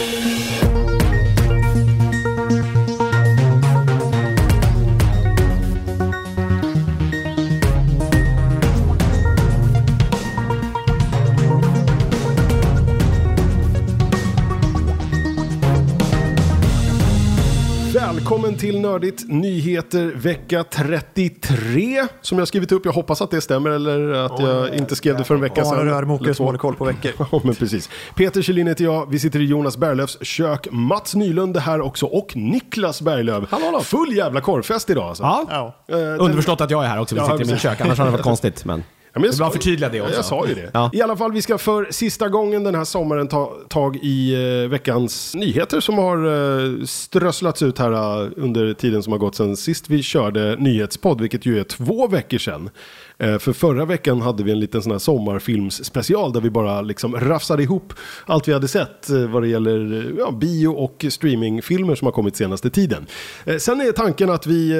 Thank you. Till Nördigt Nyheter vecka 33 som jag skrivit upp. Jag hoppas att det stämmer eller att jag inte skrev det för en vecka Arne sedan. Rörmokare som håller koll på veckor. Ja, men precis. Peter Kjellin heter jag. Vi sitter i Jonas Berglöfs kök. Mats Nylund är här också och Niklas Berglöf. Hallå, hallå. Full jävla korvfest idag alltså. Ja. Ja. Eh, Underförstått att jag är här också, vi Ja, sitter i min kök. Annars hade det varit konstigt. Men... Ja, men jag att förtydliga det också. Ja, jag sa ju det. Ja. I alla fall, vi ska för sista gången den här sommaren ta tag i eh, veckans nyheter som har eh, strösslats ut här eh, under tiden som har gått sedan sist vi körde nyhetspodd, vilket ju är två veckor sedan. Eh, för förra veckan hade vi en liten sån här sommarfilmsspecial där vi bara liksom rafsade ihop allt vi hade sett eh, vad det gäller eh, ja, bio och streamingfilmer som har kommit senaste tiden. Sen är tanken att vi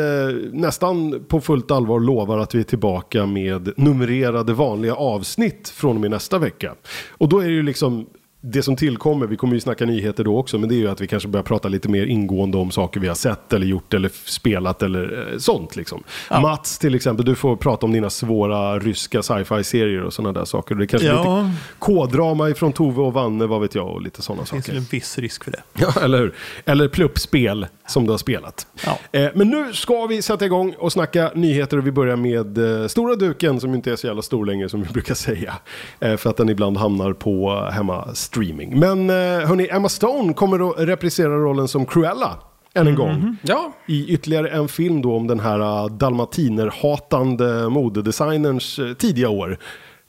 nästan på fullt allvar lovar att vi är tillbaka med numrerade vanliga avsnitt från och med nästa vecka. Och då är det ju liksom det som tillkommer, vi kommer ju snacka nyheter då också, men det är ju att vi kanske börjar prata lite mer ingående om saker vi har sett eller gjort eller spelat eller eh, sånt liksom. Mats till exempel, du får prata om dina svåra ryska sci-fi-serier och sådana där saker. Det kanske Ja. lite K-drama ifrån Tove och Vanne, vad vet jag, och lite sådana Det finns saker. en viss risk för det. Ja, eller hur? Eller pluppspel som du har spelat. Ja. Eh, men nu ska vi sätta igång och snacka nyheter och vi börjar med eh, stora duken som inte är så jävla stor längre som vi brukar säga. Eh, för att den ibland hamnar på hemma streaming. Men eh, hörni, Emma Stone kommer att reprisera rollen som Cruella. Än en gång. Ja. I ytterligare en film då om den här uh, dalmatinerhatande modedesignerns eh, tidiga år.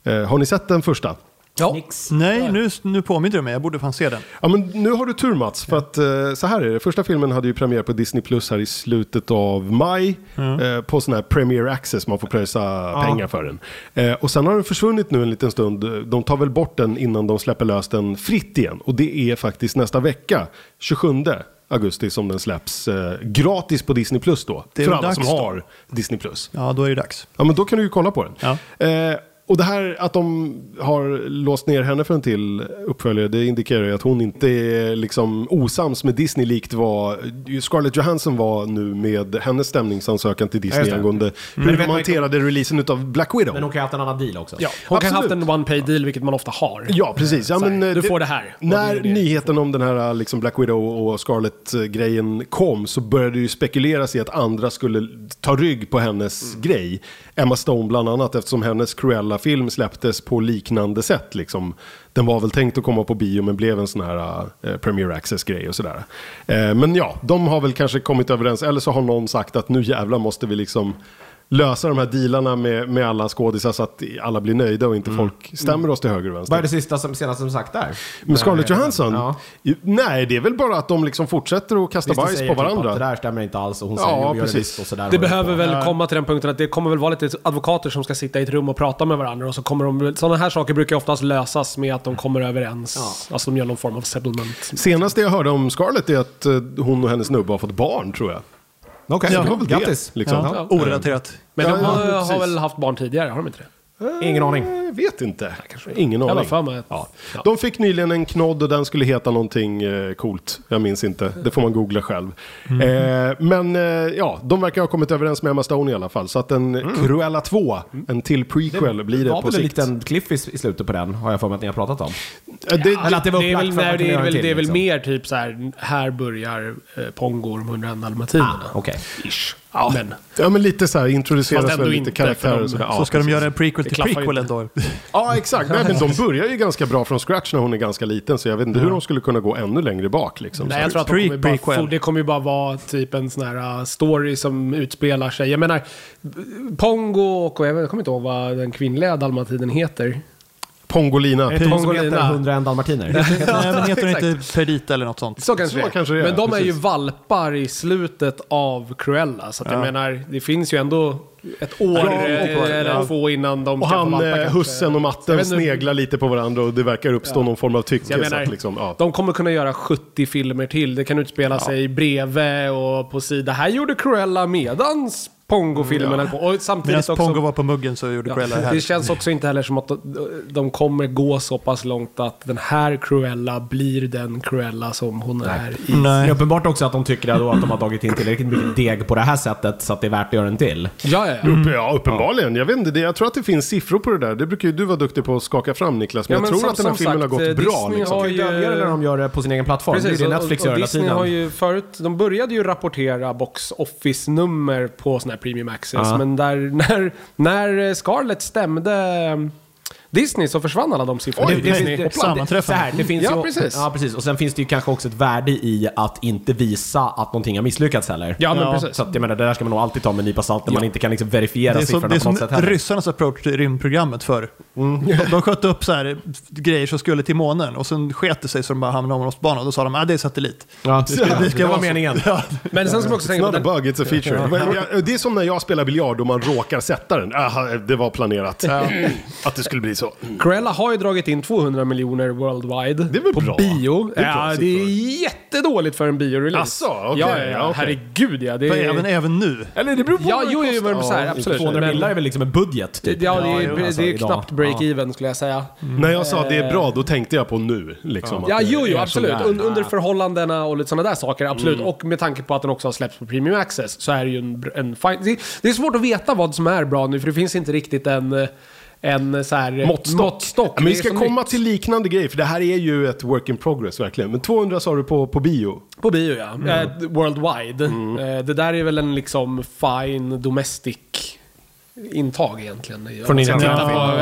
Eh, har ni sett den första? Ja. Nej, nu, nu påminner du mig. Jag borde fan se den. Ja men nu har du tur Mats, för att eh, så här är det. Första filmen hade ju premiär på Disney Plus här i slutet av maj. Eh, på sån här Premier Access, man får pröjsa pengar för den. Eh, och sen har den försvunnit nu en liten stund. De tar väl bort den innan de släpper lös den fritt igen. Och det är faktiskt nästa vecka, 27 augusti, som den släpps eh, gratis på Disney Plus då. Det är för alla som då. har Disney Plus. Ja, då är det dags. Ja, men då kan du ju kolla på den. Ja. Eh, och det här att de har låst ner henne för en till uppföljare, det indikerar ju att hon inte är liksom osams med Disney likt vad Scarlett Johansson var nu med hennes stämningsansökan till Disney angående Men hur de man hanterade releasen av Black Widow. Men hon kan ha haft en annan deal också. Ja, hon kan ha haft Absolut. en one pay deal, vilket man ofta har. Ja, precis. Ja, men, eh, du får det här. När det nyheten om den här liksom Black Widow och Scarlett-grejen kom så började det ju spekuleras i att andra skulle ta rygg på hennes Mm. grej. Emma Stone bland annat eftersom hennes Cruella-film släpptes på liknande sätt. Liksom. Den var väl tänkt att komma på bio men blev en sån här eh, Premier Access-grej och sådär. Eh, men ja, de har väl kanske kommit överens. Eller så har någon sagt att nu jävlar måste vi liksom lösa de här dealarna med, med alla skådisar så att alla blir nöjda och inte Mm. folk stämmer oss till höger och vänster. Vad är det sista som, senaste som sagt där? Med Scarlett Johansson? Ja. Nej, det är väl bara att de liksom fortsätter att kasta Visst, bajs på typ att varandra. Det där stämmer inte alls och hon Ja, säger gör det precis. visst och sådär. Det behöver väl komma till den punkten att det kommer väl vara lite advokater som ska sitta i ett rum och prata med varandra och så kommer de... Sådana här saker brukar oftast lösas med att de kommer överens. Alltså de gör någon form av settlement. Senaste jag hörde om Scarlett är att eh, hon och hennes snubbe har fått barn, tror jag. Okej, väl det, grattis. liksom. Ja, orelaterat. Men Ja, de ja, har, har väl haft barn tidigare, har de inte det? Ingen aning. Jag vet inte. Ingen aning. att- Ja. De fick nyligen en knodd och den skulle heta någonting eh, coolt. Jag minns inte. Det får man googla själv. Eh, men eh, ja, de verkar ha kommit överens med Emma Stone i alla fall. Så att en Cruella 2, en till prequel, blir det var på väl en sikt. liten cliff i, i slutet på den, har jag för mig att ni har pratat om. Eh, det, Eller att det var Det är väl, nej, det är väl, till, det är väl liksom. mer typ så här, här börjar eh, Pongo och de 101 dalmatinerna. Ah. Ish. Ja, Men, ja, men lite så här introduceras ändå väl lite karaktärer. de- och så. Ja, så ska de göra en prequel till klaffar ju prequelen inte. då. Ja, exakt. Nej, men de börjar ju ganska bra från scratch när hon är ganska liten. Så jag vet inte hur de skulle kunna gå ännu längre bak. Liksom. nej, jag tror att de kommer bara, prequel. det kommer ju bara vara typ en sån här uh, story som utspelar sig. Jag menar, Pongo och jag, kommer inte ihåg vad den kvinnliga dalmatinen heter. Pongolina. Är det inte hon som heter Pongolina. 101 dalmatiner? Nej, men heter den Exakt. inte Perdita eller något sånt? Så kanske, Så kanske det är, Men de är ju precis. valpar i slutet av Cruella. Så att jag Ja. menar, det finns ju ändå ett år Ja, eh, och- eller ja. två innan de Och kan få han, valpar eh, kanske. hussen och Jag matten vet inte- sneglar lite på varandra och det verkar uppstå någon form av tycke. Så jag så menar, att liksom, ja. de kommer kunna göra 70 filmer till. Det kan utspela sig bredvid och på sida. Här gjorde Cruella medans Pongo-filmen höll på. Och samtidigt Medan också... Pongo var på muggen så gjorde Ja, Cruella det här. det känns också inte heller som att de, kommer gå så pass långt att den här Cruella blir den Cruella som hon är i. Det är Nej. uppenbart också att de tycker då att de har tagit in tillräckligt mycket deg på det här sättet så att det är värt att göra en till. Ja, ja, ja. Upp, ja, uppenbarligen. Jag vet inte, det, jag tror att det finns siffror på det där. Det brukar ju du vara duktig på att skaka fram Niklas. Men Ja, jag men tror som- att den här filmen sagt, har gått eh, bra. Disney Liksom. har Det ju- är dödligare när de gör det på sin egen plattform. Precis, det är det och- Netflix och, gör och hela Disney tiden. har ju förut, de började ju rapportera box office-nummer på sådana här premium access. Ja. Men där, när, när Scarlett stämde Disney så försvann alla de siffrorna. Oj, i det- Disney. det- Så här, Sammanträffande. det finns Ja, ju, precis. Ja, precis. Och sen finns det ju kanske också ett värde i att inte visa att någonting har misslyckats heller. Ja, men Ja, precis. Så att, jag menar, det där ska man nog alltid ta med en nypa salt när Ja. man inte kan liksom verifiera Det är, så, siffrorna det är på något som sätt heller. ryssarnas approach till rymdprogrammet förr. De, de sköt upp så här grejer som skulle till månen och sen sket det sig så de bara hamnade om omloppsbanan och då sa de att det är satellit. Ja, det, ska, det ska det var vara meningen. Men sen ska man också It's tänka not på a bug, it's a feature. Det är som när jag spelar biljard och man råkar sätta den. Det var planerat. Att det skulle bli så. Cruella har ju dragit in 200 miljoner worldwide. Det är väl på bra. bio. Det är bra ja, det är jättedåligt för en biorelease. Asså, okej, ja, ja, ja, ja, okej. herregud ja. Det är... även, även nu. Eller det beror på Ja, det jo, jo, men så här, absolut. 200 Men- millar är väl liksom en budget typ. Ja, det är, det alltså, är idag. knappt break-even skulle jag säga. När jag sa det är bra, då tänkte jag på nu. Liksom, Ja, att det jo, jo, är absolut. sådär. Un, under förhållandena och lite sådana där saker, absolut. Och med tanke på att den också har släppts på Premium Access så är det ju en, en fine... Det, det är svårt att veta vad som är bra nu, för det finns inte riktigt en, eh, en så här... Måttstock. måttstock. Ja, men vi ska komma nytt. till liknande grejer, för det här är ju ett work in progress verkligen. Men 200 sa du på, på bio. På bio, ja. Mm. Eh, worldwide. Eh, det där är väl en liksom fine domestic intag egentligen. Från Ja,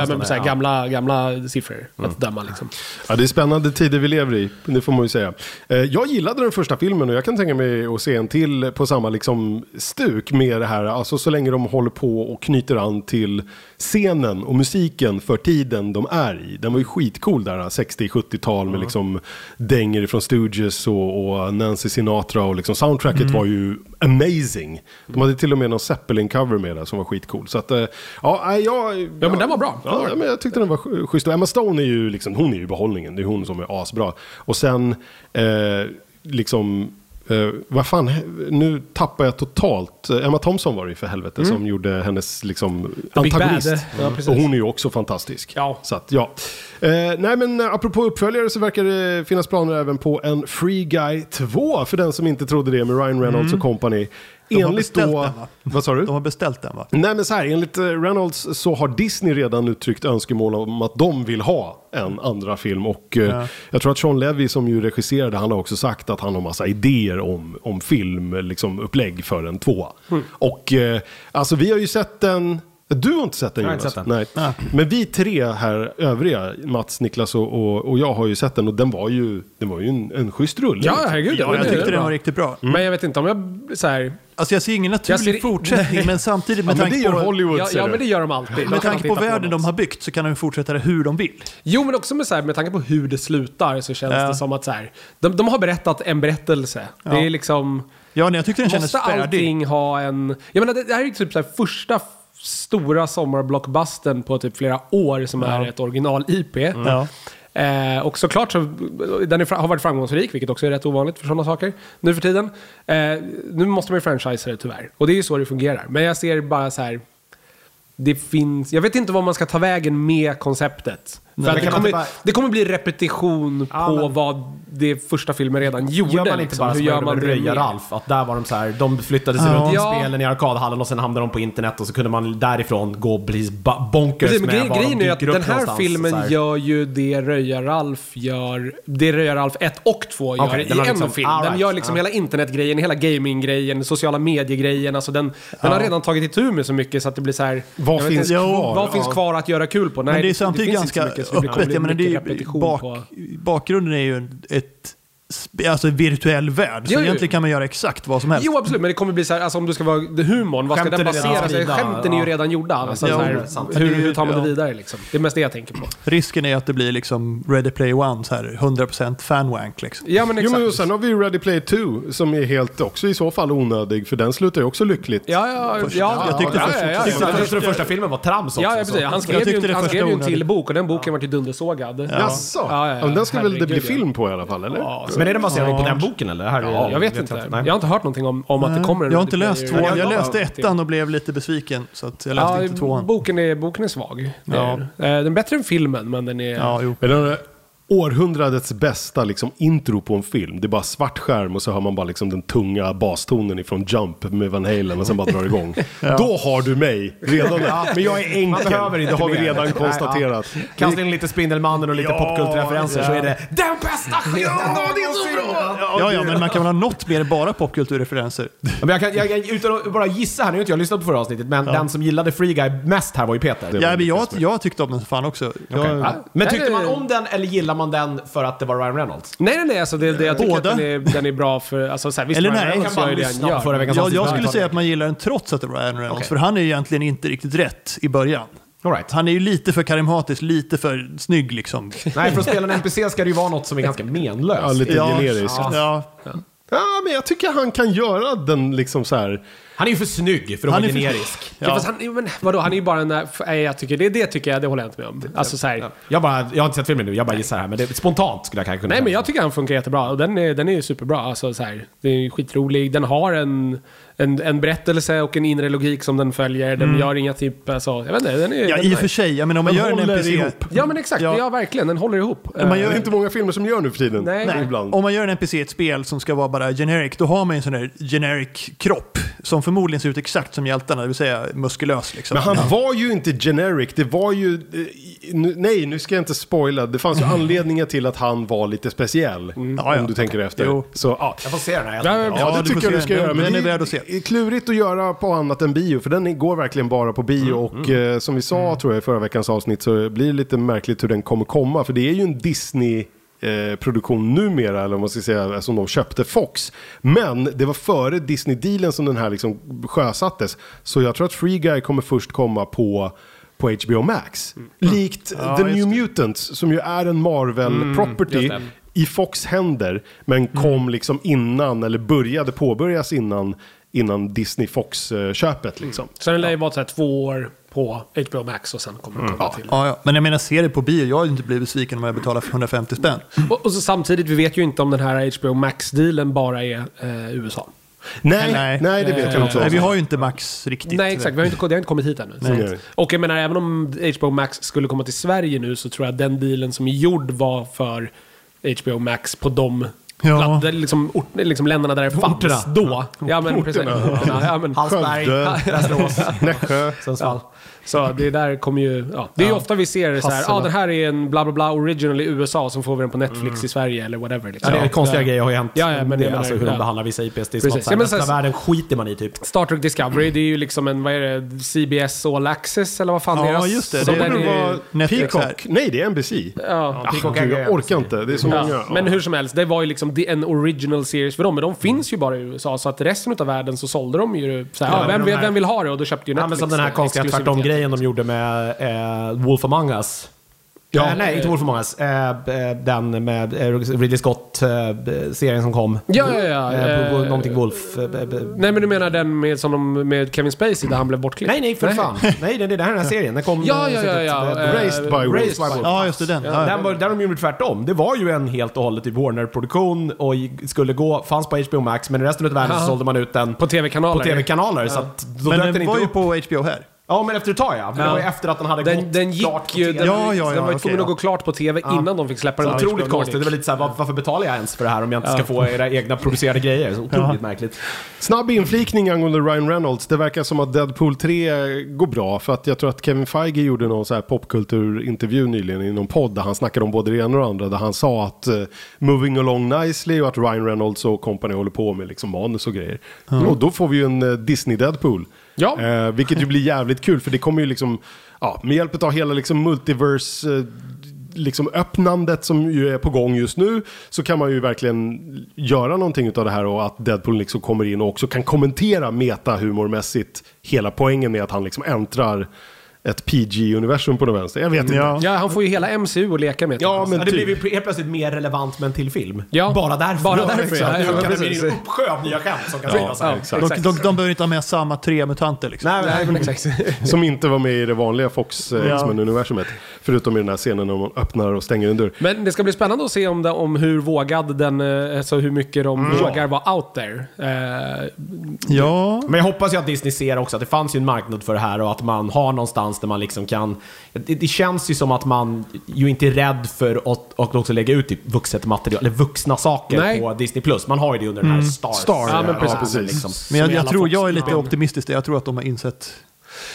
ja, ja. gamla, gamla siffror att döma liksom. Ja, det är spännande tider vi lever i, det får man ju säga. Eh, Jag gillade den första filmen och jag kan tänka mig att se en till på samma liksom stuk med det här. Alltså så länge de håller på och knyter an till scenen och musiken för tiden de är i. Den var ju skitcool där, 60-70-tal med liksom dänger från Stooges och, och Nancy Sinatra och liksom soundtracket var ju amazing. De hade till och med någon Zeppelin-cover med där som var skitcool. Så att, eh, ja, jag... Ja, men den var bra. Ja, men jag tyckte den var sch- schysst. Och Emma Stone är ju liksom, hon är ju behållningen. Det är hon som är asbra. Och sen, eh, liksom, eh, vad fan, nu tappar jag totalt. Emma Thompson var det ju för helvete som gjorde hennes liksom antagonist. Ja, precis. och hon är ju också fantastisk. Ja. Så att, ja. Eh, nej men apropå uppföljare så verkar det finnas planer även på en Free Guy 2. För den som inte trodde det med Ryan Reynolds och company. De har Enligt beställt då... den, va? Vad sa du? De har beställt den va? Nej men så här, enligt eh, Reynolds så har Disney redan uttryckt önskemål om att de vill ha en andra film. Och eh, Ja. jag tror att Sean Levy som ju regisserade, han har också sagt att han har massa idéer om, om film, liksom upplägg för en tvåa. Mm. Och eh, alltså vi har ju sett den, du har inte sett den Jag har Jonas? inte sett den. Nej. Men vi tre här övriga, Mats, Niklas och, och, och jag har ju sett den och den var ju, den var ju en, en schysst rulle. Ja, liksom. herregud. Ja, jag tyckte den var riktigt bra. Men jag vet inte om jag... Så här, Alltså jag ser ingen naturlig ser- fortsättning, men samtidigt Ja, med det tanke gör på... Hollywood ja, ja, men det gör de alltid. Med tanke på världen de har byggt så kan de fortsätta det hur de vill. Jo, men också med, så här, med tanke på hur det slutar så känns Ja. det som att så här, de, de har berättat en berättelse. Det Ja. är liksom... Ja, nej, jag tyckte den kändes Måste färdig. allting ha en... Jag menar, det, det här är ju typ så här första stora sommarblockbusten på typ flera år som är ett original-IP. Ja. Eh, och såklart så, den är, har varit framgångsrik, vilket också är rätt ovanligt för sådana saker nu för tiden. Eh, nu måste man ju franchisa det tyvärr. Och det är ju så det fungerar. Men jag ser bara så här... Det finns... Jag vet inte vad man ska ta vägen med konceptet. För att det, kommer, bara- det kommer bli repetition Ja, på men- vad det första filmen redan gjorde. Gör man inte liksom. bara Hur som gör man det Röja? Ralf? Att där var de så här, de flyttade sig Ja. runt i Ja. spelen i arkadhallen och sen hamnade de på internet och så kunde man därifrån gå och bli bonkers Precis, med grejen, var de grejen är ju att den här filmen här. gör ju det Röja-Ralf gör, det Röja-Ralf 1 och 2 gör Okej, i den har en liksom- film. all Den right, gör liksom ja. hela internetgrejen, hela gaminggrejen, sociala mediegrejen. Alltså den, den har redan tagit itu med så mycket så att det blir så här... Vad finns inte, kvar? Vad finns Ja. kvar att göra kul på? Nej, Men det är samtidigt finns inte ganska så mycket, det kommer öppet. bli Jag menar, det är ju bak, på... bakgrunden är ju ett alltså virtuell värld. Så Jo, jo. egentligen kan man göra exakt vad som helst. Jo absolut, men det kommer bli så här, alltså om du ska vara det humorn, vad ska den basera sig? Skämten är ju redan gjorda. Alltså, Ja, här, hur, hur tar man det vidare liksom? Det är mest det jag tänker på. Risken är att det blir liksom Ready Player One, så här 100% fanwank liksom. Ja men Jo, exakt. men och sen har vi ju Ready Player 2 som är helt också i så fall onödig för den slutar ju också lyckligt. Ja, ja, ja. ja, jag tyckte ja, först- ja, ja, Jag ja, tyckte- jag tyckte den första filmen var trams också. Ja, precis. Han skrev ju, han skrev ju en till bok och den boken var ju dundersågad. Jaså? Ja, ja, ja. Men den ska väl det bli film på i alla fall, eller? Ja, Ja, Men är det baserat på Ja. den boken eller? Det här är- Jag vet inte. Nej. Jag har inte hört någonting om, om att det kommer en jag har inte läst tvåan. Jag, jag- läste jag- ettan och blev lite besviken. Så att jag läste Ja, inte tvåan. boken är, boken är svag. Ja. Eh, Den är bättre än filmen, men den är... Ja, jo. Är århundradets bästa liksom, intro på en film. Det är bara svart skärm och så hör man bara liksom, den tunga bastonen ifrån Jump med Van Halen och sen bara drar igång. Då har du mig redan. Men jag är enkel. behöver inte det har vi mer. redan Nej, konstaterat. Kasta in lite Spindelmannen och lite Ja, popkulturreferenser så ja. är det den bästa skiten någonsin! Ja, ja, men man kan väl ha något mer än bara popkulturreferenser. Ja, Men jag kan, jag, utan att bara gissa här, nu har inte jag lyssnat på förra avsnittet, men den som gillade Free Guy mest här var ju Peter. Ja, men jag, jag tyckte om den fan också. Ja. Men tyckte man om den eller gillar man den för att det var Ryan Reynolds? Nej, nej, nej. Alltså det, det, jag tycker Båda. att den är, den är bra för... Alltså, så här, visst, Eller Ryan nej, Reynolds gör ju det han gör. förra veckans jag, avsnitt. jag Ja, skulle säga att man gillar den trots att det var Ryan Reynolds. Okej. För han är ju egentligen inte riktigt rätt i början. All right. Han är ju lite för karismatisk, lite för snygg liksom. Nej, för att spela en NPC ska det ju vara något som är ganska menlöst. Ja, lite Ja, generiskt. Ja, Ja, men jag tycker han kan göra den liksom så här. Han är ju för snygg för att Han vara för- generisk. Ja. fast han, men vadå, han är ju bara en... Nej, jag tycker, det, det tycker jag, det håller jag inte med om. Alltså så här, Jag, bara, jag har inte sett filmen nu, jag bara gissar här. Men det, spontant skulle jag kanske kunna Nej, men jag tycker han funkar jättebra. Och den är, den är ju superbra. Alltså, så här, det är skitrolig. Den har en, en, en berättelse och en inre logik som den följer. Den gör inga typ... Alltså, jag vet inte, den är... ja den i och för sig. Jag menar om man Den gör en NPC... ihop. Ja, men exakt. Ja. Ja, verkligen. Den håller ihop. Men man Det gör är inte många filmer som gör nu för tiden. Nej. Nej, Ibland. om man gör en NPC i ett spel som ska vara bara generic, då har man ju en sån där generic kropp. Som förmodligen ser ut exakt som hjältarna, det vill säga muskulös liksom. Men han var ju inte generic. Det var ju... eh, Nej, nu ska jag inte spoila. Det fanns ju anledningar till att han var lite speciell. Ja, ja. Om du tänker efter. Jo. Så, ja. Jag får se den här. Ja. Ja, Ja, det tycker jag se du ska den. göra. Men Den det är värd att se. klurigt att göra på annat än bio. För den går verkligen bara på bio. Och eh, som vi sa tror jag i förra veckans avsnitt så blir det lite märkligt hur den kommer komma. För det är ju en Disney eh, produktion numera, eller vad man ska säga, som de köpte Fox. Men det var före Disney-dealen som den här liksom sjösattes. Så jag tror att Free Guy kommer först komma på på HBO Max. Likt Ja, The New. Mutants som ju är en Marvel-property det. i Fox händer. Men kom liksom innan, eller började påbörjas innan, innan Disney Fox-köpet. Liksom. Så den lär ju vara två år på HBO Max och sen kommer den komma till. Ja, ja. Men jag menar, se det på bio. Jag hade inte blivit besviken om jag betalade för 150 spänn. Och, och så samtidigt, vi vet ju inte om den här HBO Max-dealen bara är eh, USA. Nej, nej, det vet jag inte. Nej, vi har ju inte Max riktigt. Nej, exakt. Vi har inte, det har inte kommit hit ännu. Nej. Och jag menar, även om HBO Max skulle komma till Sverige nu så tror jag att den dealen som är gjord var för HBO Max på de Ja. platt- liksom, ort, liksom länderna där det fanns Orterna. då. Ja, men precis. Ja, ja, men, Hallsberg, Skövde. Västerås, Nässjö. Sundsvall. Så det där kommer ju... Ja. Det är ju ofta vi ser så här, ja Hassela. ah, den här är en bla bla bla original i USA så får vi den på Netflix i Sverige eller whatever. Ja, Liksom. det är konstiga grejer har ju hänt. Ja, ja, men det, är alltså hur de ja. behandlar vissa IPs. Det är Precis. som att så här, Ja, men resten av så- världen skiter man i typ. Star Trek Discovery, det är ju liksom en, vad är det, CBS All Access eller vad fan Ja, deras... just det. som Det den Det är- var Netflix. Peacock. Nej, det är NBC. Ja. Peacock Gud, jag orkar inte. Det är så många. Ja, men hur som helst, det var ju liksom det- en original series för dem. Men de finns ju bara i USA, så att resten av världen så sålde de ju så här, Ja, ja, vem, vem vill ha det? Och då köpte ju Ja, Netflix men som den här konstiga exklusivitet. Tvärtom-grejen de gjorde med eh, Wolf Among Us. Ja, eh, nej, inte Wolf Among Us. Eh, eh, den med eh, Ridley Scott-serien som kom. Ja, ja, ja. Eh, eh, någonting Wolf. Eh, eh, eh. Nej, men du menar den med, som de, med Kevin Spacey där han blev bortklippt? Nej, nej, för fan. Nej, det, det här är den här serien. Den kom... Ja, eh, ja, ja. ja. eh, eh, Raised by Wolf. Raised by Wolf. Ja, just det. Den. Ja. Den var, där de gjorde tvärtom. Det var ju en helt och hållet typ Warner-produktion och skulle gå, fanns på HBO Max, men i resten av världen så Aha. sålde man ut den På tv-kanaler. på tv-kanaler. Så att då Men den den var ju på HBO här. Ja, men efter ett tag ja. För det var ju efter att den hade Den, gått den gick klart på ju... TV. Den, Ja, ja, den ja, var ju okej, tvungen att ja. gå klart på tv innan de fick släppa den Otroligt konstigt. Det var lite såhär, var, varför betalar jag ens för det här om jag inte ska få era egna producerade grejer? Så otroligt märkligt. Snabb inflikning angående Ryan Reynolds. Det verkar som att Deadpool 3 går bra. För att jag tror att Kevin Feige gjorde någon så här popkulturintervju nyligen i någon podd. Där han snackade om både det ena och det andra. Där han sa att uh, moving along nicely och att Ryan Reynolds och company håller på med liksom manus och grejer. Och då får vi ju en eh, Disney Deadpool. Ja. Eh, vilket ju blir jävligt kul. För det kommer ju liksom, ja, med hjälp av hela liksom multiverse... eh, liksom öppnandet som ju är på gång just nu så kan man ju verkligen göra någonting av det här och att Deadpool liksom kommer in och också kan kommentera meta-humormässigt hela poängen med att han liksom äntrar ett PG-universum på den vänster. Jag vet inte. Ja. Ja, han får ju hela MCU att leka med. Ja, men Ja, det typ. blev ju helt plötsligt mer relevant med en till film. Ja. Bara därför. Bara Ja, därför, exakt. ja. Nu Ja, kan det bli en uppsjö av nya skämt som kan skrivas ja, här. exakt. De, de, de behöver inte ha med samma tre mutanter liksom. Nej, Nej, nej, men exakt. Som inte var med i det vanliga Fox eh, Ja. X-Men-universumet. Förutom i den här scenen när man öppnar och stänger en dörr. Men det ska bli spännande att se om, det, om hur vågad den, eh, alltså hur mycket de vågar vara out there. Eh, Ja. Men jag hoppas ju att Disney ser också att det fanns ju en marknad för det här och att man har någonstans där man liksom kan... Det, det känns ju som att man ju inte är rädd för att, att också lägga ut typ vuxet material, eller vuxna saker Nej. på Disney+. Plus. Man har ju det under den här Star. Star, Ja, men precis. Liksom, Men som jag, i jag alla tror jag är lite Ja. optimistisk där. Jag tror att de har insett...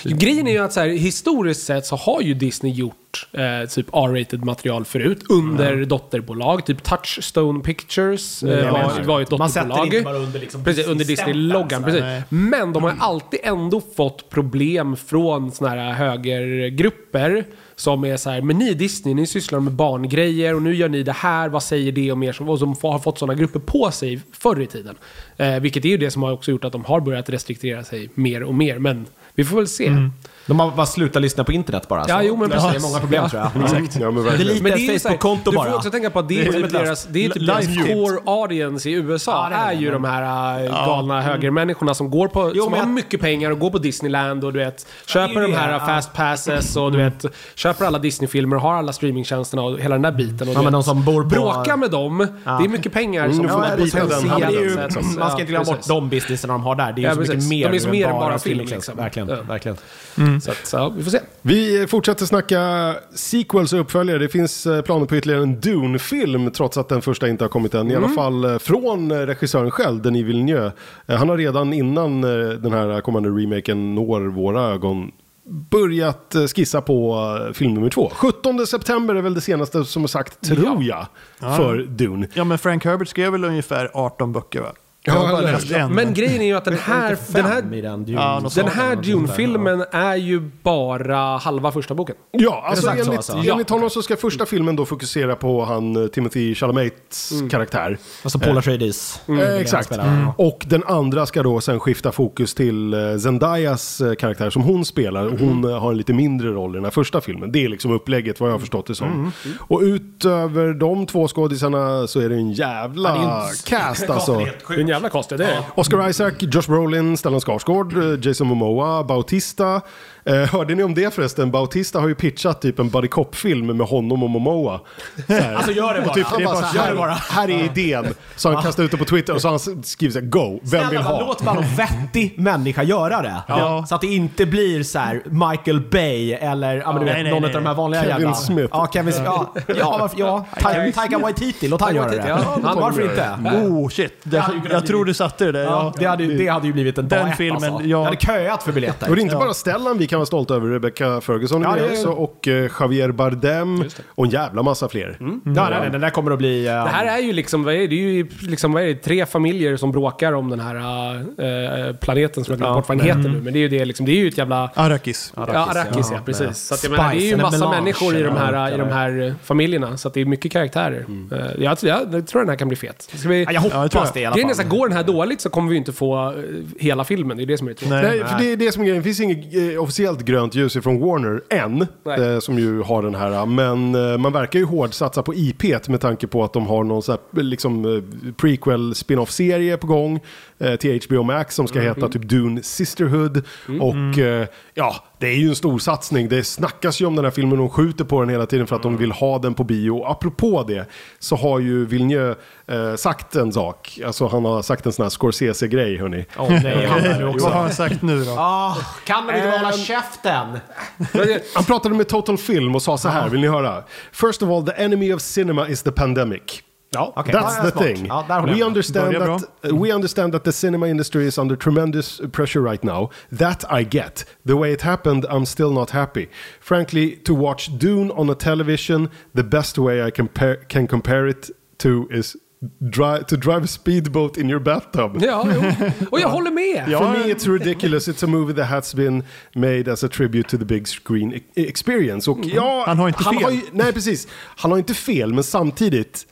Grejen är ju att så här, historiskt sett så har ju Disney gjort eh, typ R-rated material förut under dotterbolag. Typ Touchstone Pictures eh, Mm. var, var ju ett Man sätter dotterbolag. inte bara under liksom Precis, under Disney-loggan. Precis. Men de har ju alltid ändå fått problem från såna här högergrupper. Som är så här, men ni Disney, ni sysslar med barngrejer och nu gör ni det här, vad säger det om er? Som, och som har fått sådana grupper på sig förr i tiden. Eh, vilket är ju det som har också gjort att de har börjat restriktera sig mer och mer. Men vi får väl se. Mm. De har bara slutat lyssna på internet bara. Ja, så. jo, men det precis. är många problem tror jag. Ja, men verkligen. Men det är ju Facebook-konto Du bara. får också tänka på att det är, Det typ lite deras, det är typ deras mute. core audience i USA. Ja, det är är det, ju de här äh, galna högermänniskorna som går på, Jo, som har jag- mycket pengar och går på Disneyland och du vet, det köper de det, här ja. fast passes och du vet, köper alla Disney-filmer och har alla streamingtjänsterna och hela den där biten. Och Ja, du men de som bor på... Bråka med dem, det är mycket pengar som Mm, får ja, det det så- man ska inte glömma bort de businessen de har där. Det är ju så mycket mer än bara film, liksom. Verkligen, Ja. verkligen. Så, att, så vi får se. Vi fortsätter snacka sequels och uppföljare. Det finns eh, planer på ytterligare en Dune-film trots att den första inte har kommit än. I alla fall eh, från eh, regissören själv, Denis Villeneuve. Han har redan innan den här kommande remaken når våra ögon börjat skissa på film nummer två. 17 september är väl det senaste som är sagt, tror jag, för Dune. Ja, men Frank Herbert skrev väl ungefär 18 böcker va? Ja, eller-. Men grejen är ju att den här, den här, den, Ja, något den här Dune-filmen är ju bara halva första boken. Ja, alltså sagt så, enligt, alltså? enligt honom så ska första filmen då fokusera på han eh, Timothy Chalamets karaktär. Alltså Paul Atreides. Eh, exakt. spelar. Och den andra ska då sen skifta fokus till eh, Zendayas eh, karaktär som hon spelar. Och hon eh, har en lite mindre roll i den här första filmen. Det är liksom upplägget vad jag har förstått det som. Och utöver de två skådisarna så är det en jävla cast alltså. Jävla konstiga, det är. Oscar Isaac, Josh Brolin, Stellan Skarsgård, eh, Jason Momoa, Bautista. Eh, hörde ni om det förresten? Bautista har ju pitchat typ en buddy cop-film med honom och Momoa. Så här. Alltså gör det bara. Typ, Det bara, så gör här, det bara. här är idén. Så han kastar ut det på Twitter och så han skrivit så här, go, vem vill Snälla, ha? Låt bara någon vettig människa göra det. Ja. Så att det inte blir så här Michael Bay eller ja, men du vet, Nej, nej, någon nej. av de här vanliga Kevin jävla... Smith. Ja, Kevin Smith. Ja, ja, varför, ja. Ta- Taika Waititi, låt han göra det. Ja, han Varför inte? Oh shit, det, jag tror du satte det där. Ja, det, hade, ju- det hade ju blivit en Den dag ett, filmen, alltså. ja. Jag hade köat för biljetter. Och det är inte bara Stellan vi kan vara stolta över. Rebecca Ferguson är Ja, det är- också. Och eh, Javier Bardem. Och en jävla massa fler. Ja, nej, nej, den där kommer att bli... eh, Det här är ju liksom, vad är det? det är ju liksom, vad är det? Tre familjer som bråkar om den här äh, planeten som jag glömt bort vad den heter nu. Men det är ju det liksom, det är ju ett jävla... Arrakis. Ja, Arrakis ja, precis. Så att jag menar, det är ju Spice, massa eller människor i de här, melange, i de här familjerna. Så att det är mycket karaktärer. Eh, jag, jag, jag tror den här kan bli fet. Ska vi, Ja, jag hoppas jag tror det i alla Grejen är så fall. här, går den här dåligt så kommer vi inte få hela filmen. Det är det som är tråkigt. Nej. Nej, för det är det som är grejen. Det finns inget eh, officiellt grönt ljus ifrån Warner än. Eh, som ju har den här. Men eh, man verkar ju hårdsatsa på IP med tanke på att de har någon så här, liksom, eh, prequel spin-off-serie på gång. Eh, till HBO Max som ska heta typ Dune Sisterhood. Och eh, ja, det är ju en stor satsning. Det snackas ju om den här filmen. De skjuter på den hela tiden för att de vill ha den på bio. Apropå det så har ju Villeneuve eh, sagt en sak. Alltså han har sagt en sån här Scorsese-grej hörni. Nej, han också. Vad har han sagt nu då? Ah, kan de inte bara hålla Ehm, käften? Han pratade med Total Film och sa så här, vill ni höra? First of all, the enemy of cinema is the pandemic. Ja, okej. That's Ja, the smart. thing. Ja, we, understand that, uh, we understand that the cinema industry is under tremendous pressure right now. That I get. The way it happened, I'm still not happy. Frankly, to watch Dune on a television, the best way I compare, can compare it to is dri to drive a speedboat in your bathtub. Ja. Och jag håller med! For me it's ridiculous. It's a movie that has been made as a tribute to the big screen e- experience. Och ja, Han har inte fel. ju, nej, precis. Han har inte fel, men samtidigt...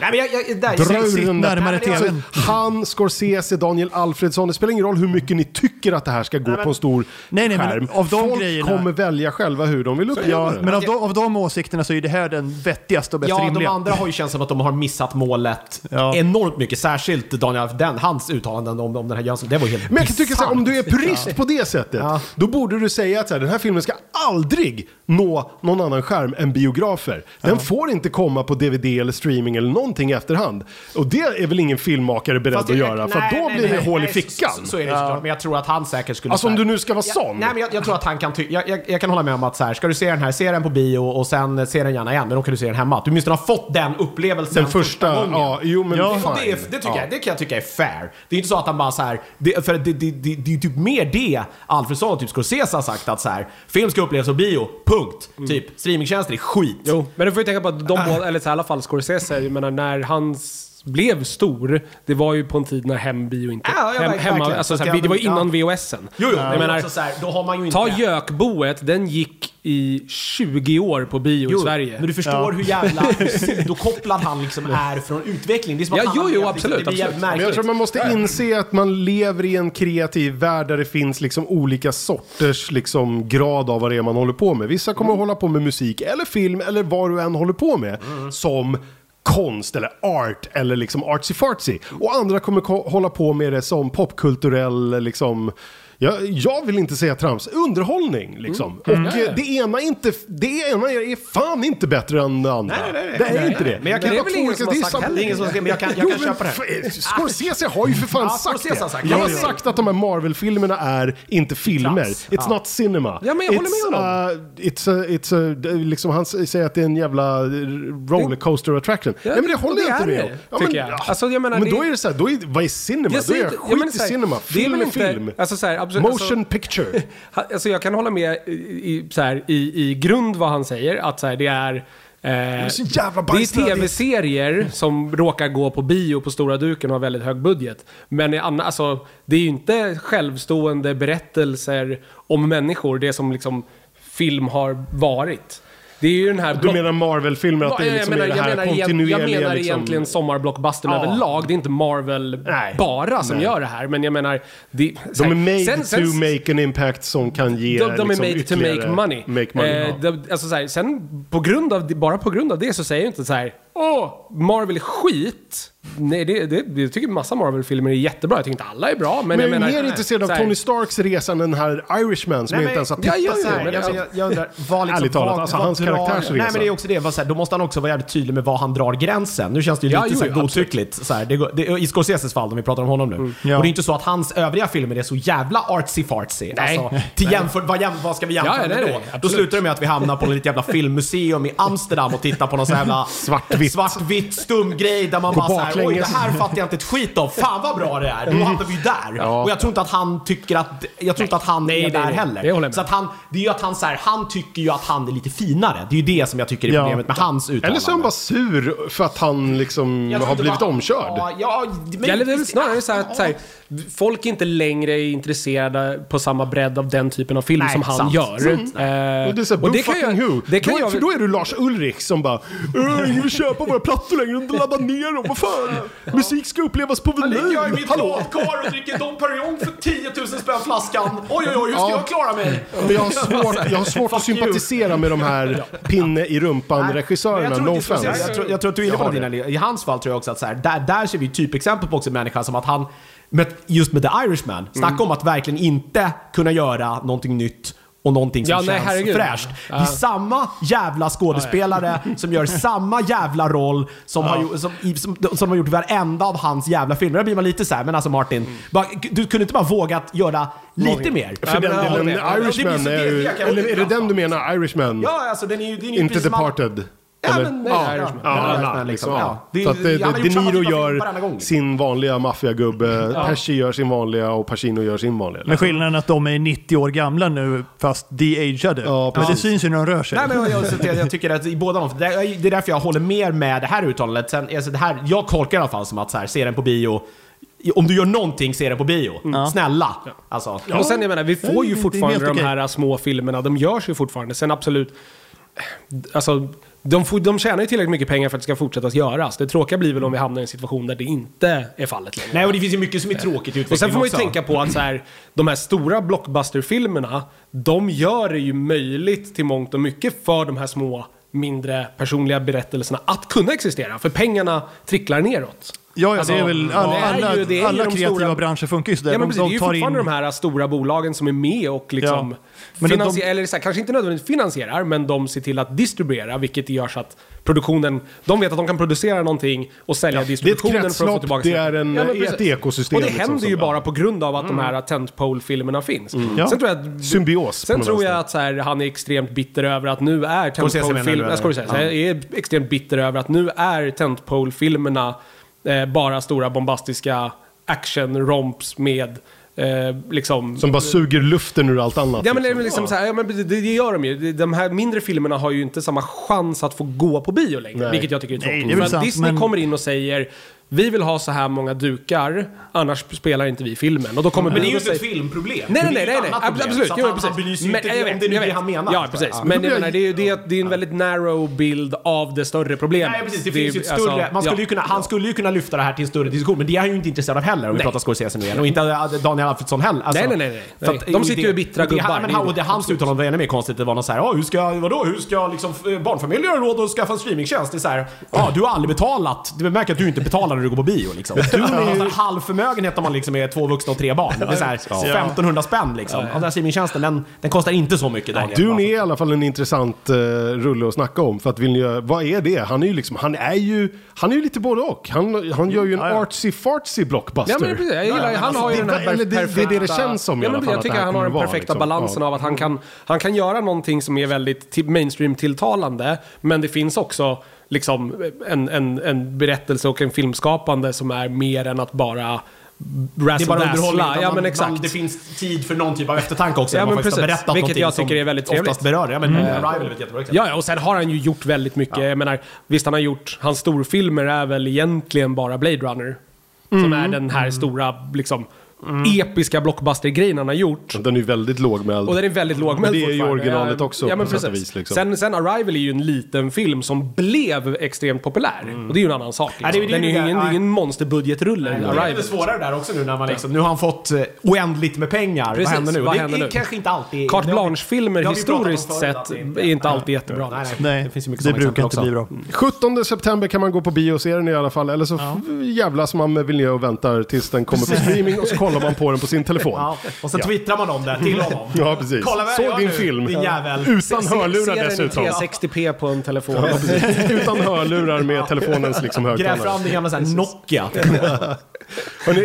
Nej, men jag, jag, där, Dra ur den där- närmare Nej, men TVn. Alltså, han, Scorsese, Daniel Alfredsson. Det spelar ingen roll hur mycket ni tycker att det här ska gå men- på en stor Nej, nej, men skärm. av de Folk grejerna- kommer välja själva hur de vill uppleva Ja, det. men av de, av de åsikterna så är det här den vettigaste och bäst Ja, de rimliga. andra har ju känts som att de har missat målet Ja. enormt mycket. Särskilt Daniel, den, hans uttalanden om, om den här Jönsson, det var helt Men jag kan tycka så här, om du är purist på det sättet, Ja. då borde du säga att så här, den här filmen ska aldrig nå någon annan skärm än biografer. Den får inte komma på DVD eller streaming eller någonting i efterhand. Och det är väl ingen filmmakare beredd att göra, för nej, att då nej, blir det nej, hål i fickan. Så, så är det såklart, men jag tror att han säkert skulle... Alltså, om du nu ska vara Ja, sån. Nej, men jag, jag tror att han kan jag, jag, jag kan hålla med om att så här, ska du se den här, se den på bio och sen se den gärna igen, men då kan du se den hemma. Att du åtminstone har fått den upplevelsen Den första, gången. ja, jo men Ja, det, är, det, tycker Ja. jag, det kan jag tycka är fair. Det är inte så att han bara så här, det, för det, det, det, det är typ mer det Alfredsson och typ Scorsese har sagt att så här, film ska upplevas på bio, punkt. Typ, streamingtjänster är skit. Jo, men du får ju tänka på att de båda, eller så här, i alla fall Scorsese, jag menar när han s- blev stor, det var ju på en tid när hembio inte... Ja, ja, hem, hemma, Så alltså, att så här, jag- det var innan ja. VHSen. Jo, jo, jag men menar, också så här, då har man ju inte... ta Gökboet, den gick i 20 år på bio Jo, i Sverige. Men du förstår hur jävla sidokopplad han liksom är från utvecklingen. Det är som att Ja, jo, jo, absolut, det blir absolut. Men jag märkligt. tror man måste inse att man lever i en kreativ värld där det finns liksom olika sorters liksom grad av vad det är man håller på med. Vissa kommer att hålla på med musik eller film eller vad du än håller på med som konst eller art eller liksom artsy-fartsy. Och andra kommer hålla på med det som popkulturell liksom jag, jag vill inte säga trams, underhållning liksom. Och eh, det, ena inte, det ena är fan inte bättre än det andra. Nej, nej, nej. det är Nej, inte nej. det. Men jag kan- det är väl ingen som har sagt heller. Ingen som men jag kan- jag Jo, kan köpa det. Scorsese har ju för fan Ja, sagt det. sagt. Jag har Ja, ja. sagt att de här Marvel-filmerna är inte filmer. Trams. It's Ja. not cinema. Ja, men jag håller it's, med honom. uh, it's a, it's a, liksom, han säger att det är en jävla rollercoaster attraction. Nej men det håller det jag inte med om. Ja, tycker men, jag. ja. Alltså, jag menar, men då är det så här, då är, vad är cinema? Då är jag skit ja, i cinema. Film är film. Alltså, så här, absolut, Motion alltså, picture. Alltså jag kan hålla med i, i, så här, i, i grund vad han säger, att så här, det är... Eh, är det är bajsnödigt. tv-serier som råkar gå på bio på stora duken och har väldigt hög budget. Men i anna, alltså, det är ju inte självstående berättelser om människor, det som liksom film har varit. Det är ju den här... Du menar Marvel-filmer, att det liksom jag menar, är det jag här menar, kontinuerliga jag menar liksom... egentligen sommarblockbustern Ja. överlag. Det är inte Marvel Nej. bara som Nej. gör det här. Men jag menar... Det, De är made sen- sen- to make an impact som kan ge de, de är liksom, made to make money. Make money Eh, ja. de, alltså så här, sen på grund av, bara på grund av det så säger jag inte så här. Åh, Marvel är skit. Nej, det, det, jag tycker massa Marvel-filmer är jättebra. Jag tycker inte alla är bra. Men, Men jag jag är mer intresserad av här, Tony Starks resa än den här Irishman som jag Nej, inte ens har tittat här, men jag, jag, jag undrar, vad liksom, Ärligt talat, vad, alltså, vad hans karaktärsresa. Nej men det är också det, vad, så här, då måste han också vara jävligt tydlig med var han drar gränsen. Nu känns det ju Ja, lite jo, så här, jo, godtyckligt. Så här, det, går- det, I Scorseses fall, om vi pratar om honom nu. Ja. Och det är inte så att hans övriga filmer är så jävla artsy-fartsy. Nej. Alltså, till vad, vad ska vi jämföra Ja, ja, med nej, då? nej, då slutar det med att vi hamnar på ett jävla filmmuseum i Amsterdam och tittar på någon sån jävla Svartvitt. svartvitt stum grej där man bara såhär, oj det här fattar jag inte ett skit av. Fan vad bra det är. Då hamnar vi ju där. Och jag tror inte att han tycker att, jag tror inte att han Nej, är nej, där nej. heller. Det håller jag med. Så att han, det är ju att han så här, han tycker ju att han är lite finare. Det är ju det som jag tycker är Ja. problemet med hans uttalande. Eller så är han bara sur för att han liksom har blivit bara- omkörd. Ja, ja, men, Eller det är väl snarare så här att så här, folk är inte längre är intresserade på samma bredd av den typen av film Nej, som han sant. gör. Sant. Eh, Och det är såhär, boo det kan jag- who. Det kan då, jag för då är du Lars Ulrich som bara "Äh, köpa våra plattor längre, de laddar ner dem, vad fan? Musik ska upplevas på Jag ligger i vinyl, mitt badkar och dricker Dom Perignon för 10 000 spänn flaskan. Oj, oj, oj, hur ska Ja. jag klara mig? Men jag har svårt, jag har svårt att sympatisera med de här pinne i rumpan-regissörerna, jag tror no inte- jag, offense. tror, jag tror att du är inne Jag på. Dina, I hans fall tror jag också att så här, där, där ser vi typexempel på också en människa som att han, med, just med The Irishman, snacka Mm. om att verkligen inte kunna göra någonting nytt och någonting som Ja, nej, känns fräscht. Det är Ja. samma jävla skådespelare som gör samma jävla roll som, har, gjort- som, som, som har gjort varenda av hans jävla filmer. Där blir man lite så här, men alltså Martin, Mm. bara, du kunde inte bara vågat göra lite mer? För den delen. Ja, Irishman är Eller är det den du menar, Irishman? Ja, alltså den är ju... Den är ju Inte Departed? Ja, men, nej, Ja, ja, Irishman. ja, Ja, ja, liksom. ja. Ja. Det, Så att det, det, De Niro gör liksom. sin vanliga maffiagubbe, Pesci gör sin vanliga och Pacino gör sin vanliga. Men skillnaden är att de är 90 år gamla nu, fast de-ageade. Ja, men det precis. syns ju när de rör sig. Nej, men jag, jag, jag, tycker att i båda de, det är det är därför jag håller mer med det här uttalandet. Sen, alltså det här, jag tolkar i alla fall som att så här, se den på bio. Om du gör någonting, se den på bio. Snälla. Alltså. Och sen jag menar, vi får ju det fortfarande de okej. här små filmerna. De görs ju fortfarande. Sen absolut, alltså de, får, de tjänar ju tillräckligt mycket pengar för att det ska fortsätta göras. Det tråkiga blir väl om vi hamnar i en situation där det inte är fallet längre. Nej, och det finns ju mycket som är tråkigt i utvecklingen Och sen får man ju också. tänka på att så här, de här stora blockbusterfilmerna, de gör det ju möjligt till mångt och mycket för de här små, mindre personliga berättelserna att kunna existera. För pengarna tricklar neråt. Ja, ja Alltså, det är väl alla, alla, är ju alla de kreativa stora- branscher funkar ju sådär. Ja, men de, precis, det är de ju fortfarande in... de här stora bolagen som är med och liksom Ja. Men de- eller så här, kanske inte nödvändigtvis finansierar, men de ser till att distribuera, vilket gör så att produktionen, de vet att de kan producera någonting och sälja ett distributionen för att få tillbaka det är en, Ja, ett precis. ekosystem. Och det liksom, händer som- ju bara på grund av att de här tentpole-filmerna finns. Ja. Sen tror jag att, Symbios Sen tror jag att så här, han är extremt bitter över att nu är tentpole-filmerna... jag är extremt bitter över att nu är tentpole-filmerna eh, bara stora bombastiska action-romps med eh, liksom... Som bara suger luften ur allt annat. Ja men, det är liksom. liksom så här, ja, men det, det gör de ju. De här mindre filmerna har ju inte samma chans att få gå på bio längre. Nej. Vilket jag tycker är tråkigt. För att Disney men- kommer in och säger vi vill ha så här många dukar, annars spelar inte vi filmen. Och då kommer Men det är ju inte ett filmproblem. Nej, nej, Det är nej, nej, nej. absolut. Att Jo, precis. han sig ju Men- inte jag om vet, det är det han menar. Ja, precis. Ja. Men jag menar, det är ju det, det är en väldigt narrow bild av det större problemet. Nej, precis. Det, är- finns ju ett alltså, större, man skulle ja. ju kunna, han skulle ju kunna lyfta det här till en större diskussion, men det är han ju inte intresserad av heller om vi pratar Scorsese nu igen. Och inte äh, Daniel Alfredsson heller. Alltså, Nej, nej, nej, nej. för Nej. De sitter ju det- bittra det- gubbar. Men och det, hans uttalande var ännu mer konstigt. Det var något så här, ja hur ska, vadå, hur ska liksom barnfamiljer ha råd att skaffa en streamingtjänst? Det är så här, ja du har aldrig betalat. Du märker att du inte betalar när du går på bio liksom. Du har en halv förmögenhet om man liksom är två vuxna och tre barn. Det är så här, 1500 spänn liksom. Och den här streamingtjänsten, den, den kostar inte så mycket Daniel. Dune är i alla fall en intressant uh, rulle att snacka om. För att vill ni, vad är det? Han är ju liksom, han är ju, han är ju lite både och. Han, han gör ju en artsy-fartsy blockbuster. Ja, men precis. Jag gillar, han har ju den här Eller det- det är det det perfekta- känns som i ja, alla fall Jag tycker han har den perfekta liksom. balansen Ja. av att han kan, han kan göra någonting som är väldigt till- mainstream-tilltalande, men det finns också liksom en, en, en berättelse och en filmskapande som är mer än att bara Det är bara underhållning. Ja, men man-. Det finns tid för någon typ av eftertanke också. Ja, men precis. berättat Vilket jag tycker som är väldigt Oftast trevligt. berör. Ja, men Arrival är ett jättebra exempel. Ja, ja, och sen har han ju gjort väldigt mycket. Jag menar, visst han har gjort, hans storfilmer är väl egentligen bara Blade Runner. Som Mm. är den här stora, liksom, episka blockbuster-grejen han har gjort. Den är ju väldigt lågmäld. Och den är väldigt lågmäld Men det är ju originalet också Ja, men på sätt och precis. vis, liksom. sen, sen Arrival är ju en liten film som blev extremt populär. Och det är ju en annan sak. Ja, det är Liksom. ju det den är ju det- ingen, det ingen monsterbudgetrulle, Det är lite svårare där också nu när man liksom, nu har han fått eh, oändligt med pengar. Precis, vad händer nu? vad det händer är nu? kanske inte alltid... Carte det Blanche-filmer det historiskt sett det är inte alltid jättebra. Nej, nej. Det finns ju mycket det brukar inte bli bra. 17 september kan man gå på bioserien i alla fall. Eller så jävlas man med Vilnius och väntar tills den kommer på streaming och så kollar man på den på sin telefon. Ja, och så twittrar man om det till honom. Ja, precis. Kolla vad Såg din nu, film. Din jävel. Utan Se- hörlurar dessutom. 360p på en telefon. Utan hörlurar med telefonens liksom Gräv högtalare. fram din gamla Nokia. Hörrni,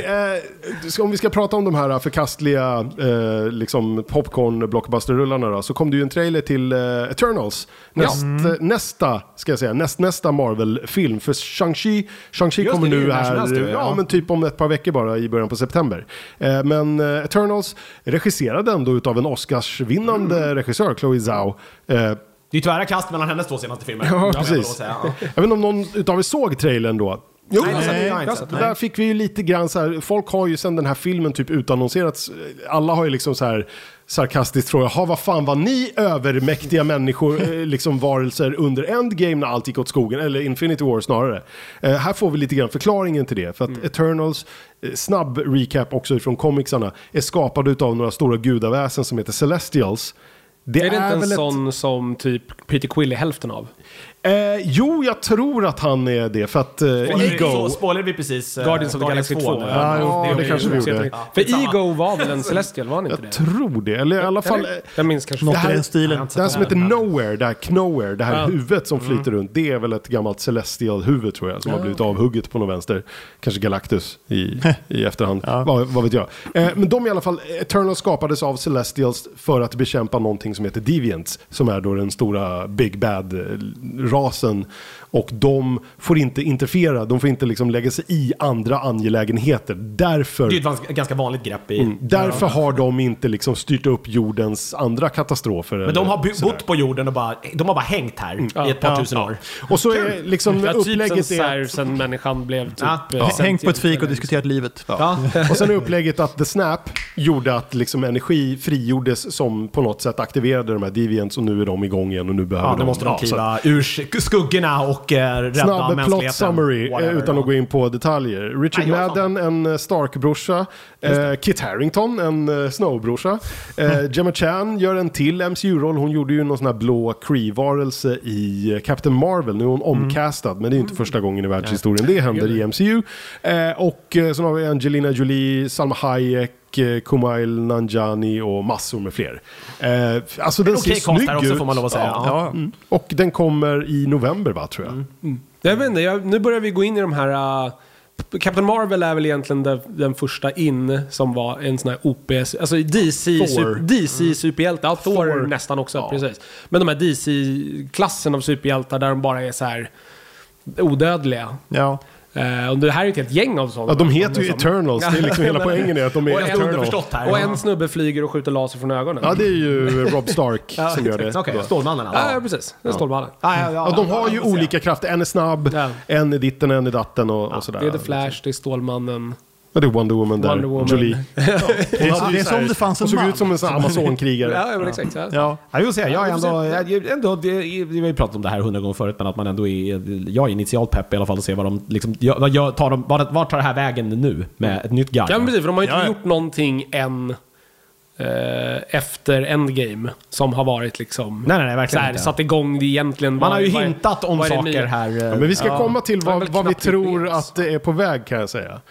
eh, om vi ska prata om de här förkastliga eh, liksom popcorn-blockbuster-rullarna så kom det ju en trailer till eh, Eternals. Näst, Mm. eh, Nästa, ska jag säga, näst, nästa Marvel-film. För Shang-Chi, Just kommer det, nu här, ja. ja. men typ om ett par veckor bara i början på september. Eh, men eh, Eternals, regisserad ändå utav en Oscarsvinnande Mm. regissör, Chloe Zhao. Eh, Det är tvära kast mellan hennes två senaste filmer. Ja, Jag precis. ändå säga, ja. Jag vet inte om någon utav er såg trailern då? Jo, Nej, alltså, nej, jag inte det sett. där fick vi ju lite grann så här, folk har ju sedan den här filmen typ utannonserats, alla har ju liksom så här sarkastiskt frågat, "Ha, vad fan var ni övermäktiga människor, eh, liksom varelser under Endgame när allt gick åt skogen, eller Infinity War snarare. Eh, här får vi lite grann förklaringen till det, för att Eternals, eh, snabb recap också från comicsarna, är skapad av några stora gudaväsen som heter Celestials. är det inte en väl ett- sån som typ Peter Quill är hälften av? Eh, jo, jag tror att han är det. För att eh, Ego... Så spoilade vi precis eh, Guardians of the Galaxy 2. nu. Ja, jo, det är kanske vi gjorde. Ja, För. Ego var väl en Celestial, var han inte Jag det? tror det. Eller i alla fall... Jag minns kanske Något Det här- i den stilen. Det här som heter Nowhere, det här Knowhere, det här Ja. huvudet som flyter runt, det är väl ett gammalt Celestial-huvud tror jag, som har blivit avhugget på någon vänster. Kanske Galactus i, i efterhand, vad, vad vet jag. Eh, men de i alla fall, Eternal skapades av Celestials för att bekämpa någonting som heter Deviants, som är då den stora Big rasen och de får inte interfera, de får inte liksom lägga sig i andra angelägenheter. Därför... Det är ju ett ganska vanligt grepp i... Mm. Därför har de inte liksom styrt upp jordens andra katastrofer. Men de har bott på jorden och bara, de har bara hängt här i ett par Ja. tusen år. Och så är liksom Ja, typ sen, upplägget är... sen människan blev typ... Ja. eh, Ja, Hängt på ett fik och diskuterat livet. Ja. Och sen är upplägget att The Snap gjorde att liksom energi frigjordes som på något sätt aktiverade de här Deviants och nu är de igång igen och nu behöver Ja, de... då måste de kliva ur, skuggorna och eh, rädda Snabb plot summary eh, Whatever, utan att gå in på detaljer. Richard Nej, Madden, en eh, Stark-brorsa. Eh, Kit Harington, en eh, Snow-brorsa. Eh, Gemma Chan gör en till MCU-roll. Hon gjorde ju någon sån här blå Kree-varelse i Captain Marvel. Nu är hon omcastad, men det är inte första gången i världshistorien det händer i MCU. Eh, och sen har vi Angelina Jolie, Salma Hayek, Kumail Nanjiani och massor med fler. Eh, alltså den Okej ser snygg där också ut. får man lov att säga. Ja. Ja. Mm. Och den kommer i november va, tror jag. Jag vet inte, jag, nu börjar vi gå in i de här... Uh, Captain Marvel är väl egentligen den, den första in som var en sån här OP, alltså DC, Thor. super, DC superhjälte. Ja, Thor, Thor. nästan också, Ja. precis. Men de här DC-klassen av superhjältar där de bara är så här odödliga. Ja. Eh, och det här är ett helt gäng av sådana. Ja, de heter ju Eternals. Det är liksom hela poängen är att de är Och en- Eternals. här. Och ja. en snubbe flyger och skjuter laser från ögonen. Ja, det är ju Rob Stark som gör det. Då. Stålmannen alltså. Ja, precis. Den Stålmannen. Ja, ja, Ja, de har ju olika krafter. En är snabb, Ja. en är ditten, en är datten och, och sådär. Det är The Flash, det är Stålmannen. Ja, det är Wonder Woman där. Wonder Woman. Jolie. Det är, det är som det fanns en Hon såg man. ut som en sån Amazonkrigare. Ja, men exakt. Ja. Ja. Ja, jag vill säga, jag är Ja, ändå, jag, ändå det, vi har ju pratat om det här hundra gånger förut, men att man ändå är, jag är initialt pepp i alla fall att se vad de, liksom, jag, jag tar de, vad, vad tar det här vägen nu med ett nytt Ja, garv? men precis, för de har ju inte Ja, ja. gjort någonting än eh, efter Endgame som har varit liksom... Nej, nej, nej, verkligen så här, inte. satt igång det egentligen. Man har ju hintat om saker här. eh, Ja, men vi ska Ja. komma till var vad, vad vi tror att det är på väg kan jag säga.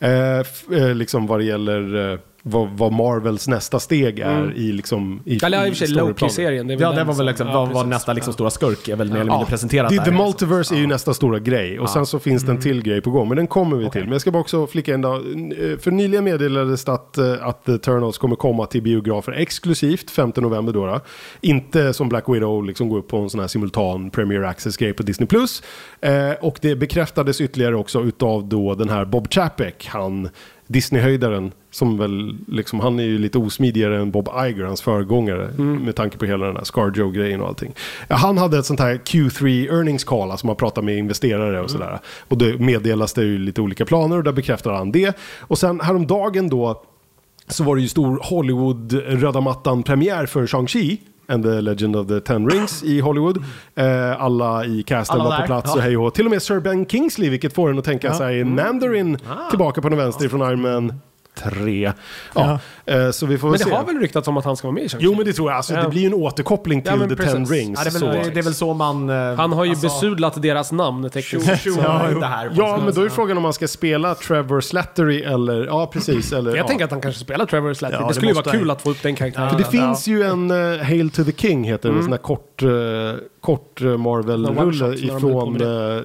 Eh, eh, liksom vad det gäller eh, vad, vad Marvels nästa steg är i liksom i, Eller ja, i och för sig. Loki-serien. Ja, det den var väl som- liksom, ja, vad nästa liksom stora skurk är väl mer eller Ja, mindre presenterat the, där. the Multiverse är ju nästa stora grej och sen så finns det en till grej på gång. Men den kommer vi till. Men jag ska bara också flika in då. eh, För nyligen meddelades det att, eh, att The Eternals kommer komma till biografer exklusivt 5 november då. då. Inte som Black Widow liksom gå upp på en sån här simultan Premier Access-grej på Disney+. Plus. Eh, och det bekräftades ytterligare också utav då den här Bob Chapek, han Disney-höjdaren, som väl liksom, han är ju lite osmidigare än Bob Iger, hans föregångare, med tanke på hela den här Scarjo-grejen och allting. Han hade ett sånt här Q3 earnings call, alltså man pratar med investerare och sådär. Och då meddelas det ju lite olika planer och där bekräftar han det. Och sen häromdagen då, så var det ju stor Hollywood-röda mattan-premiär för Shang-Chi. And the Legend of the Ten Rings i Hollywood. Eh, alla i casten Alla var på plats ja. och hej och. Till och med Sir Ben Kingsley, vilket får en att tänka sig Mandarin tillbaka på den vänster från Iron Man 3. Ja, eh, så vi får Men det se. har väl ryktats om att han ska vara med i Shang-Chi? Jo men det tror jag, alltså, Ja. det blir ju en återkoppling till Ja, The precis. Ten Rings. Ja, det, är så. väl, det är väl så man... eh, Han har ju alltså, besudlat deras namn tekniskt. tjo- tjo- det här. Ja, men då är frågan om man ska spela Trevor Slattery eller, ja precis. Eller, Jag ja. tänker att han kanske spelar Trevor Slattery. Ja, det det skulle ju vara kul att få upp den karaktären. För det finns ju en uh, Hail to the King heter Mm. en sån här kort, uh, kort uh, En Marvel-rulle ifrån uh,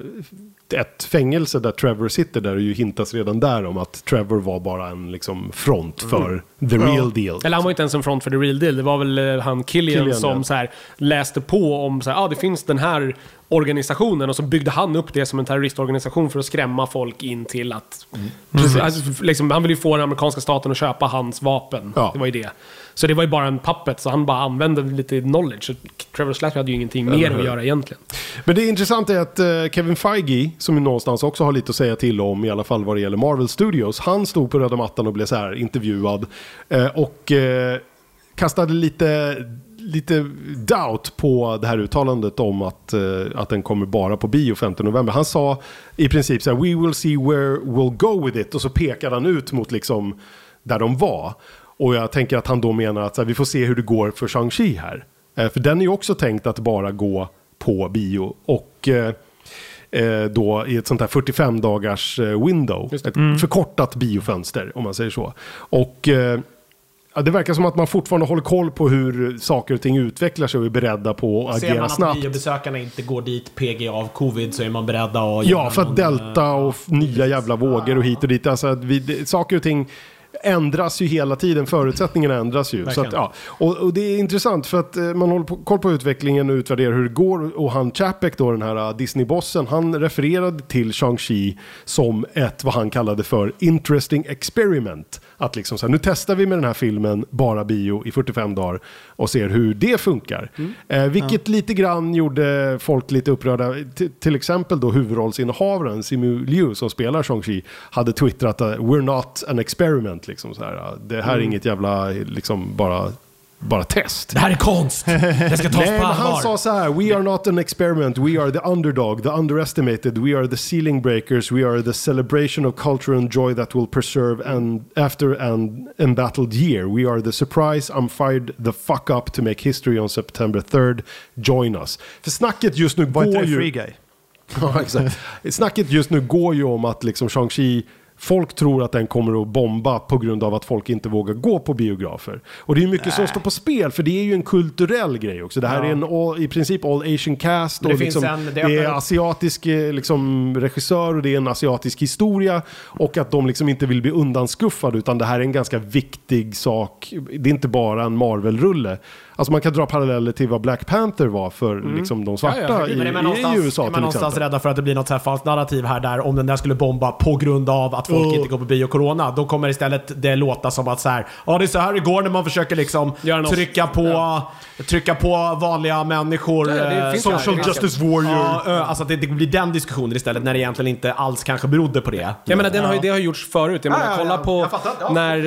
ett fängelse där Trevor sitter där och ju hintas redan där om att Trevor var bara en liksom front Mm. för the real deal. Eller han var inte ens en front för the real deal. Det var väl eh, han Killian, Killian, som ja. så här, läste på om så här, ah, det finns den här organisationen och så byggde han upp det som en terroristorganisation för att skrämma folk in till att... Precis. Alltså, liksom, han ville ju få den amerikanska staten att köpa hans vapen. Ja. Det var ju det. Så det var ju bara en puppet, så han bara använde lite knowledge. Så Trevor Slattery hade ju ingenting mer att göra egentligen. Men det intressanta är att eh, Kevin Feige, som ju någonstans också har lite att säga till om, i alla fall vad det gäller Marvel Studios, han stod på röda mattan och blev så här intervjuad. Eh, och eh, kastade lite, lite doubt på det här uttalandet om att, att den kommer bara på bio 15 november. Han sa i princip så här, we will see where we'll go with it. Och så pekade han ut mot liksom där de var. Och jag tänker att han då menar att här, vi får se hur det går för Shang-Chi här. Eh, för den är ju också tänkt att bara gå på bio. Och eh, eh, då i ett sånt här 45 dagars eh, window. Ett förkortat biofönster om man säger så. Och eh, ja, det verkar som att man fortfarande håller koll på hur saker och ting utvecklar sig och är beredda på att Ser man agera att snabbt. biobesökarna inte går dit PG av covid så är man beredda att... Ja, för att delta och nya jävla vågor och hit och dit. Alltså att vi, det, saker och ting ändras ju hela tiden, förutsättningarna ändras ju. Att, ja. och, och det är intressant för att eh, man håller på, koll på utvecklingen och utvärderar hur det går. Och han Chapek då, den här uh, Disney-bossen, han refererade till Shang-Chi som ett, vad han kallade för, interesting experiment. Att liksom så här, nu testar vi med den här filmen, bara bio, i 45 dagar och ser hur det funkar. Eh, vilket lite grann gjorde folk lite upprörda. T- till exempel då huvudrollsinnehavaren Simu Liu som spelar Shang-Chi hade twittrat att we're not an experiment. Liksom så här. Det här är inget jävla, liksom bara bara test. Det här är konst! Det ska tas Nej, på men han allvar. sa så här: We are not an experiment, we are the underdog, the underestimated, we are the ceiling breakers, we are the celebration of culture and joy that will preserve and after an embattled year. We are the surprise, I'm fired the fuck up to make history on September 3rd. Join us. För snacket just nu Var inte går det ju... Free Guy? Ja, exakt. Snacket just nu går ju om att liksom Shang-Chi Folk tror att den kommer att bomba på grund av att folk inte vågar gå på biografer. Och det är mycket som står på spel, för det är ju en kulturell grej också. Det här Ja. är en all, i princip all asian cast. Men Och det finns liksom, en- det det, är öppnar- asiatisk eh, liksom, regissör och det är en asiatisk historia. Och att de liksom inte vill bli undanskuffade, utan det här är en ganska viktig sak. Det är inte bara en Marvel-rulle. Alltså man kan dra paralleller till vad Black Panther var för liksom, de svarta Ja, ja, i, i någonstans, USA är man till någonstans exempel. rädda för att det blir något så här falskt narrativ här där om den där skulle bomba på grund av att folk Oh. inte går på bio corona, då kommer istället det låta som att så här, ja det är så här det går när man försöker liksom trycka på, trycka på vanliga människor. Ja, det eh, Social Justice Warrior. Ja, ö, alltså att det inte blir den diskussionen istället när det egentligen inte alls kanske berodde på det. Jag menar, den har ju, det har gjorts förut. Jag menar, Ja, ja, kolla ja. på. Ja, när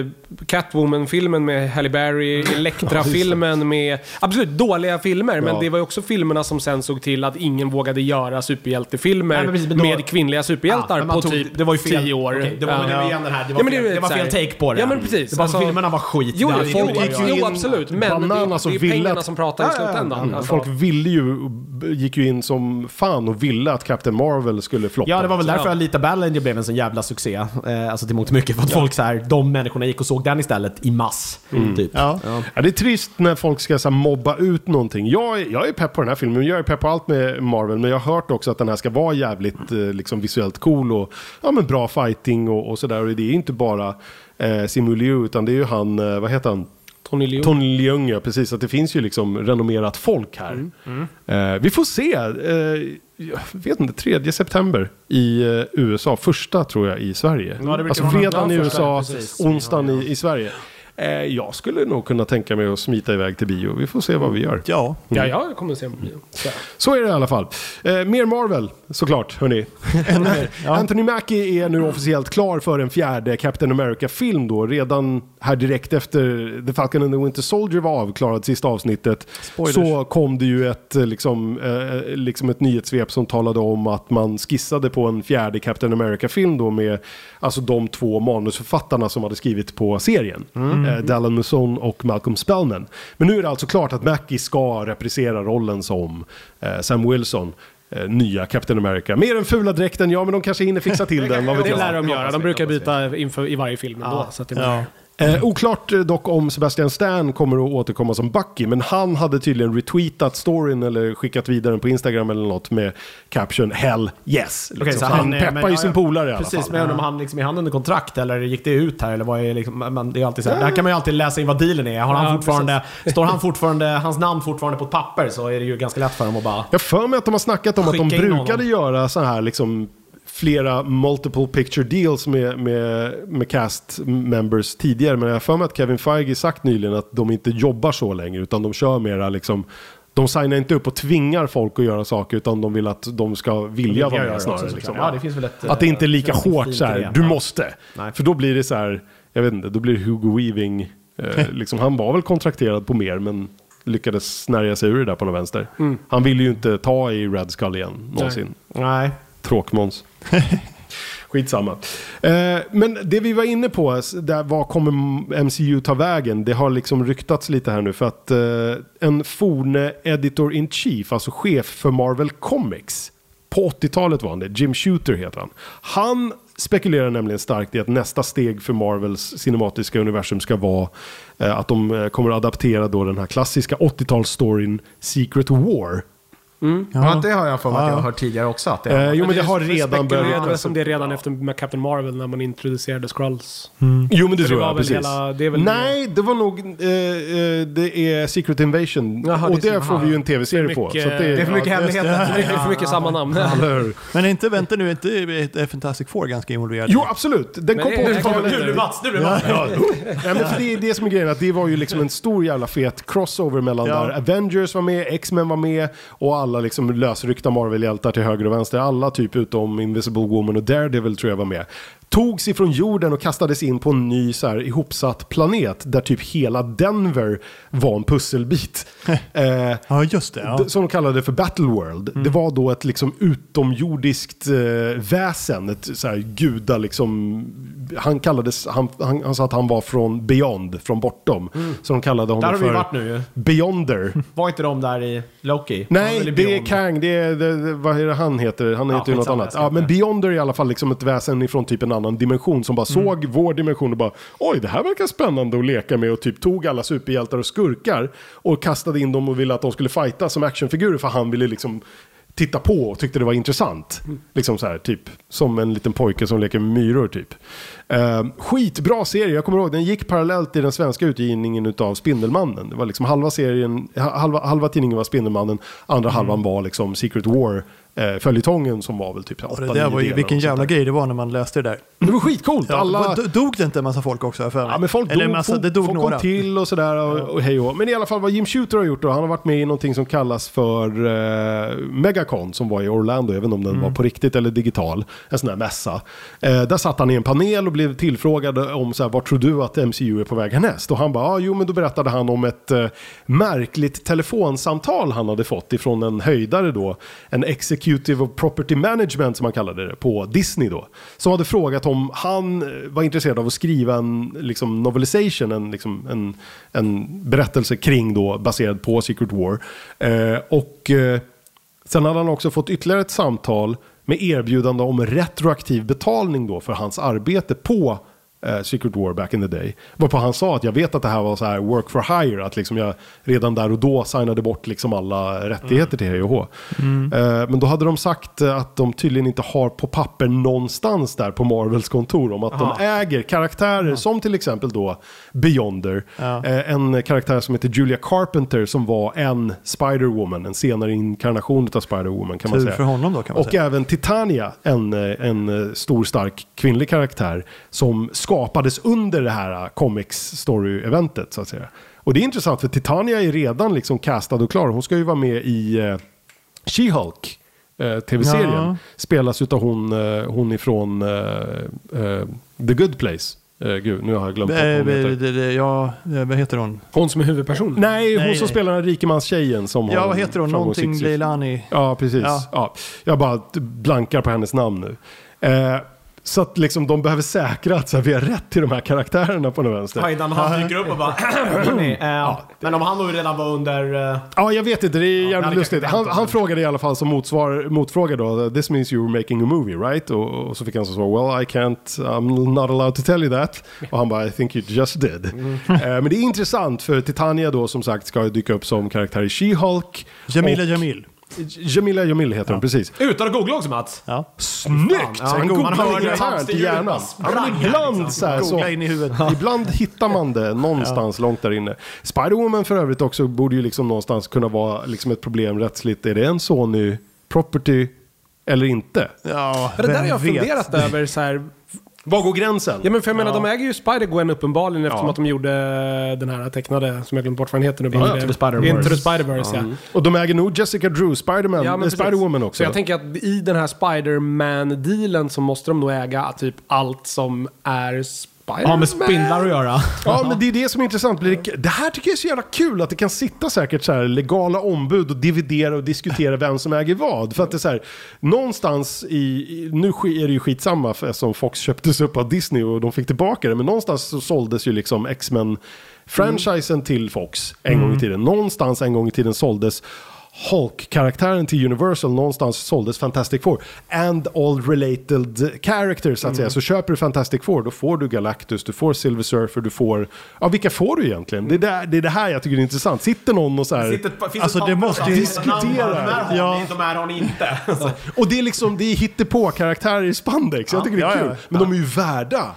eh, Catwoman-filmen med Halle Berry, Elektra-filmen med... Absolut dåliga filmer, men Ja. det var ju också filmerna som sen såg till att ingen vågade göra superhjältefilmer Nej, men precis, men då- med kvinnliga superhjältar Ja, men på tog- typ det var ju fel, 10 år. Okej, det var, Ja. men det var igen den här, det var, Ja, men fel, det det var take på det. Ja, men precis. Det var, Alltså- filmerna var skit. Jo, Det jo, jo, inget gick jo, in absolut. Men det, bananas det och är pengarna att- som pratar i slutändan. Mm. Alltså. Folk ville ju, gick ju in som fan och ville att Captain Marvel skulle floppa. Ja, det var väl därför Ja. Alita Ballinger blev en sån jävla succé. Eh, alltså till mångt mycket. För att folk så här, de människorna gick och såg den istället i mass. Typ. Ja. Ja, det är trist när folk ska så här, mobba ut någonting. Jag är, jag är pepp på den här filmen, jag är pepp på allt med Marvel, men jag har hört också att den här ska vara jävligt eh, liksom, visuellt cool och ja, men bra fighting och, och sådär. Och det är inte bara eh, Simu Liu, utan det är ju han, eh, vad heter han? Tony Leung. Tony Leung, ja, precis. Att det finns ju liksom renommerat folk här. Eh, vi får se. Eh, jag vet inte, 3 september i eh, USA. Första tror jag i Sverige. Ja, det brukar alltså vara fredagen i någon- USA, Ja, precis. onsdagen i, i Sverige. Eh, jag skulle nog kunna tänka mig att smita iväg till bio. Vi får se vad vi gör. Ja. Ja, jag kommer att se på bio. Så. Så är det i alla fall. Eh, mer Marvel, såklart, hörni. Anthony Mackie är nu officiellt klar för en fjärde Captain America-film då. Redan här direkt efter The Falcon and the Winter Soldier var avklarad sista avsnittet. Spoilers. Så kom det ju ett, eh, liksom, eh, liksom ett nyhetssvep som talade om att man skissade på en fjärde Captain America-film då med alltså de två manusförfattarna som hade skrivit på serien. Eh, Dallin Muson och Malcolm Spellman. Men nu är det alltså klart att Mackie ska reprisera rollen som eh, Sam Wilson. eh, Nya Captain America. Mer än fula dräkten, ja men de kanske hinner fixa till den. Vad vet Det lär de göra. De brukar byta inför, i varje film ändå. Så att det Ja. Eh, oklart eh, dock om Sebastian Stan kommer att återkomma som Bucky, men han hade tydligen retweetat storyn eller skickat vidare den på Instagram eller något med caption Hell yes. Liksom. Okej, så han, är- peppar men- ju ja, sin ja. polare i alla Precis, fall. men om han liksom, är han under kontrakt eller gick det ut här? Eller vad är liksom, men det är alltid så här, där kan man ju alltid läsa in vad dealen är. Har han Ja, fortfarande, står han fortfarande, hans namn fortfarande på ett papper så är det ju ganska lätt för dem att bara... Jag för mig att de har snackat om att de brukade honom. göra så här liksom flera multiple picture deals med, med, med cast members tidigare. Men jag har för mig att Kevin Feige sagt nyligen att de inte jobbar så längre utan de kör mera liksom de signar inte upp och tvingar folk att göra saker utan de vill att de ska vilja vara med snarare. Liksom. Ja, det ett... Att det inte är lika finns hårt så här, du måste. Nej. För då blir det så här, jag vet inte, då blir det Hugo Weaving. Eh, liksom, han var väl kontrakterad på mer men lyckades snärja sig ur det där på något vänster. Han ville ju inte ta i Red Skull igen någonsin. Nej. Tråkmåns. Skitsamma. Eh, men det vi var inne på, där, vad kommer MCU ta vägen? Det har liksom ryktats lite här nu för att eh, en forne editor in chief, alltså chef för Marvel Comics, på 80-talet var han det, Jim Shooter heter han. Han spekulerar nämligen starkt i att nästa steg för Marvels cinematiska universum ska vara eh, att de eh, kommer att adaptera då den här klassiska 80-talsstoryn Secret War. Ja, det har jag för mig att jag Ja. har hört tidigare också. Att det Eh, jo men det har Det redan spekulerades börjat. som det redan efter med Captain Marvel när man introducerade Skrulls. Jo men det För tror det jag, precis. hela- det Nej, det var nog, eh, eh, det är Secret Invasion. Jaha, och det det får vi ju en tv-serie på. mycket- Så att Det är för mycket ja, hemligheter. Det är för mycket samma namn. Men inte, vänta nu, inte är Fantastic Four ganska involverad? Jo, absolut. Den kom Men på det- det 80-talet. Nu blir Mats, nu blir Mats. Men det är det som är grejen, att det var ju liksom en stor jävla fet crossover mellan där Avengers var med, X-Men var med och alla liksom lösryckta Marvel-hjältar till höger och vänster. Alla typ utom Invisible Woman och Daredevil tror jag var med. Togs ifrån jorden och kastades in på en ny så här, ihopsatt planet där typ hela Denver var en pusselbit. eh, Ja, just det. Ja. som de kallade för Battleworld. Det var då ett liksom utomjordiskt eh, väsen, ett så här guda liksom. Han kallades, han, han, han sa att han var från beyond, från bortom. Så de kallade honom Där har vi för varit nu ju. Beyonder. Var inte de där i Loki? Nej, det är? Kang, det är, det, det, vad är det han heter? Han heter ju något annat. Ja, men Beyonder är i alla fall liksom ett väsen ifrån typ en annan dimension som bara såg vår dimension och bara oj, det här verkar spännande att leka med och typ tog alla superhjältar och skurkar och kastade in dem och ville att de skulle fighta som actionfigurer för han ville liksom titta på och tyckte det var intressant. Liksom så här, typ som en liten pojke som leker med myror typ. Uh, skitbra serie, jag kommer ihåg den gick parallellt i den svenska utgivningen utav Spindelmannen. Det var liksom halva serien, ha- halva, halva tidningen var Spindelmannen, andra halvan var liksom Secret War. Uh, följetongen som var väl typ 8 det där var ju, vilken jävla grej. det var när man läste det där. Det var skitcoolt. Ja, Alla... vad- Dog det inte en massa folk också? För mig? Ja, men folk Eller dog, massa, folk, det dog folk några. kom till och sådär och, och hej och. Men i alla fall vad Jim Shooter har gjort då, han har varit med i någonting som kallas för eh, Megacon som var i Orlando, även om den Mm. var på riktigt eller digital. En sån här mässa. Eh, där satt han i en panel och blev tillfrågad om så här, vad tror du att MCU är på väg härnäst? Och han bara, ah, jo men då berättade han om ett eh, märkligt telefonsamtal han hade fått ifrån en höjdare då. En executive of property management som han kallade det på Disney då. Som hade frågat om han eh, var intresserad av att skriva en liksom, novelization, en, liksom, en, en berättelse kring då baserad på Secret War. Eh, och eh, sen hade han också fått ytterligare ett samtal med erbjudande om retroaktiv betalning då för hans arbete på eh, Secret War back in the day. Varpå han sa att jag vet att det här var så här work for hire, att liksom jag redan där och då signade bort liksom alla rättigheter till hej och hå. Eh, men då hade de sagt att de tydligen inte har på papper någonstans där på Marvels kontor om att de äger karaktärer som till exempel då Beyonder. Ja. Eh, en karaktär som heter Julia Carpenter som var en Spider-Woman, en senare inkarnation av Spider-Woman kan man Tur säga. för honom då kan man Och säga. även Titania, en, en stor stark kvinnlig karaktär som skapades under det här eh, Comics Story-eventet så att säga. Och det är intressant för Titania är redan liksom castad och klar. Hon ska ju vara med i eh, She-Hulk. Eh, tv-serien Ja. spelas utav hon, eh, hon ifrån eh, The Good Place. Gud, nu har jag glömt vad hon heter. Ja, vad heter hon? Hon som är huvudperson. Nej, hon Nej, som nej. spelar den rikemanstjejen som Ja, vad heter hon? Någonting. Leilani. Ja, precis. Ja. Ja. Jag bara blankar på hennes namn nu. Så att liksom de behöver säkra att så här, vi har rätt till de här karaktärerna på något vänster. Ja, innan han dyker upp och bara... Eh, Men om han då redan var under... eh, Ja, jag vet inte. Det är det jävligt lustigt. Han, han frågade i alla fall som motsvar, motfråga då. This means you were making a movie, right? Och, och så fick han så svar, well I can't, I'm not allowed to tell you that. Och han bara, I think you just did. Mm. Eh, men det är intressant för Titania då som sagt ska dyka upp som karaktär i She-Hulk. Jamila Och- Jamil. Jamila Jamil heter hon, precis. Utan att googla också Mats. Ja. Snyggt! Ja, man googlar det internt i hjärnan. Ja, men ibland liksom. så här, så, in i huvudet. Ibland hittar man det någonstans långt där inne. Spider-Woman för övrigt också borde ju liksom någonstans kunna vara liksom ett problem rättsligt. Är det en Sony property eller inte? Ja, det där har jag vet? funderat över så här. Var går gränsen? Ja men för jag menar, de äger ju Spider-Gwen uppenbarligen eftersom Ja. att de gjorde den här tecknade, som jag glömt bort vad den heter nu. Into the Spider-Verse. Into the Spider-Verse, ja. Och de äger nog Jessica Drew, Spiderman, Ja, precis. Spider-Woman också. Så jag tänker att i den här Spider-Man-dealen så måste de nog äga typ allt som är Spider-Man. Har med spindlar att göra. Ja, men det är det som är intressant. Blir det- här tycker jag är så jävla kul, att det kan sitta säkert så här legala ombud och dividera och diskutera vem som äger vad. För att det är så här, någonstans i, nu är det ju skitsamma eftersom Fox köptes upp av Disney och de fick tillbaka det, men någonstans så såldes ju liksom X-Men franchisen till Fox en gång i tiden. Någonstans en gång i tiden såldes Hulk-karaktären till Universal, någonstans såldes Fantastic Four. And all related characters, så att säga. Så köper du Fantastic Four, då får du Galactus, du får Silver Surfer, du får... Ja, vilka får du egentligen? Det är, där, det, är det här jag tycker är intressant. Sitter någon och så här... Sitter, finns Alltså, det måste ju diskutera. De här har Ja. ni, de här har ni inte. Och det är liksom, det är hittepå-karaktärer i spandex. Jag tycker det är Ja, kul. ja. Men de är ju värda.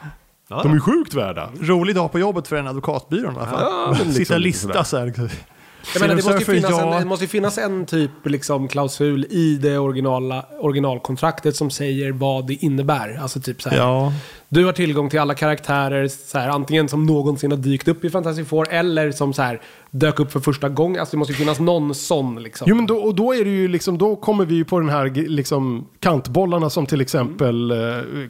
De är ju sjukt värda. Rolig dag på jobbet för en advokatbyrå i alla fall. Ja, liksom Sitta och lista så här. Jag menar, det, måste ju finnas Surfer, en, ja. det måste finnas en typ liksom, klausul i det originala, originalkontraktet som säger vad det innebär. Alltså typ så här. Ja, Du har tillgång till alla karaktärer, så här, antingen som någonsin har dykt upp i Fantastic Four eller som så här, dök upp för första gången. Alltså det måste ju finnas någon sån liksom. Jo men då, och då är det ju liksom, då kommer vi ju på den här liksom kantbollarna som till exempel eh,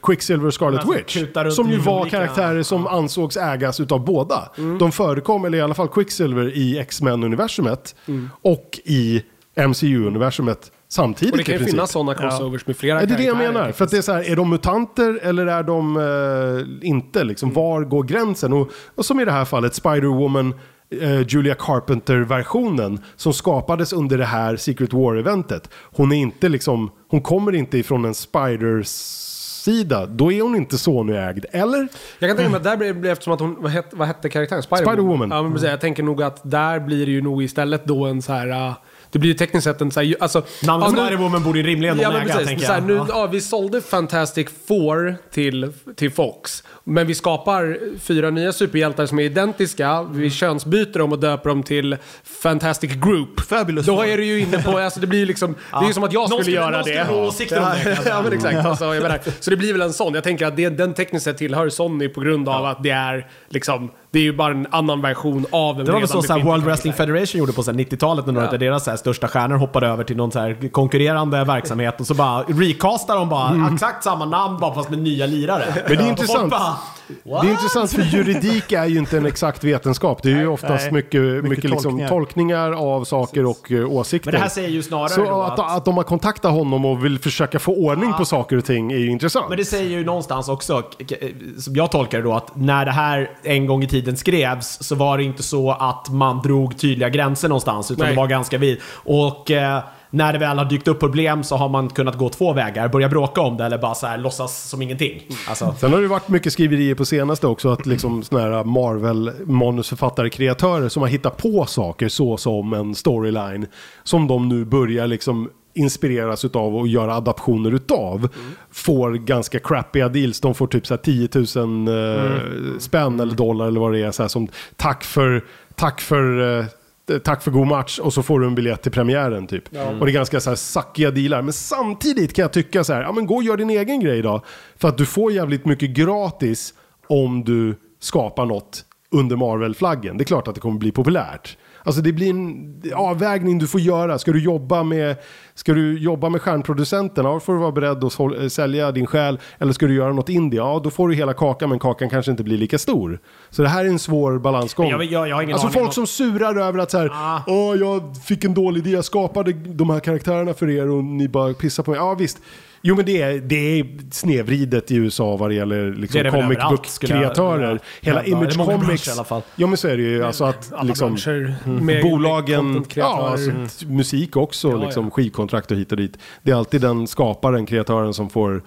Quicksilver och Scarlet Alltså, Witch. kutar runt Som ju i var olika- karaktärer som ansågs ägas utav båda. Mm. De förekom, eller i alla fall Quicksilver, i X-Men-universumet och i MCU-universumet samtidigt och det kan ju finnas sådana crossovers med flera Ja, det är det jag menar. För att det är så här, är de mutanter eller är de eh, inte? Liksom, Mm. Var går gränsen? Och, och som i det här fallet, Spider-Woman, eh, Julia Carpenter-versionen som skapades under det här Secret War-eventet. Hon är inte liksom, hon kommer inte ifrån en Spiders-sida. Då är hon inte Sony-ägd, eller? Jag kan tänka mig att där blir det eftersom att hon, vad hette, vad hette karaktären? Spider-Woman. Spider-Woman. Ja, men precis, jag tänker nog att där blir det ju nog istället då en så här... det blir ju tekniskt sett en så här, alltså... Namnet ja, nu- Spider-Woman borde ju rimligen någon Ja men äga, precis. tänker här, jag. nu, Ja. ja. vi sålde Fantastic Four till, till Fox. Men vi skapar fyra nya superhjältar som är identiska. Vi könsbyter dem och döper dem till Fantastic Group. Fabulous Då är det ju inne på, alltså det blir ju liksom, det är ju som att jag Någon skulle skulle- göra någon det. skulle ha åsikter om det, ja men exakt. Alltså, jag menar, så det blir väl en sån. Jag tänker att det, den tekniskt sett tillhör Sony på grund av att det är liksom, det är ju bara en annan version av en Det var väl så, så här, World Wrestling. Federation gjorde på så här 90-talet när några av deras så här, största stjärnor hoppade över till någon så här, konkurrerande verksamhet och så bara recastar de bara exakt samma namn bara fast med nya lirare. Mm. Men det är intressant. folk Bara, Det är intressant för juridik är ju inte en exakt vetenskap. Det är ju oftast nej. mycket, mycket, Mycket liksom, tolkningar. tolkningar av saker och eh, åsikter. Men det här säger ju snarare Så att, att... att de har kontaktat honom och vill försöka få ordning på saker och ting är ju intressant. Men det säger ju någonstans också, k- som jag tolkar det då, att när det här en gång i tiden skrevs så var det inte så att man drog tydliga gränser någonstans, utan Nej. det var ganska vid. Och eh, när det väl har dykt upp problem så har man kunnat gå två vägar. Börja bråka om det eller bara så här låtsas som ingenting. Alltså, Sen har det varit mycket skriverier på senaste också att liksom såna här Marvel manusförfattare, kreatörer som har hittat på saker så som en storyline som de nu börjar liksom inspireras utav och göra adaptioner utav får ganska crappiga deals. De får typ så här 10 000 eh, spänn eller dollar eller vad det är så här, som tack för, tack för eh, Tack för god match och så får du en biljett till premiären typ. Och det är ganska så här sackiga dealar. Men samtidigt kan jag tycka så här, ja men gå och gör din egen grej då. För att du får jävligt mycket gratis om du skapar något under Marvel-flaggen. Det är klart att det kommer bli populärt. Alltså det blir en avvägning du får göra. Ska du jobba med, ska du jobba med stjärnproducenterna, ja, då får du vara beredd att sälja din själ. Eller ska du göra något indie, ja då får du hela kakan men kakan kanske inte blir lika stor. Så det här är en svår balansgång. Jag- jag- jag alltså folk om- som surar över att så här, åh jag fick en dålig idé, jag skapade de här karaktärerna för er och ni bara pissar på mig. Ja visst. Jo men det är, det är snedvridet i USA vad det gäller liksom, Det det comic book-kreatörer. Hela hävda. Image Comics. i alla fall. Ja men så är det ju. Alltså att liksom, branscher med bolagen, ja, alltså, musik också, Ja, liksom, ja. Skivkontrakt och hit och dit. Det är alltid den skaparen, kreatören som får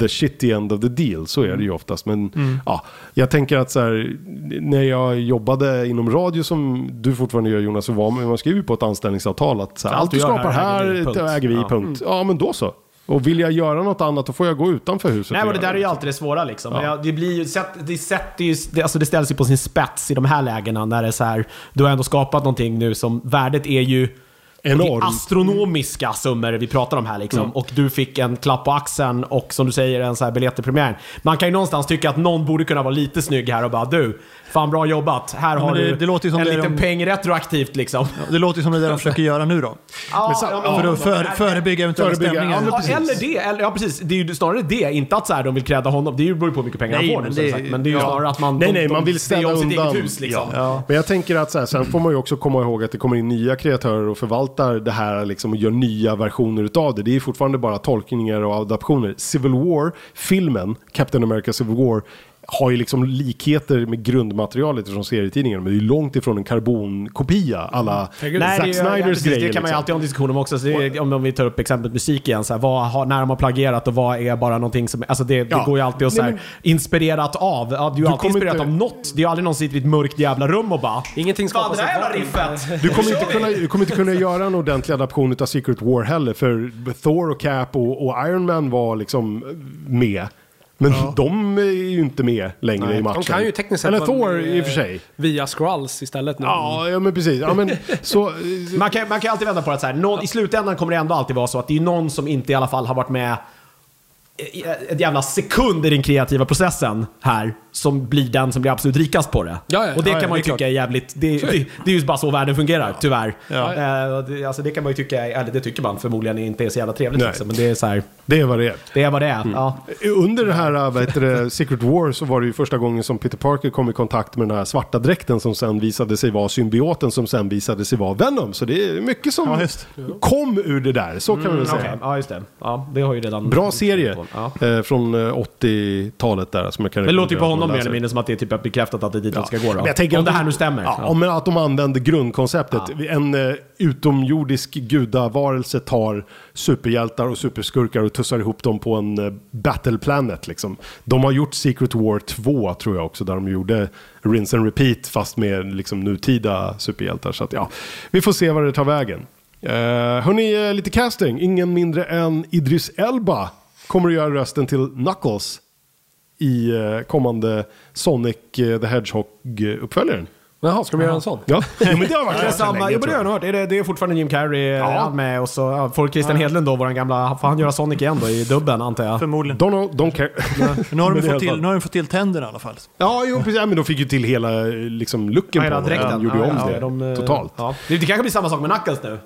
the shitty end of the deal. Så är det ju oftast. Men ja, jag tänker att så här, när jag jobbade inom radio som du fortfarande gör Jonas, så var man, man skriver på ett anställningsavtal att så här, Allt du skapar här äger här vi, punkt. det äger vi, Ja. punkt. Ja men då så. Och vill jag göra något annat då får jag gå utanför huset. Nej och men det där är ju alltid det svåra liksom. Ja. Det, blir ju, det, sätter ju, det, alltså det ställs ju på sin spets i de här lägena när det är så här. Du har ändå skapat någonting nu som värdet är ju Enormt. Det är astronomiska summor vi pratar om här liksom. Mm. Och du fick en klapp på axeln och som du säger en så här biljett till premiären. Man kan ju någonstans tycka att någon borde kunna vara lite snygg här och bara du, fan bra jobbat. Här har det- du det låter ju som en det liten de- peng retroaktivt liksom. Det låter som det de försöker göra nu då. Ja, ja, ja, För att för, förebygga eventuella Förebygga, stämningar. ja, Ja, eller det, eller, ja precis. Det är ju snarare det. Inte att så här, de vill kräda honom. Det beror ju på hur mycket pengar Nej, han får men det- sagt. Men det är ju ja. snarare att man... Nej, de, nej, de man vill ställa om sitt undan. eget hus liksom. Ja. Men jag tänker att så här, sen får man ju också komma ihåg att det kommer in nya kreatörer och förvaltar det här liksom, och gör nya versioner utav det. Det är fortfarande bara tolkningar och adaptioner. Civil War, filmen, Captain America Civil War, har ju liksom likheter med grundmaterialet från serietidningen. Men det är ju långt ifrån en karbonkopia alla. Nej, Zack det, är, ja, precis, grejer. det kan man ju liksom. alltid ha en diskussion om också. Så det är, om vi tar upp exemplet musik igen. Så här, vad har, när de har plagierat och vad är bara någonting som... Alltså det, det Ja. går ju alltid att så Nej, här, men- inspirerat av. Ja, du är ju alltid kommer inspirerat inte- av något. Det är ju aldrig någon som sitter i ett mörkt jävla rum och bara... Ingenting Fan, skapas det där av jävla riffet! Du kommer, inte kunna, du kommer inte kunna göra en ordentlig adaption av Secret War heller. För Thor och Cap och, och Iron Man var liksom med. Men de är ju inte med längre i matchen. De kan ju tekniskt sett Eller Thor med, i och för sig. Via Skrulls istället nu. Ja, ja men precis. Ja, men, så, Man kan, man kan alltid vända på det så här. Någon, I slutändan kommer det ändå alltid vara så att det är någon som inte i alla fall har varit med ett jävla sekund i den kreativa processen här som blir den som blir absolut rikast på det. Ja, ja. och det Ja, kan ja, man ju tycka är jävligt... Det, det, det är ju bara så världen fungerar, tyvärr. Ja. Eh, det, alltså det kan man ju tycka, eller det tycker man förmodligen inte är så jävla trevligt Nej. liksom, men det är så här, Det är vad det är. det är vad det är. Ja. Under det här vad heter det, Secret War så var det ju första gången som Peter Parker kom i kontakt med den här svarta dräkten som sen visade sig vara symbioten som sen visade sig vara Venom. Så det är mycket som Ja, just. kom ur det där, så kan man väl säga. Okej, ja just det. Ja, det har ju redan... Bra serie Ja. eh, från eh, 80-talet där som jag kan Det låter ju på honom mer eller mindre som att det är typ bekräftat att det är dit de ska gå då. Men jag tänker Om att det de- här nu stämmer. Ja, Om att de använder grundkonceptet. En eh, utomjordisk gudavarelse tar superhjältar och superskurkar och tussar ihop dem på en eh, battle planet. Liksom. De har gjort Secret War 2 tror jag också, där de gjorde Rinse and Repeat fast med liksom, nutida superhjältar. Så att, ja, vi får se vad det tar vägen. Uh, hörni, eh, lite casting. Ingen mindre än Idris Elba kommer att göra rösten till Knuckles i eh, kommande Sonic eh, the Hedgehog-uppföljaren. Jaha, ska de göra en sån? Ja, jo, men det har varit Det samma, länge, jo, men det har jag. hört. Är det, det är fortfarande Jim Carrey ja. han med och så ja, får Christian Hedlund då, våran gamla, får han göra Sonic igen då i dubben antar jag? Förmodligen. Don't, don't care. Nu har, de fått till, nu har de fått till tänderna i alla fall. Ja, jo, precis. Ja, men de fick ju till hela eh, liksom, looken hela på honom. De gjorde ju om Ja, det ja, de, eh, totalt. Ja. Det, det kanske blir samma sak med Knuckles nu.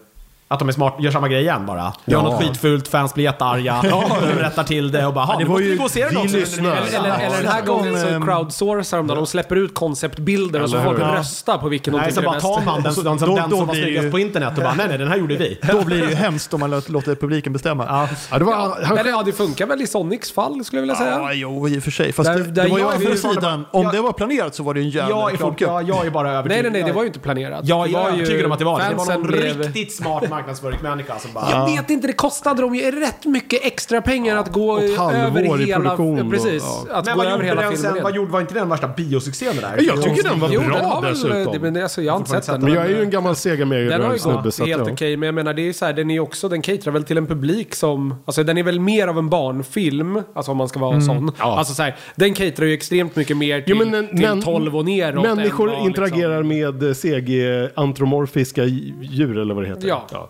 Att de är smart, gör samma grej igen bara. Gör Ja. något skitfult, fans blir jättearga, de rättar till det och bara "Ha, det nu måste ju- vi gå och se den också. lyssnar. Eller, eller, eller den här Ja. gången så Ehm, crowdsourcar de. De släpper ut konceptbilder och så får folk rösta på vilken de Nej, så tycker är bara bäst. tar man den, den, Då- den, den då som var snyggast ju- på internet och bara nej nej den här gjorde vi. Då blir det ju hemskt om man låter, publiken bestämma. Ja, Ja, det var, han, Eller ja, det funkar väl i Sonics fall skulle jag vilja säga. jo, i och för sig. Fast Där- det, där det var ju å andra sidan, om jag- det var planerat så var det ju en jävla reklamkupp. jag, är bara Nej, övertygad. nej, nej, det var ju inte planerat. Jag är övertygad om att det var det. Det var någon riktigt smart marknadsföringsmänniska som bara... Jag vet inte, det kostade dem ju rätt mycket extra pengar att gå ett halvår över i hela... produktion och- precis, ja. att Men gå vad över gjorde, hela den sen, filmen. vad gjorde, var inte den värsta biosuccén det där? jag tycker den var Jo, den bra har väl... dessutom. Det, men alltså, jag har inte sett den. men jag är ju en gammal Sega Mega Den har ju gått helt ja. okej, men jag menar det är så här, den är också, den caterar väl till en publik som, alltså den är väl mer av en barnfilm, alltså om man ska vara sån. Ja. Alltså så här, den caterar ju extremt mycket mer till, Jo, men, till men- 12 och neråt. än Människor vad, interagerar liksom, med eh, CG-antromorfiska djur eller vad det heter. Ja.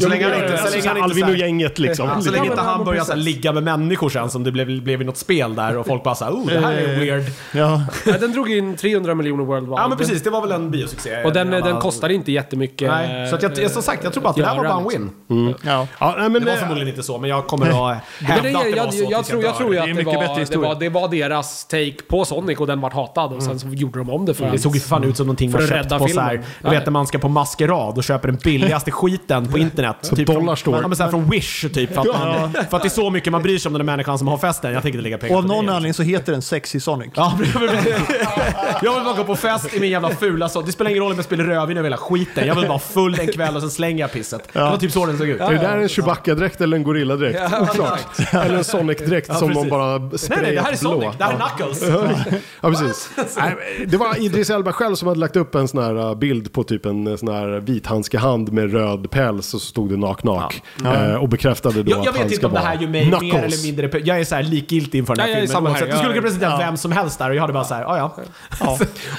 Så länge han inte, så länge han inte, Alvin och här, gänget liksom. Ja, så länge inte han börjar så här, ligga med människor sen som det blev, blev i något spel där och folk bara såhär oh det här är weird. Ja. Ja, den drog in 300 miljoner worldwide. Ja men precis, det var väl en biosuccé. Och den, den kostade inte jättemycket. Nej, så att jag, jag, som sagt, jag tror bara att det där var bara en win. Ja. Ja, nej, men, Det var eh, förmodligen inte så, men jag kommer att hävda det, att det jag, var så. jag, jag, tror, jag tror ju Det är att det var, det, var, det var deras take på Sonic och den vart hatad. Och sen så gjorde de om det för Det såg ju för fan ut som någonting man att köpt på så här, filmen. du vet när man ska på maskerad och köper den billigaste skiten på internet. Typ Dollar från, store. Ja, men så här från Wish typ. För att, man, för att det är så mycket man bryr sig om den där människan som har festen. Jag tänker inte lägga pengar Och av någon anledning så heter den Sexy Sonic. Ja, jag vill bara gå på fest i min jävla fula så. Det spelar ingen roll om jag spelar rödvin över hela skiten. Jag vill vara full en kväll och sen slänger jag pisset. Det var typ så den såg ut. Är det där en Chewbacca-dräkt eller en Gorilla-dräkt? Oklart. Eller en Sonic-dräkt som precis. de bara Nej, sprayat nej, det här är blå. Sonic. Det här är Knuckles. Ja, precis. Nej, Det var Idris Elba själv som hade lagt upp en sån här uh, bild på typ en uh, sån här vithandskehand med röd päls och så stod det knock knock. Eh, Och bekräftade då Jag, jag att han vet ska inte om det här vara gör mig mer eller mindre... Jag är så här likgiltig inför den här Ja, jag är filmen. samma här. Du skulle Jag- kunna presentera vem som helst där och jag hade bara så här, ja ja.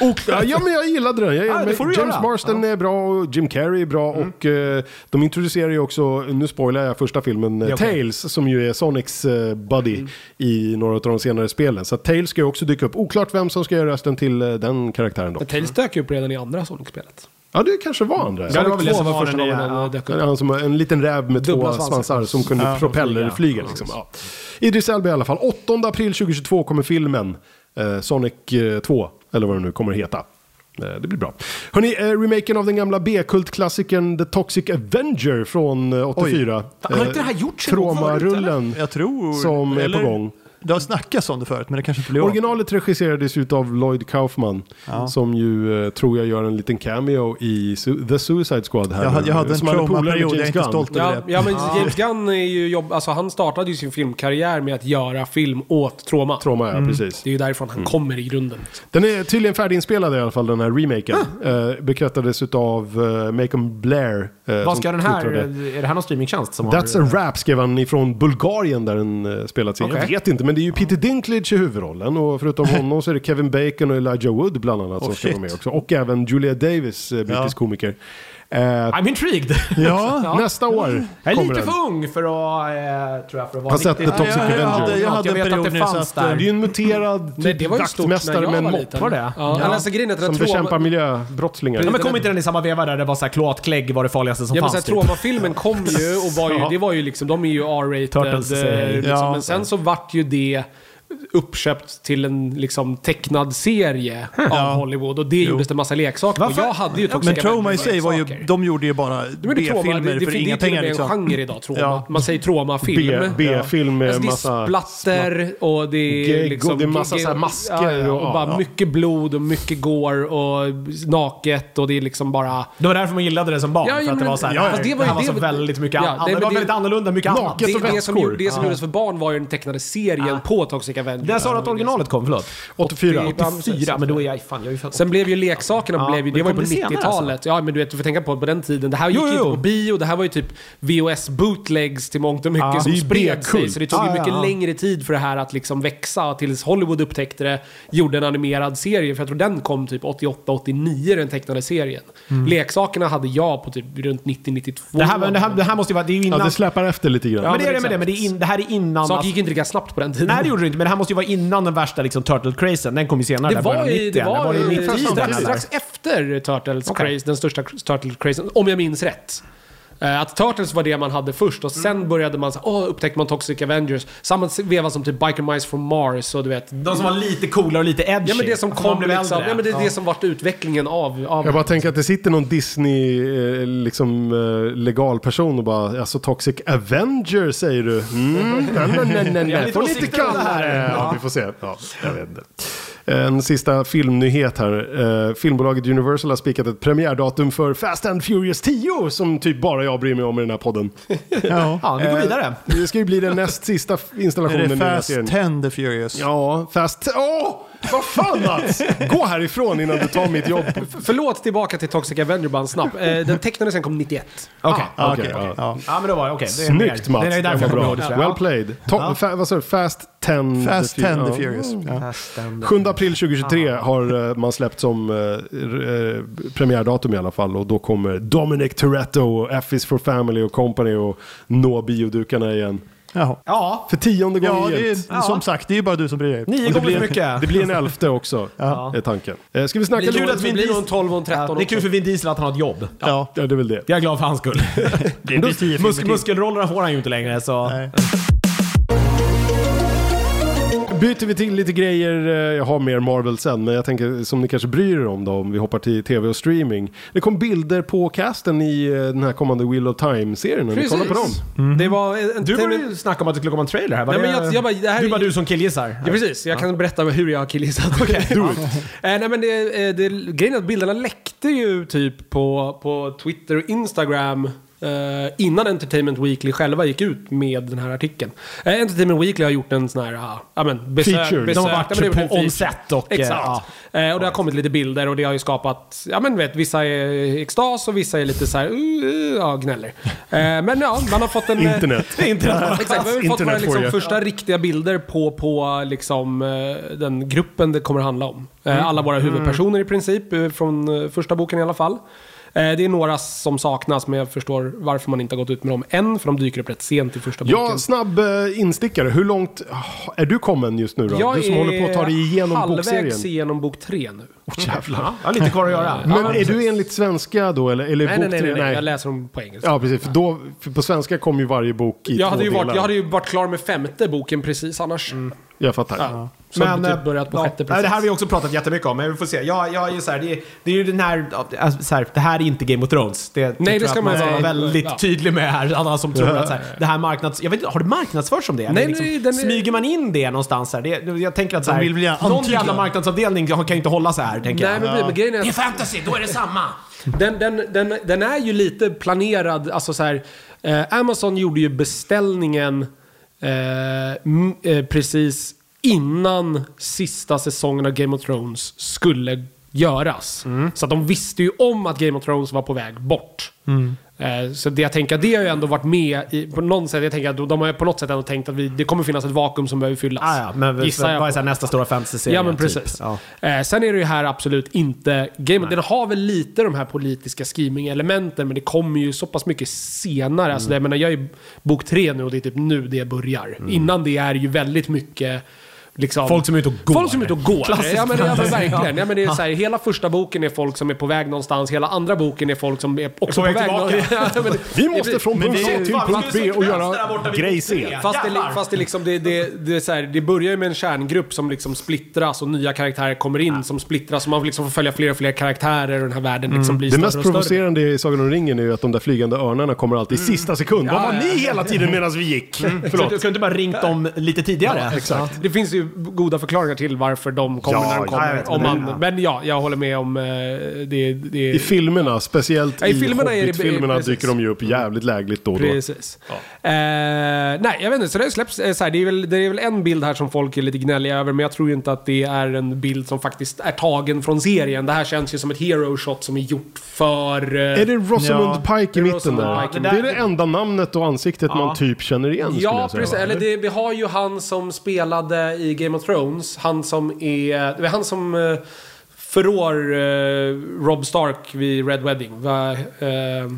Och, ja, ja, men jag gillade den. Jag, Ja, det men får du James göra. Marsden är bra och Jim Carrey är bra och eh, de introducerar ju också, nu spoilar jag första filmen, eh, är okej. Tails som ju är Sonics eh, buddy i några av de senare spelen. Så Tails ska ju också dyka upp. Oklart vem som ska göra rösten till eh, den karaktären då. Men Tails dök ju upp redan i andra Sonic-spelet. Ja, det kanske var andra. Ja, det var väl det som var första den gången den ja. dök Ja, upp. Han som är en liten räv med Dubbla två svansar. svansar som kunde Ja, propellerflyga. flyga. Liksom. Ja. Idris Elba i alla fall. 8 april 2022 kommer filmen eh, Sonic eh, 2, eller vad det nu kommer att heta. Eh, det blir bra. Hörrni, eh, remaken av den gamla B-kultklassikern The Toxic Avenger från eh, 84. Har inte det här gjorts en gång förut, Troma-rullen Jag tror... som är eller- på gång. Det har snackats om det förut, men det kanske inte blir av. Originalet regisserades ut av Lloyd Kaufman. Ja. Som ju, eh, tror jag, gör en liten cameo i Su- The Suicide Squad. Här Jag hade, jag hade en trauma-period, jag är inte stolt över Ja, det. ja, men James Gunn är ju jobb, alltså han startade ju sin filmkarriär med att göra film åt Troma. Trauma, ja, precis. Det är ju därifrån han kommer i grunden. Den är tydligen färdiginspelad i alla fall, den här remaken. Eh, bekräftades utav uh, Macon Blair. eh, Vad ska den här... twittrade. Är det här någon streamingtjänst som That's har... a rap skrev han ifrån Bulgarien där den uh, spelats in. Jag Okej. vet inte, men det är ju Peter Dinklage i huvudrollen. Och förutom honom så är det Kevin Bacon och Elijah Wood bland annat som Oh, ska vara shit. med också. Och även Julia Davis, uh, brittisk Ja. komiker. Eh, I'm intrigued. Ja, Nästa år Jag är lite den. för ung för att, eh, tror jag, för att vara riktigt- Ja, jag- jag Avenger. hade- jag hade jag en vet att period det nu fanns att, där. Det är ju en muterad Nej, typ det var ju jag med en mopp. Var det? Ja, Ja. Alltså, grejen är Som bekämpar miljöbrottslingar. Ja, men kom inte den i samma veva där det var så här kloatklägg var det farligaste som Ja men fanns? såhär, typ? Trauma-filmen kom ju och var ju, Ja. det var ju liksom, de är ju R-rated. Eh, eh, liksom, ja. Men sen så vart ju det uppköpt till en liksom tecknad serie av Hollywood och det gjordes det massa leksaker. Varför? Jag hade ju Toxic men Trauma i sig var ju, de gjorde ju bara det B-filmer det, det, för det, inga är till och pengar med liksom. en genre idag, trauma. Ja. Man säger traumafilm. B- B-film med Alltså, det är massa... splatter och det är och liksom... det är massa så här masker ja, ja, och- och bara ja. mycket blod och mycket gore och naket och det är liksom bara... Det var därför man gillade det som barn. Ja, för ja, att det var så här, ja, det var ju- här var det så väldigt mycket Ja, Det var det- väldigt annorlunda, mycket Naket annat. och Det, det, som, väskor. gjorde- det som gjordes för barn var ju den tecknade serien på Toxic Avenger. När sa du att originalet kom? Förlåt? 84. 84, men då är jag... Fan, jag är ju född Sen blev ju leksakerna, Ja, blev ju, det var ju på det senare 90-talet. Ja, men du vet, du får tänka på på den tiden. Det här gick Jo, ju inte på bio, det här var ju typ VHS bootlegs till mångt och mycket Ja, som spred sig. Så det tog ju Ja, ja, mycket ja. längre tid för det här att liksom växa tills Hollywood upptäckte det, gjorde en animerad serie. För jag tror den kom typ 88-89, den tecknade serien. Leksakerna hade jag på typ runt 90-92. Det här, det, här, det här måste ju vara... Det är ju innan... Ja, det släpar efter lite grann. men det är det med det, men det är, in, det här är innan... Saker alltså- gick inte lika snabbt på den tiden. Nej det gjorde det inte, men det här måste ju vara innan den värsta liksom, Turtle-crazen. Den kom ju senare, Det där var, i, 90. det var, det i- 90 strax, efter Turtles Okej. craze, den största Turtle-crazen, om jag minns rätt. Eh, Att Turtles var det man hade först och sen började man så åh, upptäckte man Toxic Avengers. Samma veva som typ Biker Mice from Mars och du vet. De som var lite coolare och lite edgy. Ja men det som Alltså, kom blev liksom, äldre. ja men det är det som vart utvecklingen av... av Jag bara tänker att det sitter någon Disney eh, liksom, eh, legal person och bara alltså Toxic Avenger säger du? Mm, nej, nej, nej, nej, får ni inte kalla det. Ja, Ja. vi får se. Ja, jag vet inte. En sista filmnyhet här. Eh, filmbolaget Universal har spikat ett premiärdatum för Fast and Furious 10 som typ bara jag bryr mig om i den här podden. Ja. Ja, vi går vidare. Eh, Det ska ju bli den näst sista Är installationen det i den här Fast serien. 10 the Furious? Ja, Fast... Åh! Vad fan Mats! Gå härifrån innan du tar mitt jobb. Förlåt tillbaka till Toxic Avenger bara en snabb. Eh, Den tecknade sen kom 91. Okej. Ja, Okej, okej, ja. ja. Ja men då var det okej. Snyggt Mats, Det är därför jag var kommer ihåg. Well played. To- Ja. fa- vad sa du? Fast 10... Fast 10 the. Furious. Ja. Fast and- 7 april 2023 har eh, man släppt som eh, r- eh, premiärdatum i alla fall och då kommer Dominic Toretto, F is for Family och Company och nå biodukarna igen. Jaha. Ja, För tionde Ja, gången det gillt. är, som sagt, det är ju bara du som bryr dig. nio det gånger blir, för mycket. det blir en elfte också, Ja. är tanken. Eh, Ska vi snacka Det kul blir att Vin det Diesel- en 12 och en 13 Ja, det är kul för Vin Diesel att han har ett jobb. Ja. Ja, det är väl det. Jag är glad för hans skull. Det muskelrollerna får han ju inte längre så... Byter vi till lite grejer, eh, jag har mer Marvel sen, men jag tänker som ni kanske bryr er om då, om vi hoppar till tv och streaming. Det kom bilder på casten i eh, den här kommande Wheel of Time-serien, har ni kollat på dem? Det var en, Du började ju snacka om att det skulle komma en trailer här. Var Nej, men det- jag- jag bara, det här du är- bara du som killgissar. Ja precis, jag kan berätta hur jag har killgissat. Okay. Do it. eh, nej men det, det, grejen är att bilderna läckte ju typ på, på Twitter och Instagram innan Entertainment Weekly själva gick ut med den här artikeln. Eh, Entertainment Weekly har gjort en sån här, ah, ja men besök, Feature. besök. De har varit ja, på on-set och, eh, Exakt. ja. Eh, och det har kommit lite bilder och det har ju skapat, ja men vet, vissa är extas och vissa är lite så här, uh, uh, ja gnäller. Eh, men ja, man har fått en... eh, Internet. Internet. Exakt, vi har fått våra liksom, första riktiga bilder på, på liksom, eh, den gruppen det kommer att handla om. Eh, Alla våra huvudpersoner i princip, eh, från eh, första boken i alla fall. Eh, Det är några som saknas, men jag förstår varför man inte har gått ut med dem än, för de dyker upp rätt sent i första boken. Ja, snabb eh, instickare. Hur långt ah, är du kommen just nu då? Jag du som håller på att ta dig igenom halvvägs bokserien. igenom bok tre nu. Åh jävlar. Ja, jag har lite kvar att göra. Men är du enligt svenska då eller, eller Nej, bok nej, nej, tre? nej, nej, jag läser dem på engelska. Ja, precis. För, då, för på svenska kom ju varje bok i Jag två hade, ju delar. varit, jag hade ju varit klar med femte boken precis annars. Jag fattar. Ja. Så men, typ eh, börjat på ja, sjätte precis. Det här har vi också pratat jättemycket om, men vi får se. Jag, jag är så här, det, är, det är ju den här, alltså, så här, det här är inte Game of Thrones. Det, Nej, det ska man vara- väldigt ja. tydlig med här. Alla som tror att så här, det här marknads... Jag vet inte, har det marknadsförts som det? Nej, liksom, nej, den är- Smyger man in det någonstans här? Det, jag tänker att så här, någon jävla marknadsavdelning kan ju inte hålla så här, tänker Nej, jag. men, men grejen är Det är fantasy, då är det samma! den, den, den, den är ju lite planerad, alltså så här, eh, Amazon gjorde ju beställningen eh, m- eh, precis innan sista säsongen av Game of Thrones skulle göras. Så att de visste ju om att Game of Thrones var på väg bort. Eh, Så det jag tänker, det har ju ändå varit med i, på något sätt. Jag tänker att de har på något sätt ändå tänkt att vi, det kommer finnas ett vakuum som behöver fyllas. Ah, ja, men Gissar jag vad är så nästa stora fantasy-serie? Ja men typ? precis. Ja. Eh, sen är det ju här absolut inte... Game, den har väl lite de här politiska scheming-elementen men det kommer ju så pass mycket senare. Alltså, det, jag menar, jag är bok tre nu och det är typ nu det börjar. Innan det är ju väldigt mycket... Liksom, Folk som är ute och går. Folk som är ute och går. Klassisk Ja men, ja, men verkligen. Ja, men det är så här, hela första boken är folk som är på väg någonstans. Hela andra boken är folk som är också På på, väg väg. Ja, men- Vi måste från punkt A till punkt B och göra grej C. Fast det, fast det, liksom, det, det, det, är så här, det börjar ju med en kärngrupp som liksom splittras och nya karaktärer kommer in som splittras. Och man liksom får följa fler och fler karaktärer och den här världen liksom blir Det större mest och större. provocerande i Sagan om ringen är ju att de där flygande örnarna kommer alltid i sista sekund. Var Ja, var ja, ni ja. hela tiden medan vi gick? Förlåt. Du kunde inte bara ringt dem lite tidigare? Exakt. Det finns ju goda förklaringar till varför de kommer Ja, när de ja, kommer. vet, om men man, det- men ja, jag håller med om eh, det. det I filmerna, speciellt Ja, i i, filmerna är det- Hobbit-filmerna precis. dyker de ju upp jävligt lägligt då och då. Precis. Eh, nej, jag vet inte. Så det släpps, eh, så här, det, är väl, det är väl en bild här som folk är lite gnälliga över, men jag tror ju inte att det är en bild som faktiskt är tagen från serien. Det här känns ju som ett hero shot som är gjort för... eh, Är det Rosamund Ja, Pike i det är mitten där? Pike i det är det enda namnet och ansiktet man typ känner igen Ja, precis. Eller det, vi har ju han som spelade i Game of Thrones. Han som är... Det är han som eh, förrår eh, Rob Stark vid Red Wedding. Va, eh,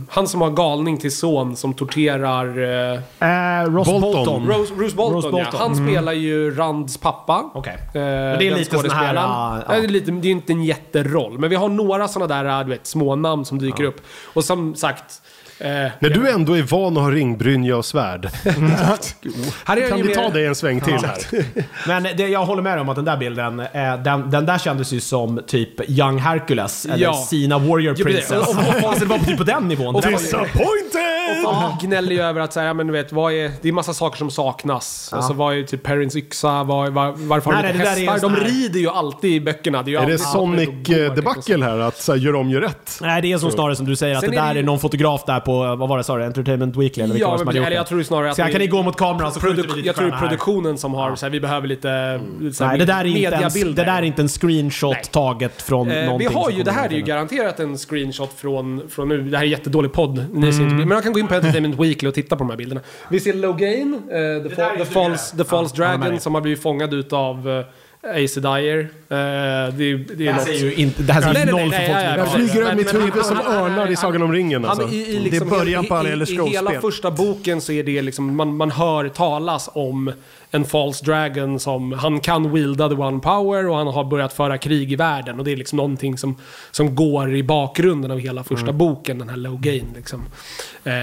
han som har galning till son som torterar... Eh, Eh, Ross Bolton. Bolton. Rose, Bruce Bolton, Bruce Bolton. Ja. Han spelar ju Rands pappa. Okej. Eh, det är lite sån här, ja. Ja, det, är lite, det är inte en jätteroll. Men vi har några sådana där du vet, små namn som dyker upp. Och som sagt... Eh, När du ändå är van att ha ringbrynja och svärd. här är Kan vi ta det en sväng till här? Men det, jag håller med om att den där bilden, eh, den, den där kändes ju som typ Young Hercules eller Ja. Sina Warrior. Princess. Och- och- och- alltså det var på typ på den nivån. och- var- Disappointed! Folk gnäller ju över att säga, men du vet, vad är, det är massa saker som saknas. Alltså vad är typ Perrins yxa, vad, var, varför har de inte det är hästar? De rider ju alltid i böckerna. Det är, ju Är det alltid något med att de går, liksom. Sonic-debacle här? Att så här, gör om, gör rätt? Nej, det är som snarare som du säger, att Sen det är där det är, någon fotograf där på, vad var det sa du, Entertainment Weekly eller vilka Ja, det som men, hade gjort eller jag det? tror snarare att Så här, det kan är ni gå mot kameran så skjuter vi lite Jag tror det är produktionen som har, så här, vi behöver lite så här, Nej, det där, är inte en, mediabilder. det där är inte en screenshot Nej. taget från Eh, vi någonting har som ju, det här är ju garanterat en screenshot från, från nu. Det här är jättedålig podd. Ni ser Mm. inte, men man kan gå in på Entertainment Weekly och titta på de här bilderna. Vi ser Logain, eh, the, är the, False, the. False Ja, Dragon som har blivit fångad utav uh, Ace Dyer. Eh, det, är- det är Det här något... ser ju inte, det här ser Nej, ju nej, noll nej, för folk Jag flyger över mitt huvud som örnar i Sagan om ringen Han, alltså. i, i, Det är liksom, början på alla i, i, I hela första boken så är det liksom, man, man hör talas om en false dragon som, han kan wielda the one power och han har börjat föra krig i världen. Och det är liksom någonting som, som går i bakgrunden av hela första Mm. boken, den här Logain liksom. Eh,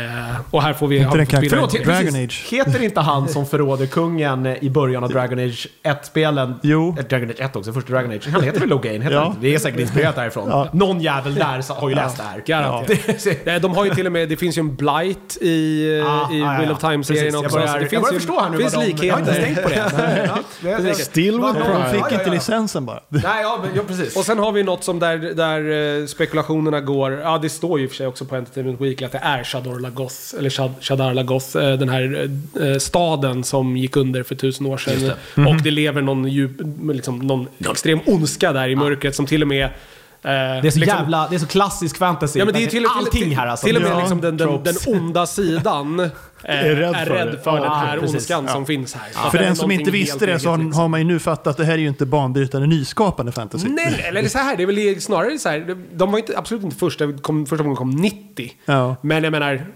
och här får vi... Inte den karaktären. Dragon. Age. Heter inte han som förråder kungen i början av Dragon Age 1-spelen? Jo. Eh, Dragon Age 1 också, första Dragon Age. Han heter väl Logain? Heter Ja. han? Det är säkert inspirerat därifrån. Ja. Någon jävel där har ju läst det här. Garanterat. Eh, De har ju till och med, det finns ju en Blight i, eh, Ah, i ah, ja, Wheel ja. of Time-serien också. Jag börjar, det jag börjar förstå här nu finns vad de... Likheter. Tänkt på det. Ja, det- det- Still with De fick inte ja. licensen bara. Nej, ja, men, ja precis. Och sen har vi något som där, där eh, spekulationerna går, ja det står ju i och för sig också på Entertainment Weekly att det är Shadar Lagoth, eller Shad, Shadar Lagoth, eh, den här eh, staden som gick under för tusen år sedan. Och det lever någon, djup, liksom, någon extrem ondska där i mörkret som till och med... eh, Det är så jävla, det är så klassisk fantasy. Ja, men det är till, till, Allting till, här alltså. Till och med Ja. liksom den, den, den onda sidan eh, är rädd rädd för för, det. för den här precis. ondskan som finns här. För är den som inte visste det så har, liksom. har man ju nu fattat att det här är ju inte banbrytande nyskapande fantasy. Nej, eller så här, det är väl snarare så här, de var inte, absolut inte första, kom, första gången kom 90. Ja. Men jag menar,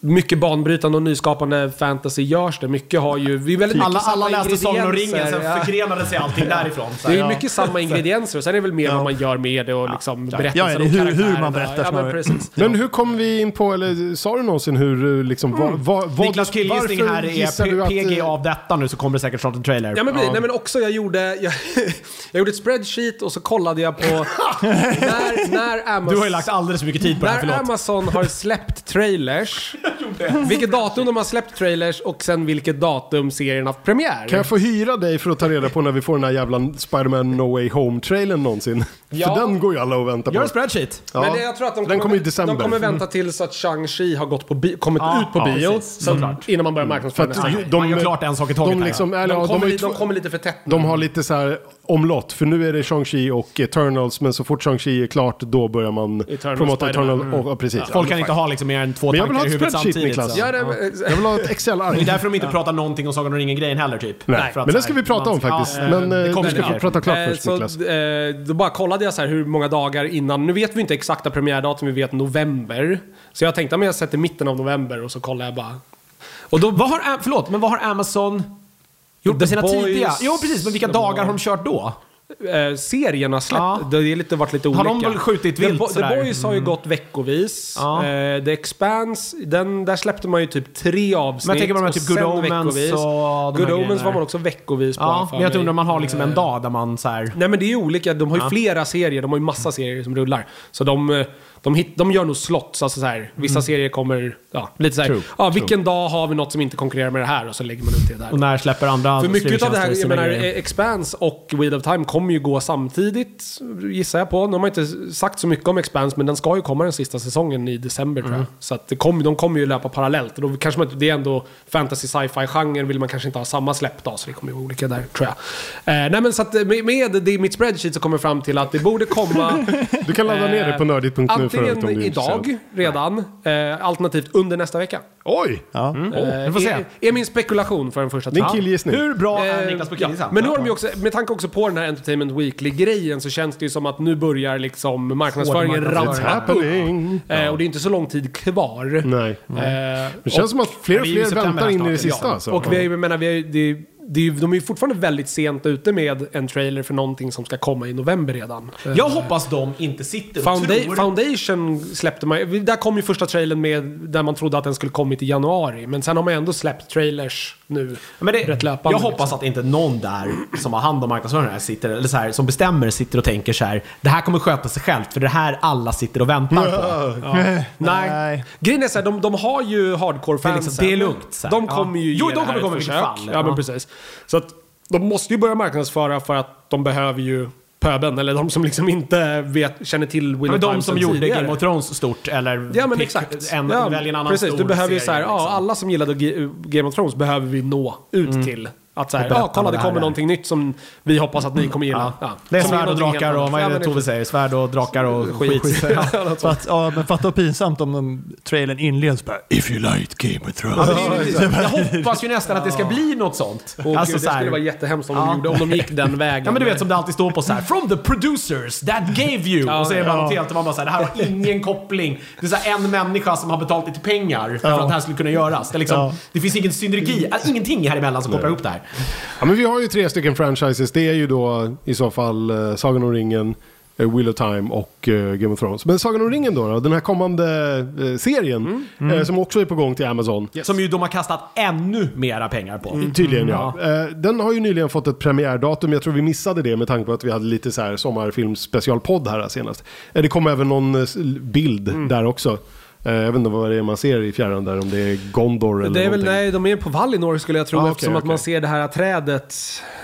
mycket banbrytande och nyskapande fantasy görs det. Mycket har ju, vi är väldigt Alla, alla läste Sagan om ringen, sen ingredienser. Ja. förgrenade sig allting därifrån. Så Det är ja. mycket samma ingredienser och sen är det väl mer Ja. vad man gör med det och liksom Ja, eller om hur- hur karaktärerna. man berättar Ja, men precis. Men hur kom vi in på, eller sa du någonsin hur, liksom, vad, vad, vad, Niklas killgissning här är att, PG eh, av detta nu så kommer det säkert snart en trailer. Ja men, precis. Nej, men också jag gjorde, jag, jag gjorde ett spreadsheet och så kollade jag på när, när Amazon... Du har ju lagt alldeles för mycket tid på det här, När förlåt. Amazon har släppt trailers vilket datum de har släppt trailers och sen vilket datum serien haft premiär. Kan jag få hyra dig för att ta reda på när vi får den här jävla Spider-Man No Way Home-trailern någonsin? Ja. För den går ju alla och väntar Gör på. en spreadsheet. Ja. Men det, jag tror att de den kommer i de december. kommer vänta tills att Shang-Chi har gått på bi- kommit Ja, ut på ja, bio. precis. så, Såklart. innan man börjar marknadsföra För att nästa. de, Man gör klart en sak i taget de, här, liksom, ja. eller, De ja, de, kommer, ju li- de kommer lite för tätt nu. de har lite så här omlott, för nu är det Shang-Chi och Eternals, men så fort Shang-Chi är klart då börjar man Eternals, promota Spider-Man. Eternal. Och, ja, precis. Folk kan inte ha liksom mer än två Men jag vill tankar ha i ett huvudet samtidigt. Så. Ja, det, Jag vill ha ett Excel-ark. Det är därför de inte pratar någonting om Sagan om ringen-grejen heller typ. Nej, För att men det ska vi prata om faktiskt. Ja, men eh, du ska få prata klart Eh, först så, Niklas. eh, då bara kollade jag så här hur många dagar innan. Nu vet vi inte exakta premiärdatum, vi vet november. Så jag tänkte att jag sätter mitten av november och så kollar jag bara. Och då, Vad har, förlåt, men vad har Amazon gjort med sina Boys, tidiga? Jo, precis, men vilka dagar har de kört då? Eh, serien har släppt, Ja. det har lite, varit lite olika. Har de väl skjutit The, vilt Bo- The sådär? Mm. Boys har ju gått veckovis. Ja. Eh, The Expanse, den, där släppte man ju typ tre avsnitt. Men jag tänker på de här typ Good Omens veckovis. och Good Omens var man också veckovis på. Ja, men jag undrar om man har liksom en Eh, dag där man så här... Nej men det är ju olika, de har ju flera serier, de har ju massa serier som rullar. Så de, eh, de, hit, de gör nog slots, alltså så här, vissa serier kommer, ja, lite så här, True, ja, vilken dag har vi något som inte konkurrerar med det här och så lägger man ut det där. Och när släpper andra För mycket av det här, jag menar, eh, Expanse och Wheel of Time kommer ju gå samtidigt, gissar jag på. De har inte sagt så mycket om Expanse, men den ska ju komma den sista säsongen i december tror jag. Så att det kom, de kommer ju löpa parallellt. Och då kanske man, det är ändå fantasy sci-fi-genren, vill man kanske inte ha samma släppdag, så det kommer ju vara olika där, tror jag. Eh, nej men så att eh, med, med det, mitt spreadsheet så kommer jag fram till att det borde komma Du kan ladda ner det på nördigt.nu för övrigt Antingen är idag redan, eh, alternativt under nästa vecka. Oj! Ja. Eh, får se. Är, är min spekulation för den första Din killgissning. Hur bra är Eh, Niklas på ja. killgissa? Men nu har de ju också, med tanke också på den här Entertainment Weekly-grejen så känns det ju som att nu börjar liksom marknadsföringen marknadsföring. upp. Eh, och det är inte så lång tid kvar. Nej. Eh, Det känns som att fler och fler väntar in i det sista. ja. Alltså. och vi, menar, vi det är, ju- de är ju fortfarande väldigt sent ute med en trailer för någonting som ska komma i november redan. Eh, Jag hoppas de inte sitter och Founda- tror... Foundation släppte man Där kom ju första trailern med där man trodde att den skulle kommit i januari. Men sen har man ändå släppt trailers nu. Men det, rätt löpande. jag hoppas liksom. att inte någon där som har hand om marknadsföringen här sitter, eller så här, som bestämmer sitter och tänker så här. Det här kommer sköta sig självt för det här alla sitter och väntar på. Nej. Nej. Grejen är så här, de, de har ju hardcore-fansen. Det är liksom- det är lugnt, så här. De Ja. kommer ju Jo, ge de det här kommer ett komma i vilket försök. fall. Ja, Ja. men precis. Så att de måste ju börja marknadsföra för att de behöver ju pöben, eller de som liksom inte vet, känner till Men of de som gjorde tidigare. Game of Thrones stort eller Ja men pick exakt. En, ja, välj en annan precis. stor Du behöver ju serie, så här, liksom. ja, alla som gillade Game of Thrones behöver vi nå ut till. Att så här, Och berätta ja kolla det det kommer någonting nytt som vi hoppas att ni kommer gilla. Ja. Det är Som svärd och drakar och annat. vad är det Tove säger? Svärd och drakar och skit. Skit. Ja, något För sånt. att, ja, men fatta pinsamt om de, trailern inleds bara If you like Game of Thrones. Ja, det jag hoppas ju nästan att det ska bli något sånt. Och alltså, det så här- skulle vara jättehemskt om, de gjorde, om de gick den vägen. Ja men du vet som det alltid står på så här From the producers that gave you. Och så är det något helt och man bara så här, det här har ingen koppling. Det är så här en människa som har betalat lite pengar för att det här skulle kunna göras. Det, liksom, det finns ingen synergi, äh, ingenting här emellan som kopplar ihop det här. Ja, men vi har ju tre stycken franchises. Det är ju då i så fall uh, Sagan om ringen, eh, Wheel of Time och eh, Game of Thrones. Men Sagan om ringen då, då den här kommande eh, serien eh, som också är på gång till Amazon. Som ju de har kastat ännu mera pengar på. Tydligen ja. Eh, den har ju nyligen fått ett premiärdatum. Jag tror vi missade det med tanke på att vi hade lite så här sommarfilmspecialpodd här senast. Eh, det kom även någon eh, bild där också. Eh, jag vet inte vad det är man ser i fjärran där, om det är Gondor eller Det är väl, nej, de är på Valinor skulle jag tro Ah, okej, eftersom att man ser det här trädet.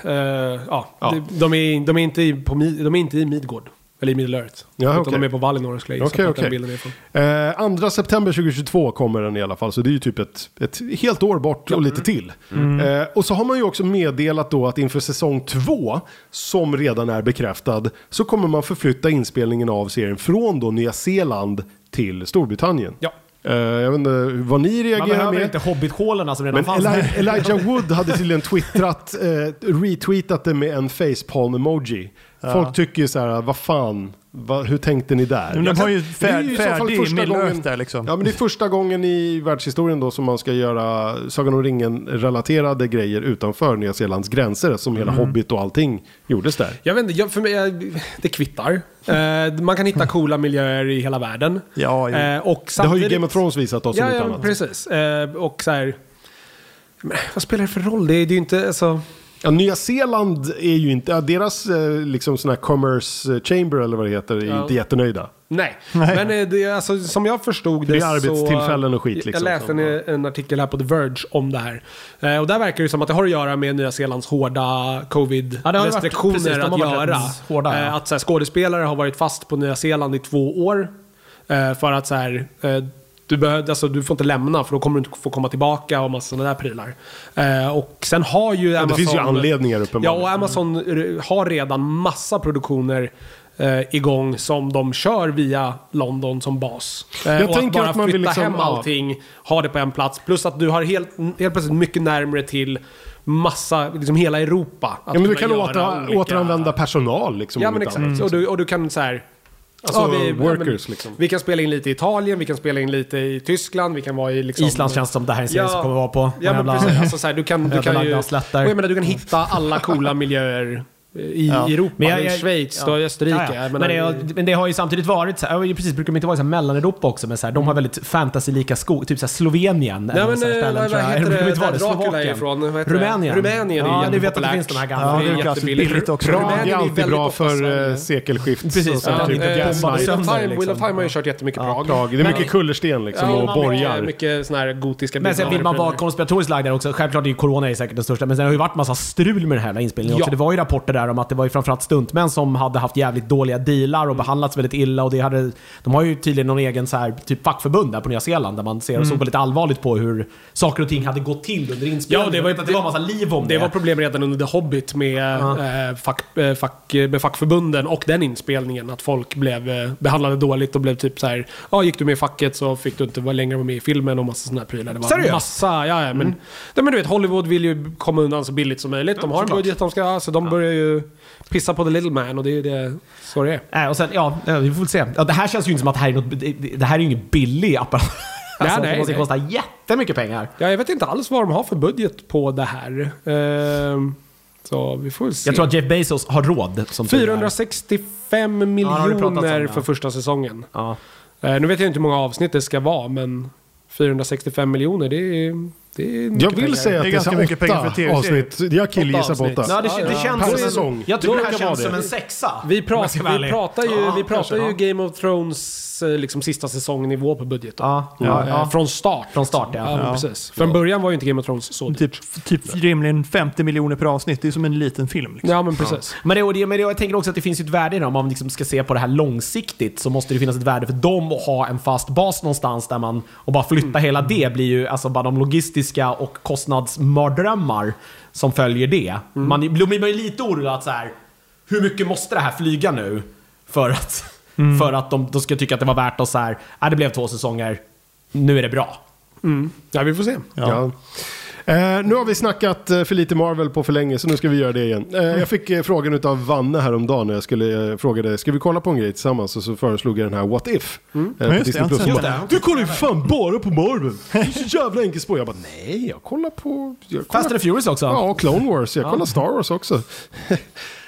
eh, ja, Ja. De, de, är, de, är inte i, på, de är inte i Midgård. Eller i Middle Earth. Ja, utan okej. de är på Valinor skulle jag bilden är från. Eh, 2 september 2022 kommer den i alla fall, så det är ju typ ett, ett helt år bort och lite till. Eh, och så har man ju också meddelat då att inför säsong 2, som redan är bekräftad, så kommer man förflytta inspelningen av serien från då Nya Zeeland till Storbritannien. Ja. Eh, jag vet inte vad ni Man reagerar behöver med. inte hobbithålen som redan Men fanns. Eli- Elijah Wood hade tydligen twittrat, eh, retweetat det med en facepalm-emoji. Folk tycker ju så här, vad fan, vad, hur tänkte ni där? Men de har ju Det är fär, ju i så fall färdig första Middle där liksom. Ja men det är första gången i världshistorien då som man ska göra Sagan om ringen-relaterade grejer utanför Nya Zeelands gränser. Som hela Mm. Hobbit och allting gjordes där. Jag vet inte, jag, för mig, jag, det kvittar. Eh, man kan hitta coola miljöer i hela världen. Ja, jo. Eh, och Det har ju Game of Thrones visat oss Ja, ja annat. precis. Eh, och så här... Men, vad spelar det för roll? Det är, det är ju inte... Alltså, Ja, Nya Zeeland är ju inte, ja, deras eh, liksom sån här commerce chamber eller vad det heter är Ja. inte jättenöjda. Nej, men eh, det, alltså, som jag förstod det, Det är arbetstillfällen så... och skit, liksom, Jag läste en, en artikel här på The Verge om det här. Eh, och där verkar det som att det har att göra med Nya Zeelands hårda Ja, covid-restriktioner har att göra. hårda, ja. Eh, att så här, skådespelare har varit fast på Nya Zeeland i två år. Eh, för att så här, eh, du, behöver, alltså, du får inte lämna för då kommer du inte få komma tillbaka och massa sådana där prylar. Eh, och sen har ju Amazon... det finns ju anledningar Ja, uppenbarligen. och Amazon r- har redan massa produktioner eh, igång som de kör via London som bas. Eh, Jag och tänker att bara att man vill flytta liksom- hem ja. allting, ha det på en plats. Plus att du har helt, helt plötsligt mycket närmare till massa, liksom hela Europa. Ja, men du kan åter, olika- återanvända personal liksom. Ja men exakt. annat. Och, du, och du kan så här... Alltså, ja, vi- ja, workers men liksom. Vi kan spela in lite i Italien, vi kan spela in lite i Tyskland, vi kan vara i liksom... Island känns som det här är en serie som kommer vara på. Ja men Jävla- precis. Alltså, så här, du kan, du kan ju... jag menar, du kan hitta alla coola miljöer i Europa. Men jag- Men jag- Schweiz, ja. i Österrike. Ja, ja. Men, menar, det, men det har ju samtidigt varit så här, ja, precis, brukar de inte vara i så här Mellaneuropa också, men så här, de har väldigt fantasy-lika skog, typ så här Slovenien. Ja eller men så här eh, ställen, tror vad heter det, där det, Dracula är ifrån? Vad heter det? Rumänien. Rumänien är Ja, ni vet att det finns de här gamla. Ja, det är det jättebilligt. billigt också. Prag Rumänien är alltid bra för eh, sekelskift. Precis, ja, typ det- Wheel of Time, har ju kört jättemycket Prag. Prag. Det är mycket kullersten liksom Ja, och borgar. Mycket sådana här gotiska Men sen vill man vara konspiratoriskt lagd där också. Självklart är ju corona säkert den största, men sen har det ju varit massa strul med den här inspelningen också. Ja. Det var ju rapporter där om att det var ju framförallt stuntmän som hade haft jävligt dåliga dealar Mm. och behandlats väldigt illa och det hade... De har ju tydligen någon egen så här, typ fackförbund där på Nya Zeeland där man ser och såg väldigt allvarligt på hur saker och ting hade gått till under inspelningen. Ja, det var ju- att det var massa liv om det. Det var problem redan under The Hobbit med, eh, fack, eh, fack, med fackförbunden och den inspelningen. Att folk blev eh, behandlade dåligt och blev typ så här. Ja, gick du med i facket så fick du inte vara längre med i filmen och massa sådana här prylar. Det var Seriöst? massa, ja, ja men, nej, men du vet Hollywood vill ju komma undan så billigt som möjligt. De har en budget de ska, så de börjar ju pissa på the little man och det är ju det, så det är. Äh, och sen, ja, vi får väl se. Ja, det här känns ju inte som att det här är något... Det, det här är ju ingen billig apparat. Alltså, nej, det måste nej. kosta jättemycket pengar. Ja, jag vet inte alls vad de har för budget på det här. Ehm, så vi får väl se. Jag tror att Jeff Bezos har råd. Som tur är. 465 det har det pratats om, miljoner ja. för första säsongen. Ja. Eh, nu vet jag inte hur många avsnitt det ska vara, men 465 miljoner, det är, Jag vill pengar. säga att Det är det är ganska så mycket pengar för tv-serier. avsnitt. Jag killgissar på åtta. Ja, det, det känns Per som en, säsong. Jag tycker Det här känns som en sexa. Vi, pratar, vi pratar ju, Ja, vi pratar ju Game of Thrones eh, liksom, sista säsongnivå på budget. då. Ja, ja, Eh, ja. Från start. Från start, ja. ja. Precis. Från början var ju inte Game of Thrones så. Typ, typ rimligen 50 miljoner per avsnitt. Det är som en liten film. Liksom. Ja, men precis. Men, det, och det, men det, jag tänker också att det finns ju ett värde i det. Om man liksom ska se på det här långsiktigt så måste det finnas ett värde för dem att ha en fast bas någonstans där man... Och bara flytta hela det blir ju alltså bara de logistiska och kostnadsmardrömmar som följer det. Man då blir man ju lite orolig att så här, hur mycket måste det här flyga nu? För att, för att de, de ska tycka att det var värt att så här, äh, det blev två säsonger, nu är det bra. Ja, vi får se. Ja. Eh, nu har vi snackat eh, för lite Marvel på för länge så nu ska vi göra det igen. Eh, jag fick eh, frågan av Vanne häromdagen när jag skulle eh, fråga dig, ska vi kolla på en grej tillsammans? Och så föreslog jag den här What If. Eh, på Ja, just det, Plus. den. Du kollar ju fan bara på Marvel! Det är så jävla enkelt spår. Jag bara, nej, jag kollar på... Jag kollar Fast and the Furious också. Ja, och Clone Wars. Jag kollar Star Wars också.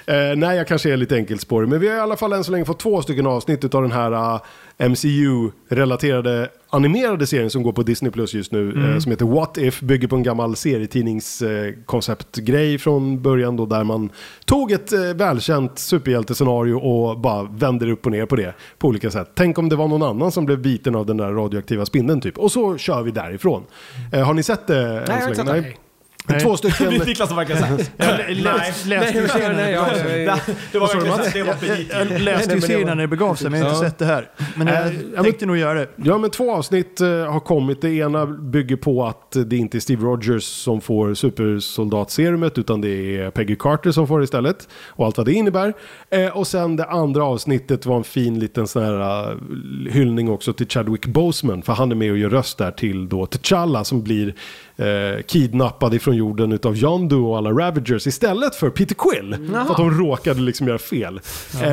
eh, nej, jag kanske är lite enkelspårig. Men vi har i alla fall än så länge fått två stycken avsnitt av den här uh, MCU-relaterade animerade serien som går på Disney Plus just nu. Eh, som heter What If. Bygger på en gammal serietidningskonceptgrej från början då. Där man tog ett eh, välkänt superhjältescenario och bara vände upp och ner på det. På olika sätt. Tänk om det var någon annan som blev biten av den där radioaktiva spindeln typ. Och så kör vi därifrån. Eh, har ni sett det? än jag har inte sett det. Nej. Två stycken... Niklas som verkar såhär. Läs, läste ju Nej, serien Det var verkligen jag, jag läste ju serien när det begav sig, men jag har inte sett det här. Men jag Äh, ja, men- tänkte nog göra det. Ja, men två avsnitt eh, har kommit. Det ena bygger på att det inte är Steve Rogers som får supersoldatserumet utan det är Peggy Carter som får det istället. Och allt vad det innebär. Eh, och sen det andra avsnittet var en fin liten sån här hyllning också till Chadwick Boseman. För han är med och gör röst där till då T'Challa som blir eh, kidnappad ifrån jorden utav Yondu och alla Ravagers istället för Peter Quill. För att de råkade liksom göra fel. Eh,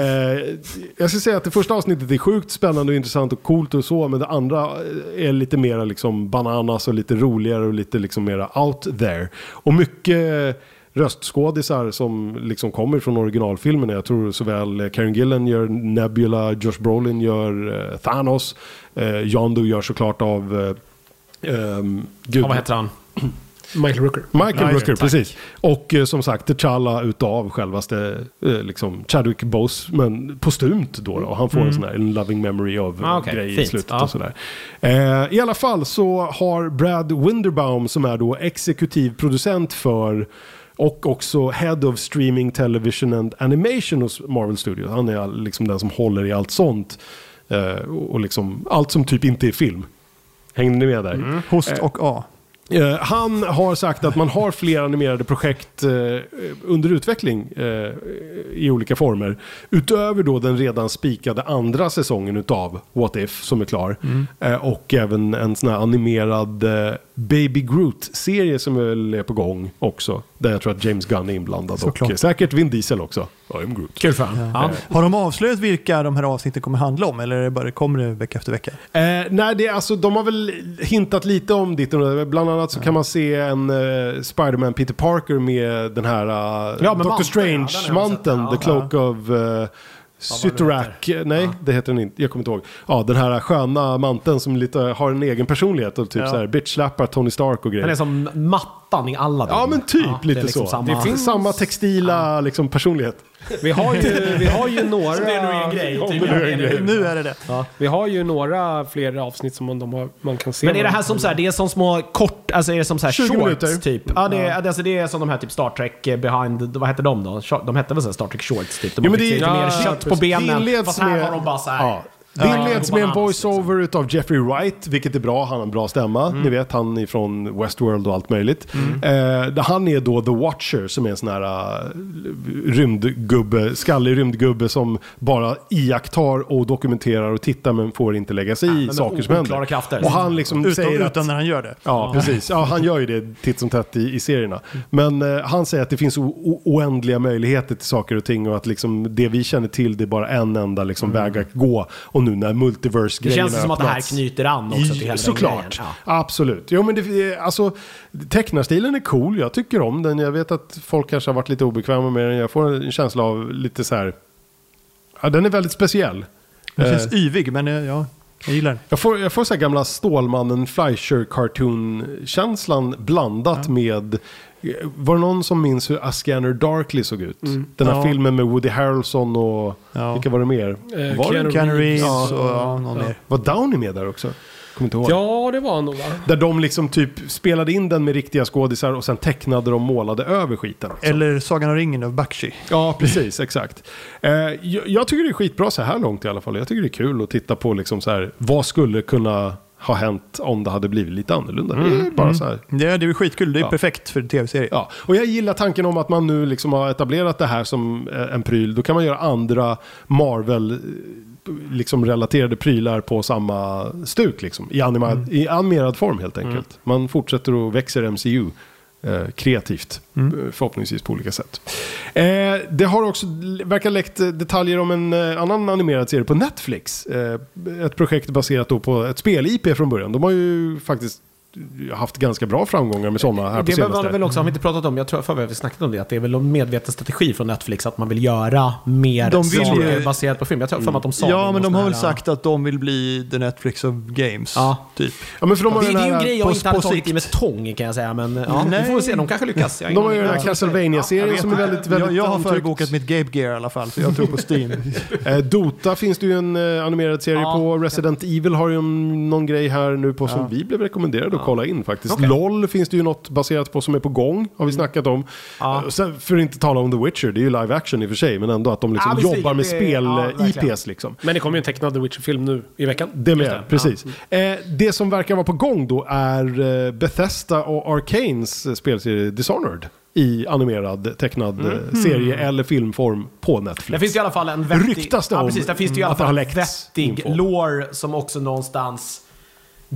jag ska säga att det första avsnittet är sjukt spännande och intressant och coolt och så. Men det andra är lite mera liksom bananas och lite roligare och lite liksom mera out there. Och mycket röstskådisar som liksom kommer från originalfilmen. Jag tror såväl Karen Gillan gör Nebula, Josh Brolin gör eh, Thanos. Eh, Yondu gör såklart av... Eh, ehm, gud, Ja, vad heter han? Michael Rooker. Michael just Rooker, precis. Och eh, som sagt, T'Challa utav självaste eh, liksom Chadwick Boseman postumt då. då. Och han får en sån här en loving memory av Ah, okej. grej i Fint. slutet Ja. och sådär. Eh, I alla fall så har Brad Winderbaum som är då exekutiv producent för och också Head of Streaming Television and Animation hos Marvel Studios. Han är liksom den som håller i allt sånt. Eh, och och liksom allt som typ inte är film. Hängde ni med där? Host och A. Eh, han har sagt att man har fler animerade projekt eh, under utveckling eh, i olika former. Utöver då den redan spikade andra säsongen utav What If som är klar. Eh, och även en sån här animerad Baby Groot-serie som väl är på gång också. Där jag tror att James Gunn är inblandad. Såklart. Och säkert Vin Diesel också. I'm Groot. Kul för honom. Ja. Har de avslöjat vilka de här avsnitten kommer handla om? Eller är det bara, kommer det vecka efter vecka? Eh, nej, det är alltså, de har väl hintat lite om ditt och. Bland annat så kan man se en eh, Spider-Man Peter Parker med den här uh, Ja, med Doctor ja, Strange-manteln. The ja. Cloak of uh, Sytorak. Nej, det heter den inte. Jag kommer inte ihåg. Ja, den här sköna manteln som lite har en egen personlighet och typ Ja. så här bitch-slappar Tony Stark och grejer. Den är som mattan i alla Ja, men typ det är lite liksom så. Samma... Det finns samma textila liksom, personlighet. Vi har ju, vi har ju några... Det är nog en grej. Typ. det nu är en grej. Nu är det det. Vi har ju några fler avsnitt som man, de har, man kan se. Men är det här som så här, det är som små kort, alltså är det som så här 20 shorts minuter. typ? Ja, det är, alltså det är som de här typ Star Trek eh, behind, vad hette de då? De hette väl så här Star Trek shorts typ? De Jo, men det- lite ja, mer kött på benen. Det Fast här med- har de bara så här. Ja. Det Ja, inleds med en voice-over utav Jeffrey Wright, vilket är bra. Han har en bra stämma. Ni vet, han är från Westworld och allt möjligt. Eh, där han är då The Watcher, som är en sån här uh, rymdgubbe, skallig rymdgubbe som bara iakttar och dokumenterar och tittar men får inte lägga sig i men saker som händer. krafter. Och han liksom Utom, säger att... utan när han gör det. Ja, precis. Ja, han gör ju det titt som tätt i, i serierna. Men eh, han säger att det finns oändliga möjligheter till saker och ting och att liksom det vi känner till det är bara en enda liksom väg att gå. Och nu när Det multiverse-grejerna känns som att det här knyter an också till hela Såklart. Ja. Absolut. Jo, men det, alltså, tecknarstilen är cool. Jag tycker om den. Jag vet att folk kanske har varit lite obekväma med den. Jag får en känsla av lite så här... Ja, den är väldigt speciell. Den Eh, känns yvig, men eh, ja, jag gillar jag får, jag får så här gamla Stålmannen Fleischer cartoon-känslan blandat med... Var det någon som minns hur A Scanner Darkly såg ut? Den här Ja. filmen med Woody Harrelson och... Ja. Vilka var det mer? Eh, var Keanu Keanu Reeves Ja. och ja, någon mer. var Downey med där också? Kommer inte ihåg. Ja, det var han nog va? Där de liksom typ spelade in den med riktiga skådisar och sen tecknade och målade över skiten. också. Eller Sagan om ringen av Bakshi. Ja, precis. Exakt. Eh, jag, jag tycker det är skitbra så här långt i alla fall. Jag tycker det är kul att titta på liksom så här, vad skulle kunna ha hänt om det hade blivit lite annorlunda. Det är bara så här. Det, det är väl skitkul, det är Ja. perfekt för tv-serie. Ja, och jag gillar tanken om att man nu liksom har etablerat det här som eh, en pryl. Då kan man göra andra Marvel eh, liksom relaterade prylar på samma stuk liksom. I, anima- i animerad form helt enkelt. Man fortsätter och växer MCU. Eh, kreativt, eh, förhoppningsvis på olika sätt. Eh, det har också verkar läckt eh, detaljer om en annan animerad serie på Netflix. Eh, ett projekt baserat på ett spel-IP från början. De har ju faktiskt haft ganska bra framgångar med sådana här på Det senaste. väl också, har vi inte pratat om, jag tror för vi har snackat om det, att det är väl en medveten strategi från Netflix att man vill göra mer De vill ju- baserat på film. Jag tror för mig att de sa det Ja, men de har sån väl här- sagt att de vill bli the Netflix of games. Ja. Typ. Ja, men för de har Det, det är ju en här- grej jag inte hade på tagit i med tång kan jag säga, men ja, vi får se. De kanske lyckas. Jag har De har ju den här Castlevania-serien som är väldigt, väldigt jag, jag har förbokat mitt Gabe Gear i alla fall, så jag tror på Steam. Eh, Dota finns det ju en eh, animerad serie Ja. på. Resident Evil har ju någon grej här nu på som Ja. vi blev rekommenderade kolla in faktiskt. Okej. LOL finns det ju något baserat på som är på gång, har vi snackat om. Ja. Eh, sen, för att inte tala om The Witcher, det är ju live action i och för sig, men ändå att de liksom Ja, jobbar med ja, spel-IPs liksom. Men det kommer ju en tecknad The Witcher-film nu i veckan. Det med, det. precis. Eh, det som verkar vara på gång då är eh, Bethesda och Arcanes eh, spelserie Dishonored i animerad tecknad eh, serie eller filmform på Netflix. Det finns ju i alla fall en vettig... Ryktas det ja, om precis, det finns det ju i alla fall vettig info. lore som också någonstans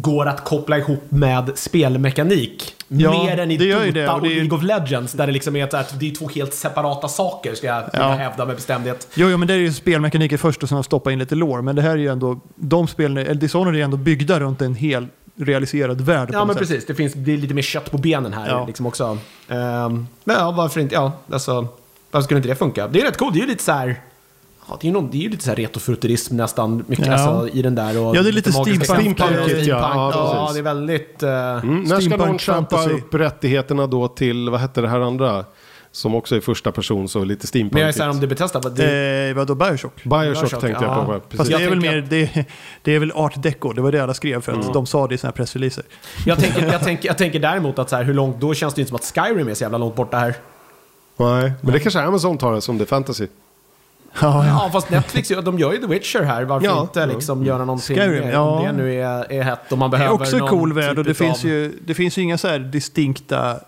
går att koppla ihop med spelmekanik. Ja, Mer än i Dota det, och och, League of Legends där det liksom är att det är två helt separata saker ska jag Ja. hävda med bestämdhet. Jo, jo, men det är ju spelmekaniker först och sen stoppa in lite lore. Men det här är ju ändå, de spelen, eller Dishonored är ju ändå byggda runt en hel realiserad värld. Ja men sätt. precis, det finns det är lite mer kött på benen här Ja. liksom också. Um, men ja, varför inte? Ja, alltså, varför skulle inte det funka? Det är rätt coolt, det är ju lite så här Ja, det är ju någon, det är ju lite så här retrofuturism nästan, mycket Ja. alltså, i den där. Och Ja, det är lite Steampunkigt, ja. steampunk. Ja, Ja, precis. det är väldigt... eh, Mm, när ska någon köpa upp rättigheterna då till, vad hette det här andra? Som också är första person, så lite Men jag är steampunkigt. såhär om det Bethesda, vad det, Eh, vadå, Bioshock? Bioshock, Bioshock, tänkte jag ja. på. Fast Precis. det är, väl mer, det, det är väl art deco, det var det alla skrev för att de sa det i sina pressreleaser. jag, tänker, jag, tänker, jag tänker däremot att så här, hur långt, då känns det ju inte som att Skyrim är så jävla långt borta här. Nej, men det kanske Amazon tar det som det är fantasy. Ja, Ja, fast Netflix, de gör ju The Witcher här. Varför Ja. inte liksom göra någonting Skyrim, ja. Om det nu är, är hett och man Det behöver är också en någon cool värld och typ det finns, utav- ju, det finns ju inga så här distinkta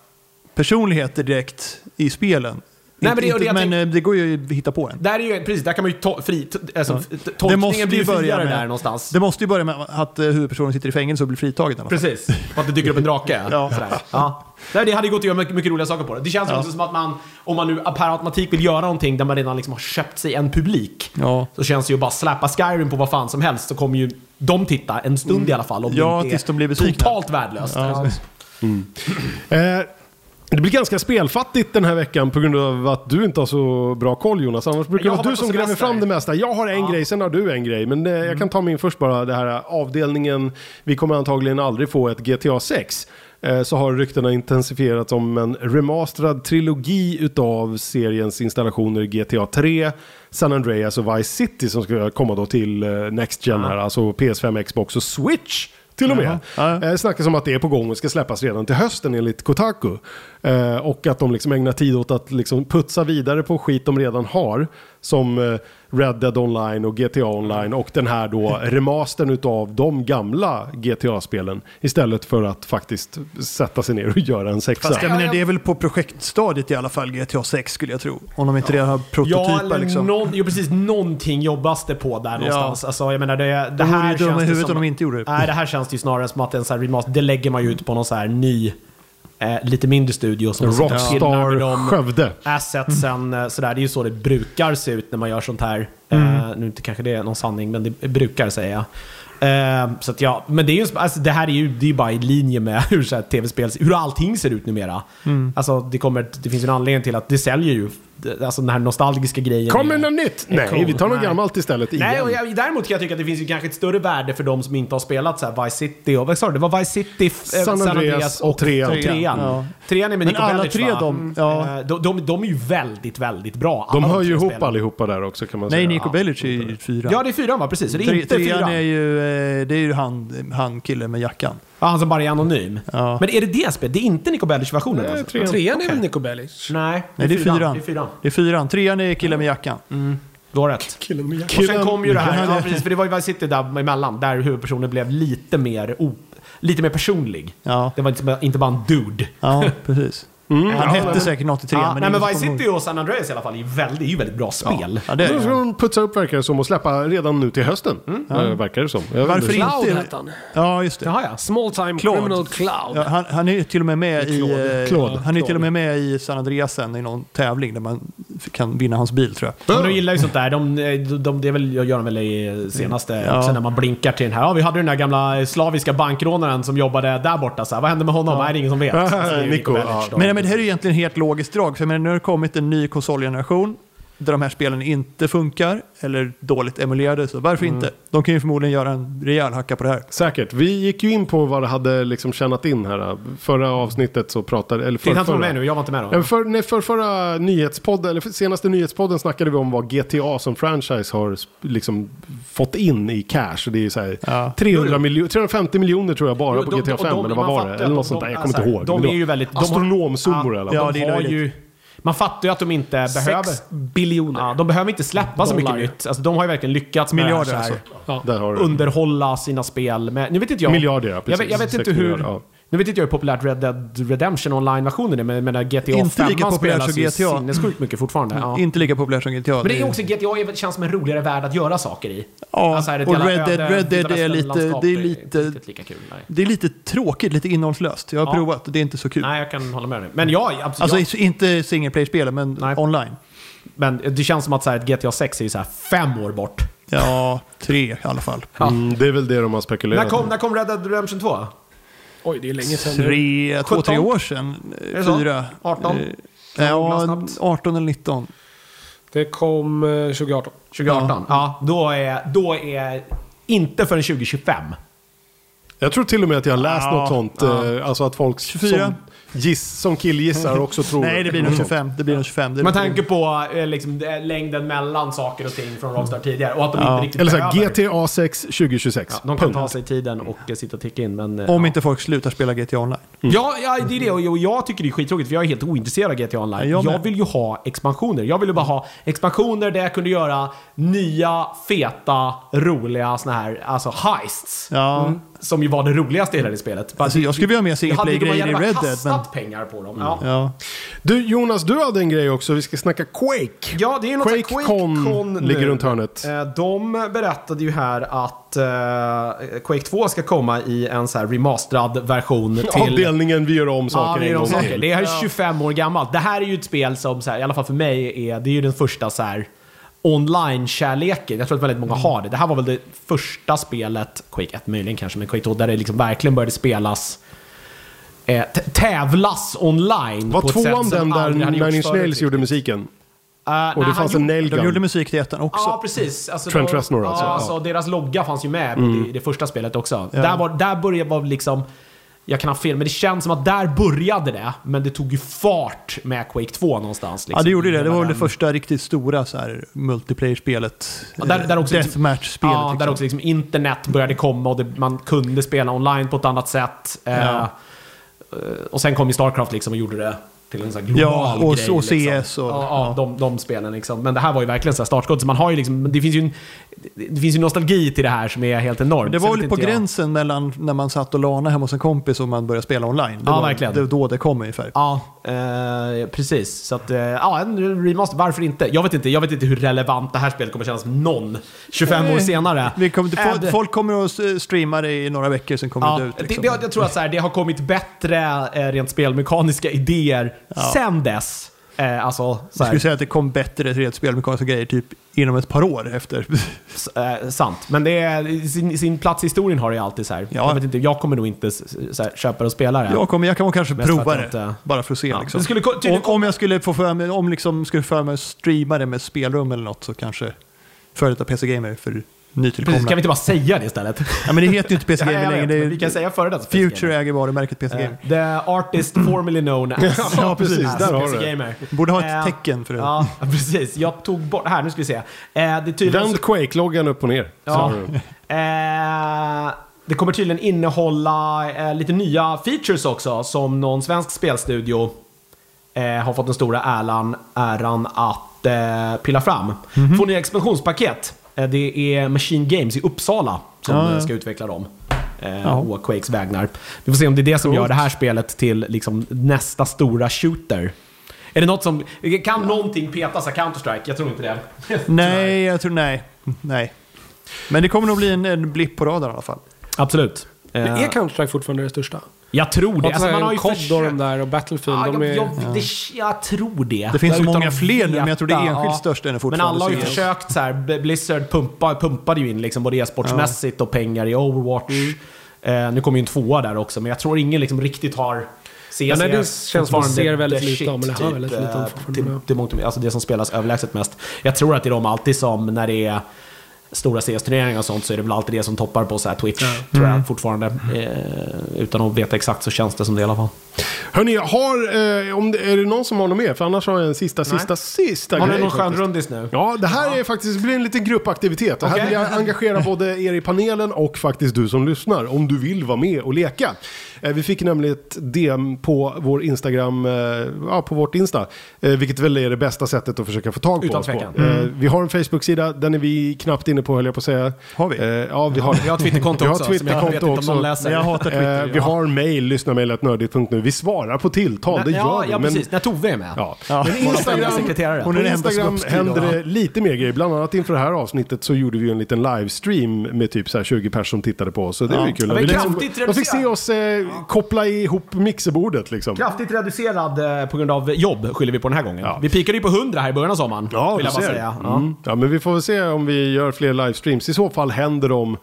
personligheter direkt i spelen. Nej, Inte- men det- och det inte, jag men eh, det går ju att hitta på en. Där är ju, precis, där kan man ju to, fri, alltså, Ja. Det tolkningen måste blir ju friare med- där någonstans. Det måste ju börja med att eh, huvudpersonen sitter i fängelse och blir fritagen. Precis, och att det dyker upp en drake. Ja. Sådär. Ja. Nej, det hade gått att göra mycket, mycket roliga saker på det. Det känns Ja. också som att man, om man nu per automatik vill göra någonting där man redan liksom har köpt sig en publik. Ja. Så känns det ju bara släppa Skyrim på vad fan som helst så kommer ju de titta en stund i alla fall. Om Ja, det inte tills de blir besvikna. totalt värdelöst. Ja. Eh, det blir ganska spelfattigt den här veckan på grund av att du inte har så bra koll Jonas. Annars brukar det Jag vara har du som gräver fram det mesta. Jag har en Ja. grej, sen har du en grej. Men eh, jag kan ta min först bara. Det här avdelningen, vi kommer antagligen aldrig få ett GTA 6. Eh, så har ryktena intensifierats om en remasterad trilogi utav seriens installationer GTA 3, San Andreas och Vice City som ska komma då till eh, Next Gen här. Alltså PS5, Xbox och Switch. Till och med. Ja. Eh, snackas om att det är på gång och ska släppas redan till hösten enligt Kotaku. Och att de liksom ägnar tid åt att liksom putsa vidare på skit de redan har. Som Red Dead Online och GTA Online och den här då remastern utav de gamla GTA-spelen. Istället för att faktiskt sätta sig ner och göra en sexa. Fast jag menar, det är väl på projektstadiet i alla fall GTA 6 skulle jag tro. Om de inte redan har prototyper Ja, eller liksom. någon, jo, precis. Någonting jobbas det på där någonstans. Alltså, jag menar, det, det här känns det som... om de inte gjorde det. Nej, det här känns ju snarare som att en sån här remaster, det lägger man ju ut på någon så här ny, eh, lite mindre studio som pillar med Rockstar de Skövde. assetsen, eh, sådär. Det är ju så det brukar se ut när man gör sånt här. Mm. Eh, nu inte kanske det är någon sanning, men det brukar säga jag. Eh, så att ja, men det, är ju, alltså, det här är ju, det är ju bara i linje med hur så här, tv-spel, hur allting ser ut numera. Mm. Alltså, det, kommer, det finns ju en anledning till att det säljer ju, alltså den här nostalgiska grejen. Kommer något nytt? Nej, cool. vi tar något Nej. gammalt istället igen. Nej, och jag, däremot kan jag tycka att det finns ju kanske ett större värde för de som inte har spelat så här Vice City och vad sa du? Det var Vice City, eh, San Andreas och trean. och trean. Ja. Trean är med Men Nico alla Bellic, tre va? de- ja. Eh, de, de, de är ju väldigt, väldigt bra. de alla hör ju ihop spelen. allihopa där också kan man Nej, säga. Nico Bellic är ju fyra. Ja, det är fyran va? Precis. Så det är Tre, inte trean fyran. är ju, eh, det är ju han, han killen med jackan. Ja, han som bara är anonym. Ja. Men är det det spelet? Det är inte Nico Bellic-versionen Nej, alltså? trean. Trean är Okej. väl Nico Bellic? Nej, Nej, det är fyran. Det är fyran. Det är fyran. Trean är killen med jackan. Du har rätt. Killen med Och sen kom ju det här, ja, precis, för det var ju Vice City där emellan, där huvudpersonen blev lite mer, o, lite mer personlig. Ja, Det var inte, inte bara en dude. ja precis. Mm, Han ja, hette men- säkert något i trean. Ja, men nej, men Vice City och San Andreas i alla fall är ju väldigt, är ju väldigt bra spel. Ja, det är Nu ska de putsa upp verkar det som och släppa redan nu till hösten. Eh, verkar det som. Jag Varför inte. Cloud hette han. Ja, just det. Jaha ja. Small time Claude. criminal Cloud. Ja, han, han är ju till och med med i, Claude. eh, Claude. han är till och med med i San Andreas sen i någon tävling där man kan vinna hans bil tror jag. Men de gillar ju sånt där. De, de, de, det är väl, gör de väl i senaste Ja. också när man blinkar till den här. Ja, vi hade den där gamla slaviska bankrånaren som jobbade där borta. Så här, vad hände med honom? Nej, det är ingen som vet. Alltså, Nico, ja. Men, men det här är egentligen helt logiskt drag. För jag menar, nu har det kommit en ny konsolgeneration där de här spelen inte funkar eller dåligt emulerade. Så varför Mm. inte? De kan ju förmodligen göra en rejäl hacka på det här. Säkert. Vi gick ju in på vad det hade liksom tjänat in här. Förra avsnittet så pratade... Eller för, han inte förra, med nu? Jag var inte med då. För, nej, för förra nyhetspodden, eller för senaste nyhetspodden snackade vi om vad GTA som franchise har liksom fått in i cash. Det är ju så här Ja. 300 miljo- 350 miljoner tror jag bara Jo, på de- GTA de- 5 de- eller vad var det? Eller de- något sånt där, de- jag kommer alltså, inte ihåg. de är ju väldigt- de Astronomsummor i alla fall. Ja, de det är har ju... Man fattar ju att de inte behöver... Biljoner. Ja, de behöver inte släppa så mycket Dollar. nytt. Alltså, de har ju verkligen lyckats med Miljarder här, så här, alltså. Du. underhålla sina spel med... Nu vet inte jag... Miljarder, ja, jag precis. jag vet inte hur... miljarder, ja. Nu vet inte jag hur populärt Red Dead Redemption online-versionen är, men, men GTA Inte 5 lika populärt spelas som ju sinnessjukt mycket fortfarande. Ja. Inte lika populärt som GTA. Men det är också, GTA är- känns som en roligare värld att göra saker i. Ja, Alltså, är och Red Dead, öde, Red Dead är lite, det är lite, riktigt lika kul. Nej. det är lite tråkigt, lite innehållslöst. Jag har Ja. provat, det är inte så kul. nej, jag kan hålla med dig. Men ja, absolut. Alltså ja. inte single player-spelen, men Nej. online. Men det känns som att så här, GTA 6 är ju så här fem år bort. Ja, tre i alla fall. Mm, det är väl det de har spekulerat När kom, om. när kom Red Dead Redemption 2? Oj, det är länge sedan. Tre, två, 17? tre år sedan. Fyra. 18? Eh, Ja, snabbt? 18 eller 19. Det kom eh, 2018. 2018. Ja, då, är, då är inte förrän 2025. Jag tror till och med att jag har läst Ja, något sånt. eh, Alltså att folk 24. som, giss, som killgissar också tror... Nej, det blir nog något sånt. 25. Det blir nog 25. Det Man blir- tänker på eh, liksom, längden mellan saker och ting från Rockstar tidigare. Och att de Ja. inte riktigt Eller såhär, behöver. GTA 6 2026. Ja, de kan Punkt. ta sig tiden och eh, sitta och ticka in. Men, eh, Om ja. inte folk slutar spela GTA Online. Ja, ja, det är det. Och jag- jag tycker det är skittråkigt för jag är helt ointresserad av GTA Online. Ja, jag Jag, med. vill ju ha expansioner. Jag vill ju bara ha expansioner där jag kunde göra nya, feta, roliga såna här, alltså heists. Ja. Som ju var det roligaste i hela det spelet. Alltså, jag skulle vilja ha bara singleplay-grejer i Red Dead, kastat pengar på dem. Ja. Ja. Du Jonas, du hade en grej också. Vi ska snacka Quake. Ja, det är något här QuakeCon QuakeCon nu. ligger runt hörnet. Eh, De berättade ju här att eh, Quake 2 ska komma i en så här remasterad version till... Avdelningen vi gör om Ja, saker det är en de gång saker. Det här är 25 år gammalt. Det här är ju ett spel som, så här, i alla fall för mig, är, det är ju den första så här online-kärleken. Jag tror att väldigt många har det. Det här var väl det första spelet, Quake 1 möjligen kanske, men Quake 2, där det liksom verkligen började spelas eh, tävlas online. Var tvåan den där Nine Inch Nails gjorde musiken? Eh, Och nej, det fanns han en nail De gjorde musik till ettan också. Ja, precis. Alltså, Trent Reznor alltså. Ja, alltså, deras logga fanns ju med i det första spelet också. Ja. Där, var, där började var liksom... Jag kan ha fel, men det känns som att där började det. Men det tog ju fart med Quake 2 någonstans. Liksom, Ja, det gjorde det. Det var väl det första riktigt stora så här, multiplayer-spelet. Ja, där- där också liksom- Deathmatch-spelet. Ja, där liksom. också liksom internet började komma och det, man kunde spela online på ett annat sätt. Eh, Ja. eh, och sen kom ju Starcraft liksom och gjorde det till en sån här global Ja, och- grej. och CS liksom. och- ja, ja, de, de spelen liksom. Men det här var ju verkligen så startskott. Så man har ju liksom, det finns ju en, det finns ju nostalgi till det här som är helt enormt. Det var väl på jag- gränsen mellan när man satt och lana hemma hos en kompis och man började spela online. Det Ja, var, verkligen. Det då det kom ungefär. Ja, eh, precis. Så att, eh, ja, en remaster. Varför inte? Jag vet inte, jag vet inte hur relevant det här spelet kommer kännas någon 25 år Nej. senare. Vi kommer, Äh, folk, kommer att streama det i några veckor, sen kommer Ja, det ut. Liksom. det, det, jag tror att så här, det har kommit bättre eh, rent spelmekaniska idéer sen dess. Eh, alltså, så Jag skulle säga att det kom bättre spelmekaniska grejer typ inom ett par år efter. s- eh, sant. Men det är, sin, sin plats i historien har det ju alltid så här. Ja. Jag, vet inte, jag kommer nog inte så här, köpa det och spela det. Jag, kommer, jag kan kanske Mest prova det, inte- bara för att se. Ja. Liksom. Skulle om, om jag skulle få för mig, om liksom skulle för mig att streama det med spelrum eller något så kanske före detta PC Gamer för nytillkomna. Precis, kan vi inte bara säga det istället? Ja, men det heter ju inte PC Ja, Gamer jag längre. vet, är, vi kan säga före detta. Future äger varumärket PC Gamer. Uh, the artist formerly known as, Ja, precis. as Där har PC du. Gamer. Borde ha ett Eh, tecken för det. Ja, precis. Jag tog bort... Här, nu ska vi se. Eh, det. Vänd Quake-loggan upp och ner. Så Ja. Eh, det kommer tydligen innehålla eh, lite nya features också som någon svensk spelstudio eh, har fått den stora äran, äran att eh, pilla fram. Mhm. Får nya expansionspaket. Eh, det är Machine Games i Uppsala som Ja, ja. eh, ska utveckla dem. Eh, Ja. å Quakes vägnar. Vi får se om det är det som Coolt. gör det här spelet till liksom, nästa stora shooter. Är det något som... Kan någonting petas av Counter-Strike? Jag tror inte det. Nej, jag tror nej. Nej. Men det kommer nog bli en, en blipp på radarn i alla fall. Absolut. Men är Counter-Strike fortfarande det största? Jag tror det. Alltså, man har ju COD och de där och Battlefield, Ja, de jag, är... jag, det, jag tror det. Det finns så många fler nu, men jag tror det veta, enskilt ja. största är det Men fortfarande. alla har ju försökt så här. Blizzard pumpa, pumpade ju in liksom både e-sportsmässigt och pengar i Overwatch. Mm. Eh, nu kommer ju en tvåa där också, men jag tror ingen liksom riktigt har... CS Ja, nej, det är känns som man fortfarande ser väldigt lite om, eller hör väldigt lite om eh, fortfarande. till, till och- Alltså det som spelas överlägset mest. Jag tror att det är de alltid som, när det är stora CS-turneringar och sånt, så är det väl alltid det som toppar på så här Twitch, tror Mm. jag fortfarande. Eh, utan att veta exakt så känns det som det i alla fall. Hörni, har, eh, om det, är det någon som har något mer? För annars har jag en sista, sista, sista Har du någon skön rundis nu? Ja, det här är faktiskt, blir en liten gruppaktivitet. Och här vill jag engagera både er i panelen och faktiskt du som lyssnar. Om du vill vara med och leka. Eh, Vi fick nämligen ett DM på vår Instagram, eh, ja, på vårt Insta. eh, Vilket väl är det bästa sättet att försöka få tag på Utan oss på. Eh, Vi har en Facebook-sida, den är vi knappt inne på höll jag på att säga. Har vi? Ja, vi har Vi har Twitterkonto Vi har också, jag vet Twitterkonto också. någon läser. Jag hatar Twitter. Vi har mail, lyssnarmailatnördigt.nu. Vi svarar på tilltal, det gör ja, vi. ja, men- precis. När Tove är med. Ja. Ja. Men Instagram, sekreterare. Hon på är Instagram händer ja. det lite mer grejer. Bland annat inför det här avsnittet så gjorde vi en liten livestream med typ så här 20 personer som tittade på oss. Så det var ju kul. Ja, Vi liksom- kraftigt de fick se oss eh, koppla ihop mixerbordet liksom. Kraftigt reducerad eh, på grund av jobb skyller vi på den här gången. Ja. Vi pikade ju på 100 här i början av sommaren. Ja, vill jag bara säga. Ja. Mm. Ja, men vi får väl se om vi gör fler livestreams. I så fall händer de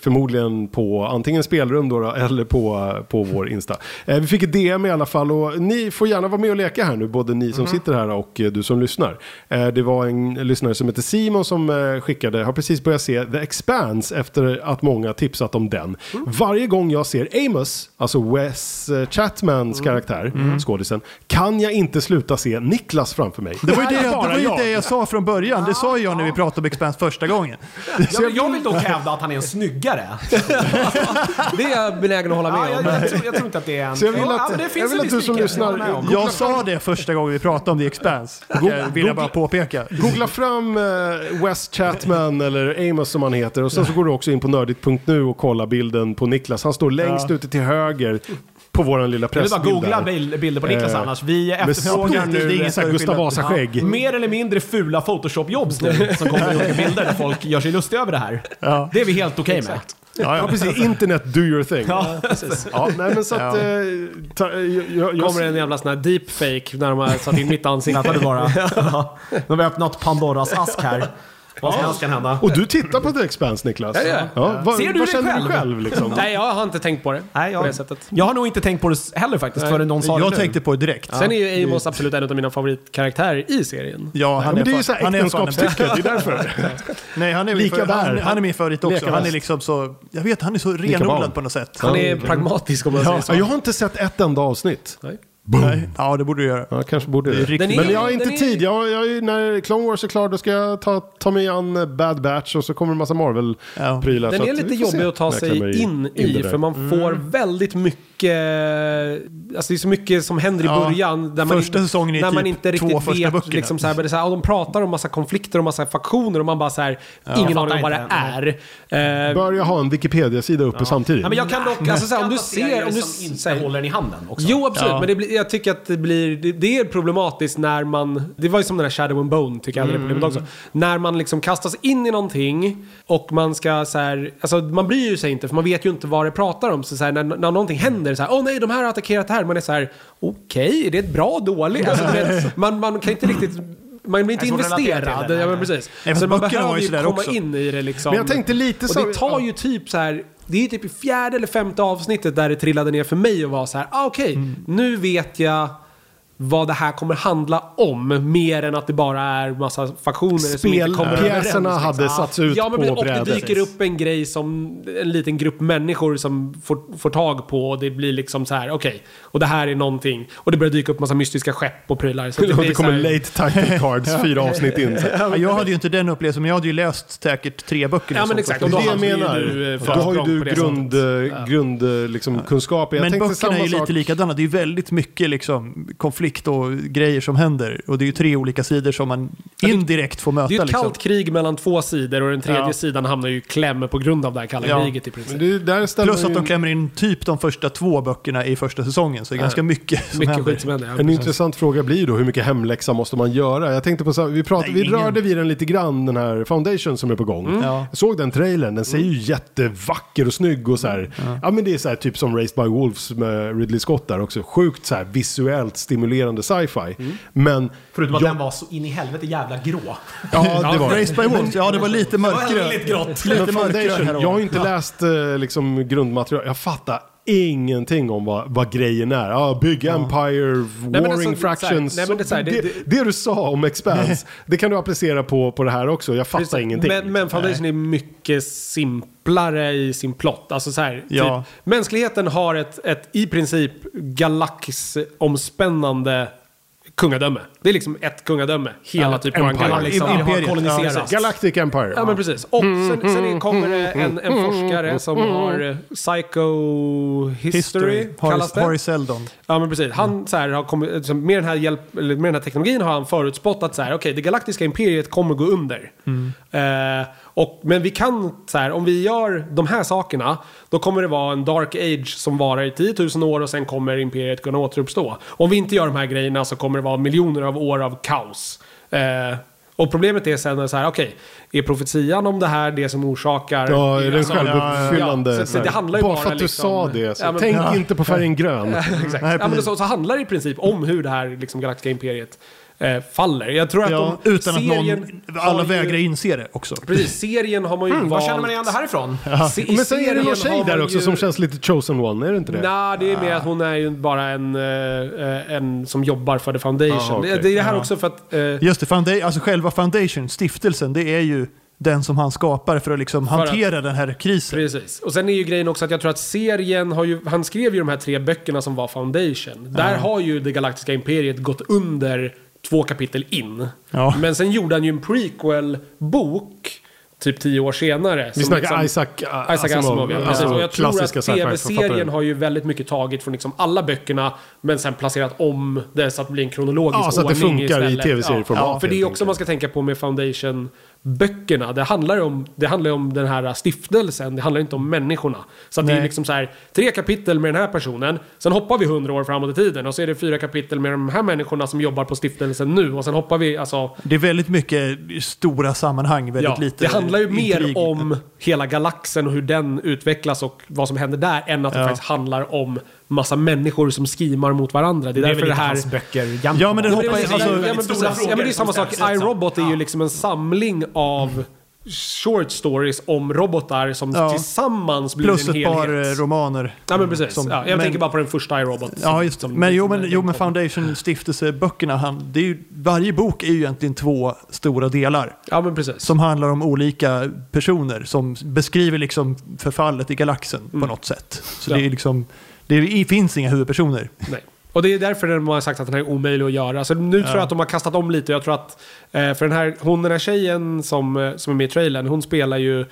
förmodligen på antingen spelrum då, då eller på, på vår Insta. Eh, vi fick ett DM i alla fall och ni får gärna vara med och leka här nu, både ni som sitter här och eh, du som lyssnar. Eh, det var en lyssnare som heter Simon som eh, skickade, har precis börjat se The Expanse efter att många tipsat om den. Varje gång jag ser Amos, alltså Wes eh, Chatmans karaktär, skådisen, kan jag inte sluta se Niklas framför mig. Det var ju det, det, Bara var ju jag. det jag sa från början. Det sa jag när vi pratade om Expanse första gången. Jag, jag vill dock hävda att han är en snyggare. Det är jag benägen att hålla Ja, med jag, om. jag, tror, jag tror inte att det är en... Så jag vill Ja, att- det jag finns vill en att du som jag lyssnar-. Jag sa det första gången vi pratade om The Expanse. Det vill jag bara påpeka. Googla fram eh, Wes Chatman eller Amos som han heter och sen så går du också in på nördigt.nu och kolla bilden på Niklas. Han står längst ute till höger på våran lilla Jag vill bara pressbild googla där. bil- bilder på Niklas Eh, annars. Vi efterfrågar nu... det är inget Gustav Vasa-skägg. Mer eller mindre fula Photoshop-jobs nu som kommer i olika bilder där folk gör sig lustiga över det här. Ja. Det är vi helt okej med. Ja, precis. Internet, do your thing. Ja, Ja, precis. nej, men så att... Ja. Eh, ta, jag, jag, jag, kommer en jävla sån här deepfake när de har satt in mitt ansikte. Bara? Ja. Nu har vi öppnat Pandoras ask här. Vad som helst kan hända. och du tittar på The Expanse, Niklas? Ja, ja. Ja, vad, Ser du vad det känner själv? du själv liksom? Nej, jag har inte tänkt på det. Nej, På det jag, sättet. jag har nog inte tänkt på det heller faktiskt förrän någon sa det Jag nu. tänkte på det direkt. Sen är ju Amos absolut en av mina favoritkaraktärer i serien. Ja, han Men är, det är ju fan- så här han är fan en äktenskapstycke, det är därför. Nej, han är, min Lika för, där. han, han är min favorit också. Han är liksom så, jag vet, han är så renodlad på något sätt. Han är pragmatisk om man säger så. Ja, jag har inte sett ett enda avsnitt. Nej. Nej, ja, det borde du göra. Ja, kanske borde Det Den är- Men jag har inte tid. Jag, jag, när Clone Wars är klar då ska jag ta, ta mig an Bad Batch och så kommer en massa Marvel-prylar. Den så är lite jobbig att ta sig in i, för man får väldigt mycket... Alltså det är så mycket som händer i Ja, början. Där man, första säsongen är när man typ inte två riktigt första vet. böckerna. Liksom så här, men det är så här, ja, de pratar om massa konflikter och massa faktioner och man bara så här, ingen Jag aning om vad det är. Eh, Bör jag ha en Wikipedia-sida uppe samtidigt? Ja, men jag kan dock... alltså, så här, om du ser... Om du, som inte håller den i handen också. Jo, absolut. Ja. Men det blir, jag tycker att det blir... Det, det är problematiskt när man... Det var ju som den här Shadow and Bone, tycker jag. hade Det problemet också. När man liksom kastas in i någonting och man ska så här... Alltså man bryr ju sig inte för man vet ju inte vad det pratar om. Så, så här, när, när någonting händer så här... Åh nej, de här har attackerat här. Man är så här... Okej, är det ett bra dåligt? Alltså, vet, man, man kan inte riktigt... Man blir inte investerad. det. Ja, men precis. fast Så man behöver ju komma också. in i det liksom. Men jag tänkte lite Och så... det tar ju typ så här, det är ju typ i fjärde eller femte avsnittet där det trillade ner för mig och var så här, ah, okej, Mm. nu vet jag vad det här kommer handla om. Mer än att det bara är massa faktioner som inte kommer överens, hade liksom. satts ut ja, men, på Och det brädet. dyker upp en grej som en liten grupp människor som får, får tag på och det blir liksom så här, okej. och det här är någonting. Och det börjar dyka upp massa mystiska skepp och prylar. Så Och blir det så kommer här- late title cards fyra avsnitt in. Så. Ja, jag hade ju inte den upplevelsen, men jag hade ju läst säkert tre böcker. Ja, och men exakt. Och Det då det jag hade ju menar. du, eh, Då har ju du det grund, eh, grund eh, liksom, kunskap. Jag Men böckerna är ju lite likadana. Det är ju väldigt mycket liksom, konflikt och grejer som händer. Och det är ju tre olika sidor som man indirekt får möta. Det är ett liksom. kallt krig mellan två sidor och den tredje Ja. sidan hamnar ju i kläm på grund av det här kalla Ja. kriget i princip. det, där ställer Plus att de klämmer in typ de första två böckerna i första säsongen. Så det är ganska mycket som Mycket händer. som händer. Ja, En precis. intressant fråga blir då hur mycket hemläxa måste man göra? Jag tänkte på så här, vi, pratade, Nej, vi rörde vid den lite grann, den här Foundation som är på gång. Ja. Jag såg den trailern, den ser ju jättevacker och snygg och så här. Ja. men det är så här typ som Raised by Wolves med Ridley Scott där också. Sjukt så här visuellt stimulerande sci-fi. Men... Förutom att jag- den var så in i helvete jävla grå. Ja, det var det. Raised by Wolves, ja det var lite mörkare. väldigt grått. Lite mörkare jag har var. inte läst eh, liksom, grundmaterial. Jag fattar ingenting om vad, vad grejen är. Ah, big Empire, men Warring så Fractions. nej, det är så här, det, det- det, det du sa om Expanse, det kan du applicera på, på det här också. Jag fattar ingenting. Men, men Foundation är mycket simplare i sin plott. Alltså så här, Ja. typ, mänskligheten har ett, ett i princip galaxomspännande kungadöme. Det är liksom ett kungadöme. Hela Ja, typ våran empire. Liksom, imperiet. koloniserats. Ja, Ja, Galactic Empire. men precis. Och sen, sen kommer det en, en forskare som har eh, psycho history, History, kallas det. Harry Seldon. Ja men precis. Han så här, har kommit, liksom, med, den här hjälp, med den här teknologin har han förutspått att så här, okej, det galaktiska imperiet kommer gå under. Eh, och, men vi kan, så här, om vi gör de här sakerna, då kommer det vara en dark age som varar i 10 000 år och sen kommer imperiet kunna återuppstå. Om vi inte gör de här grejerna så kommer det vara miljoner av år av kaos. Eh, och problemet är sen så här, okej, är profetian om det här det som orsakar... Ja, är den Alltså, självuppfyllande? ja, så- så det handlar ju bara bara för att du liksom- sa det. Så. Ja, men- Tänk Ja. inte på färgen grön. Exakt. Nej, ja, men precis. så, så handlar det i princip om hur det här liksom, galaktiska imperiet eh, faller. Jag tror att Ja, de, utan att serien någon, har alla vägrar inse det också. Precis, serien har man ju Mm, valt... var känner man igen det härifrån? Se, i Men sen är det någon tjej där också ju- som känns lite chosen one, är det inte det? Nej, det är mer att hon är ju bara en, eh, en som jobbar för The Foundation. Aha, okej. det, det är det här också för att... eh, Just det, founda- alltså själva Foundation, stiftelsen, det är ju den som han skapar för att liksom att- hantera den här krisen. Precis. Och sen är ju grejen också att jag tror att serien har ju, han skrev ju de här tre böckerna som var Foundation. Där har ju det galaktiska imperiet gått under två kapitel in. Ja. Men sen gjorde han ju en prequel-bok, typ tio år senare. Vi snackar liksom- Isaac, Isaac Asimov, ja. Precis. alltså och jag tror klassiska att tv-serien har ju väldigt mycket tagit från liksom alla böckerna, men sen placerat om det så att det blir en kronologisk Ja, så att det ordning funkar i istället. tv-serieformat, Ja, för det är också man ska tänka på med Foundation böckerna. Det handlar ju om, det handlar om den här stiftelsen, det handlar inte om människorna. Så att det är liksom så här, tre kapitel med den här personen, sen hoppar vi hundra år framåt i tiden och så är det fyra kapitel med de här människorna som jobbar på stiftelsen nu och sen hoppar vi, alltså Det är väldigt mycket stora sammanhang, väldigt Ja, lite det handlar ju mer intrig. om hela galaxen och hur den utvecklas och vad som händer där än att det Ja. faktiskt handlar om massa människor som skimar mot varandra. Det är Det är därför det här... hans böcker. Ja, men det hoppar alltså, ja, men precis. Ja, men det är samma sak. liksom. iRobot är ju liksom en samling av short stories om robotar som Ja. tillsammans blir Plus en ett par helhet. eh, romaner. Ja men precis. som- ja, jag men- tänker bara på den första iRobot. Ja, just som- Men jo, som men, jo, men. Foundation stiftelseböckerna, han, det är ju, varje bok är ju egentligen två stora delar. Ja men precis. Som handlar om olika personer som beskriver liksom förfallet i galaxen på något sätt. Så Ja. det är liksom, det finns inga huvudpersoner. Nej. Och det är därför de har sagt att den här är omöjlig att göra. Så nu tror jag att de har kastat om lite. Jag tror att, eh, för den här, hon den här tjejen som, eh, som är med i trailern, hon spelar ju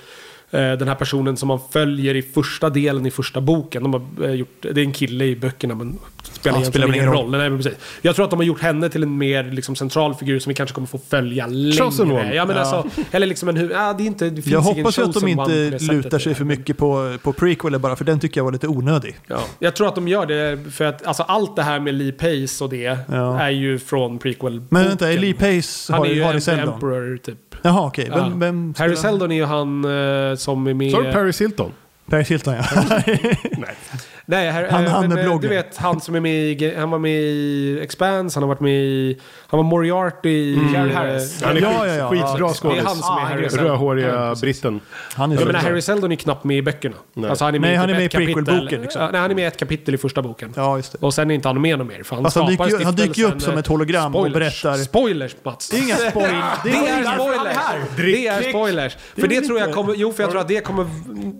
den här personen som man följer i första delen i första boken. De har, eh, gjort, det är en kille i böckerna men spelar Ja, spelar ingen ingen roll. Nej, precis. Jag tror att de har gjort henne till en mer liksom, central figur som vi kanske kommer få följa längre. one. Ja, men Ja. Alltså, eller liksom en hu- ja, det är inte, det finns Jag hoppas att de inte lutar sig för mycket på, på prequel bara, för den tycker jag var lite onödig. Ja, jag tror att de gör det för att alltså, allt det här med Lee Pace och det Ja. är ju från prequel Men vänta, är Lee Pace Han har, är ju Seldon? Emperor typ. Jaha, okej. Ja. Vem, vem Harry spelar- Seldon är ju han eh, som är med... Har du Paris Hilton. Paris Hilton, ja. Nej, Harry, Han- eh, han men, med eh. Du vet, han som är med i... Han var med i Expanse, han har varit med i... Han var Moriarty i... Jared eh, Harris. Han är Ja, skit, ja, ja. skitbra Det är skådis. han som är Ah, Harry Rödhåriga britten. Han är Jag menar. Harry Seldon är knappt med i böckerna. Nej. Alltså, han är med, Nej, i han är typ med i prequel-boken, liksom. Nej, han är med i ett kapitel i första boken. Ja, just det. Och sen är inte han med något mer. För han Fast han dyker han dyker upp som ett hologram och spoilers. berättar- Spoilers, Mats. Det är inga spoil. Det är är här. spoilers. Det är spoilers. För det tror jag kommer... Jo, för jag tror att det kommer...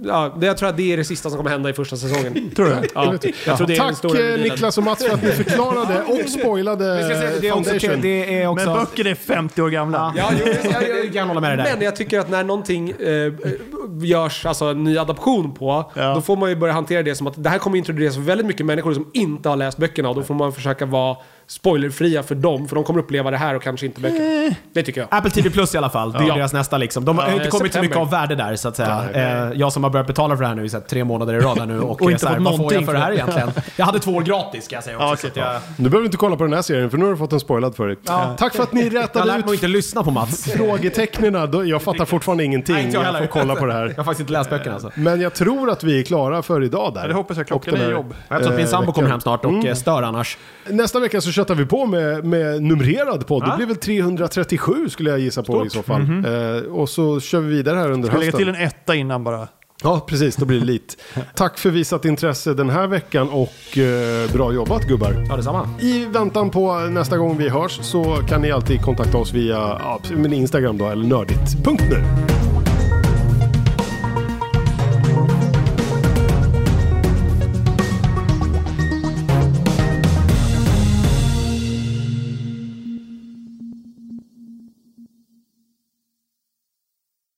Ja, det, jag tror att det är det sista som kommer hända i första säsongen. Tror du? Ja, jag tror det är den Tack eh. Niklas och Mats för att ni förklarade och spoilade Vi ska säga, det är också, Foundation. det är också... Men böcker är 50 år gamla. Ja, jo, jag, kan hålla med dig där. Men jag tycker att när någonting eh, görs, alltså en ny adaption på, Ja. då får man ju börja hantera det som att det här kommer introduceras för väldigt mycket människor som inte har läst böckerna och då får man försöka vara spoilerfria för dem, för de kommer uppleva det här och kanske inte böckerna. Det tycker jag. Apple TV Plus i alla fall. Det är Ja. deras nästa liksom. De har Ja, inte eh, kommit så mycket september. av värde där så att säga. Eh, jag som har börjat betala för det här nu i så här, tre månader i rad nu och, Och inte så här, fått vad får jag för det här det. egentligen? Jag hade två år gratis ska jag säga också. Ja, att jag, Du behöver inte kolla på den här serien för nu har du fått den spoilad för dig. Tack för att ni jag har rättade lärt mig ut inte lyssna på Mats. frågetecknen. Jag fattar fortfarande ingenting. Nej, inte jag jag får kolla på det här. Jag har faktiskt inte läst böckerna alltså. Men jag tror att vi är klara för idag där. Ja, det hoppas jag. Klockan är jobb. Jag tror att min eh, sambo kommer hem snart och eh, stör annars. Nästa vecka så köttar vi på med, med numrerad podd. Det Ja. blir väl 337 skulle jag gissa på i så fall. Eh, och så kör vi vidare här under Ska lägga hösten. till en etta innan bara. Ja, precis. Då blir det lit. Tack för visat intresse den här veckan och eh, bra jobbat gubbar. Ja, detsamma. I väntan på nästa gång vi hörs så kan ni alltid kontakta oss via ja, min Instagram då, eller nördigt.nu.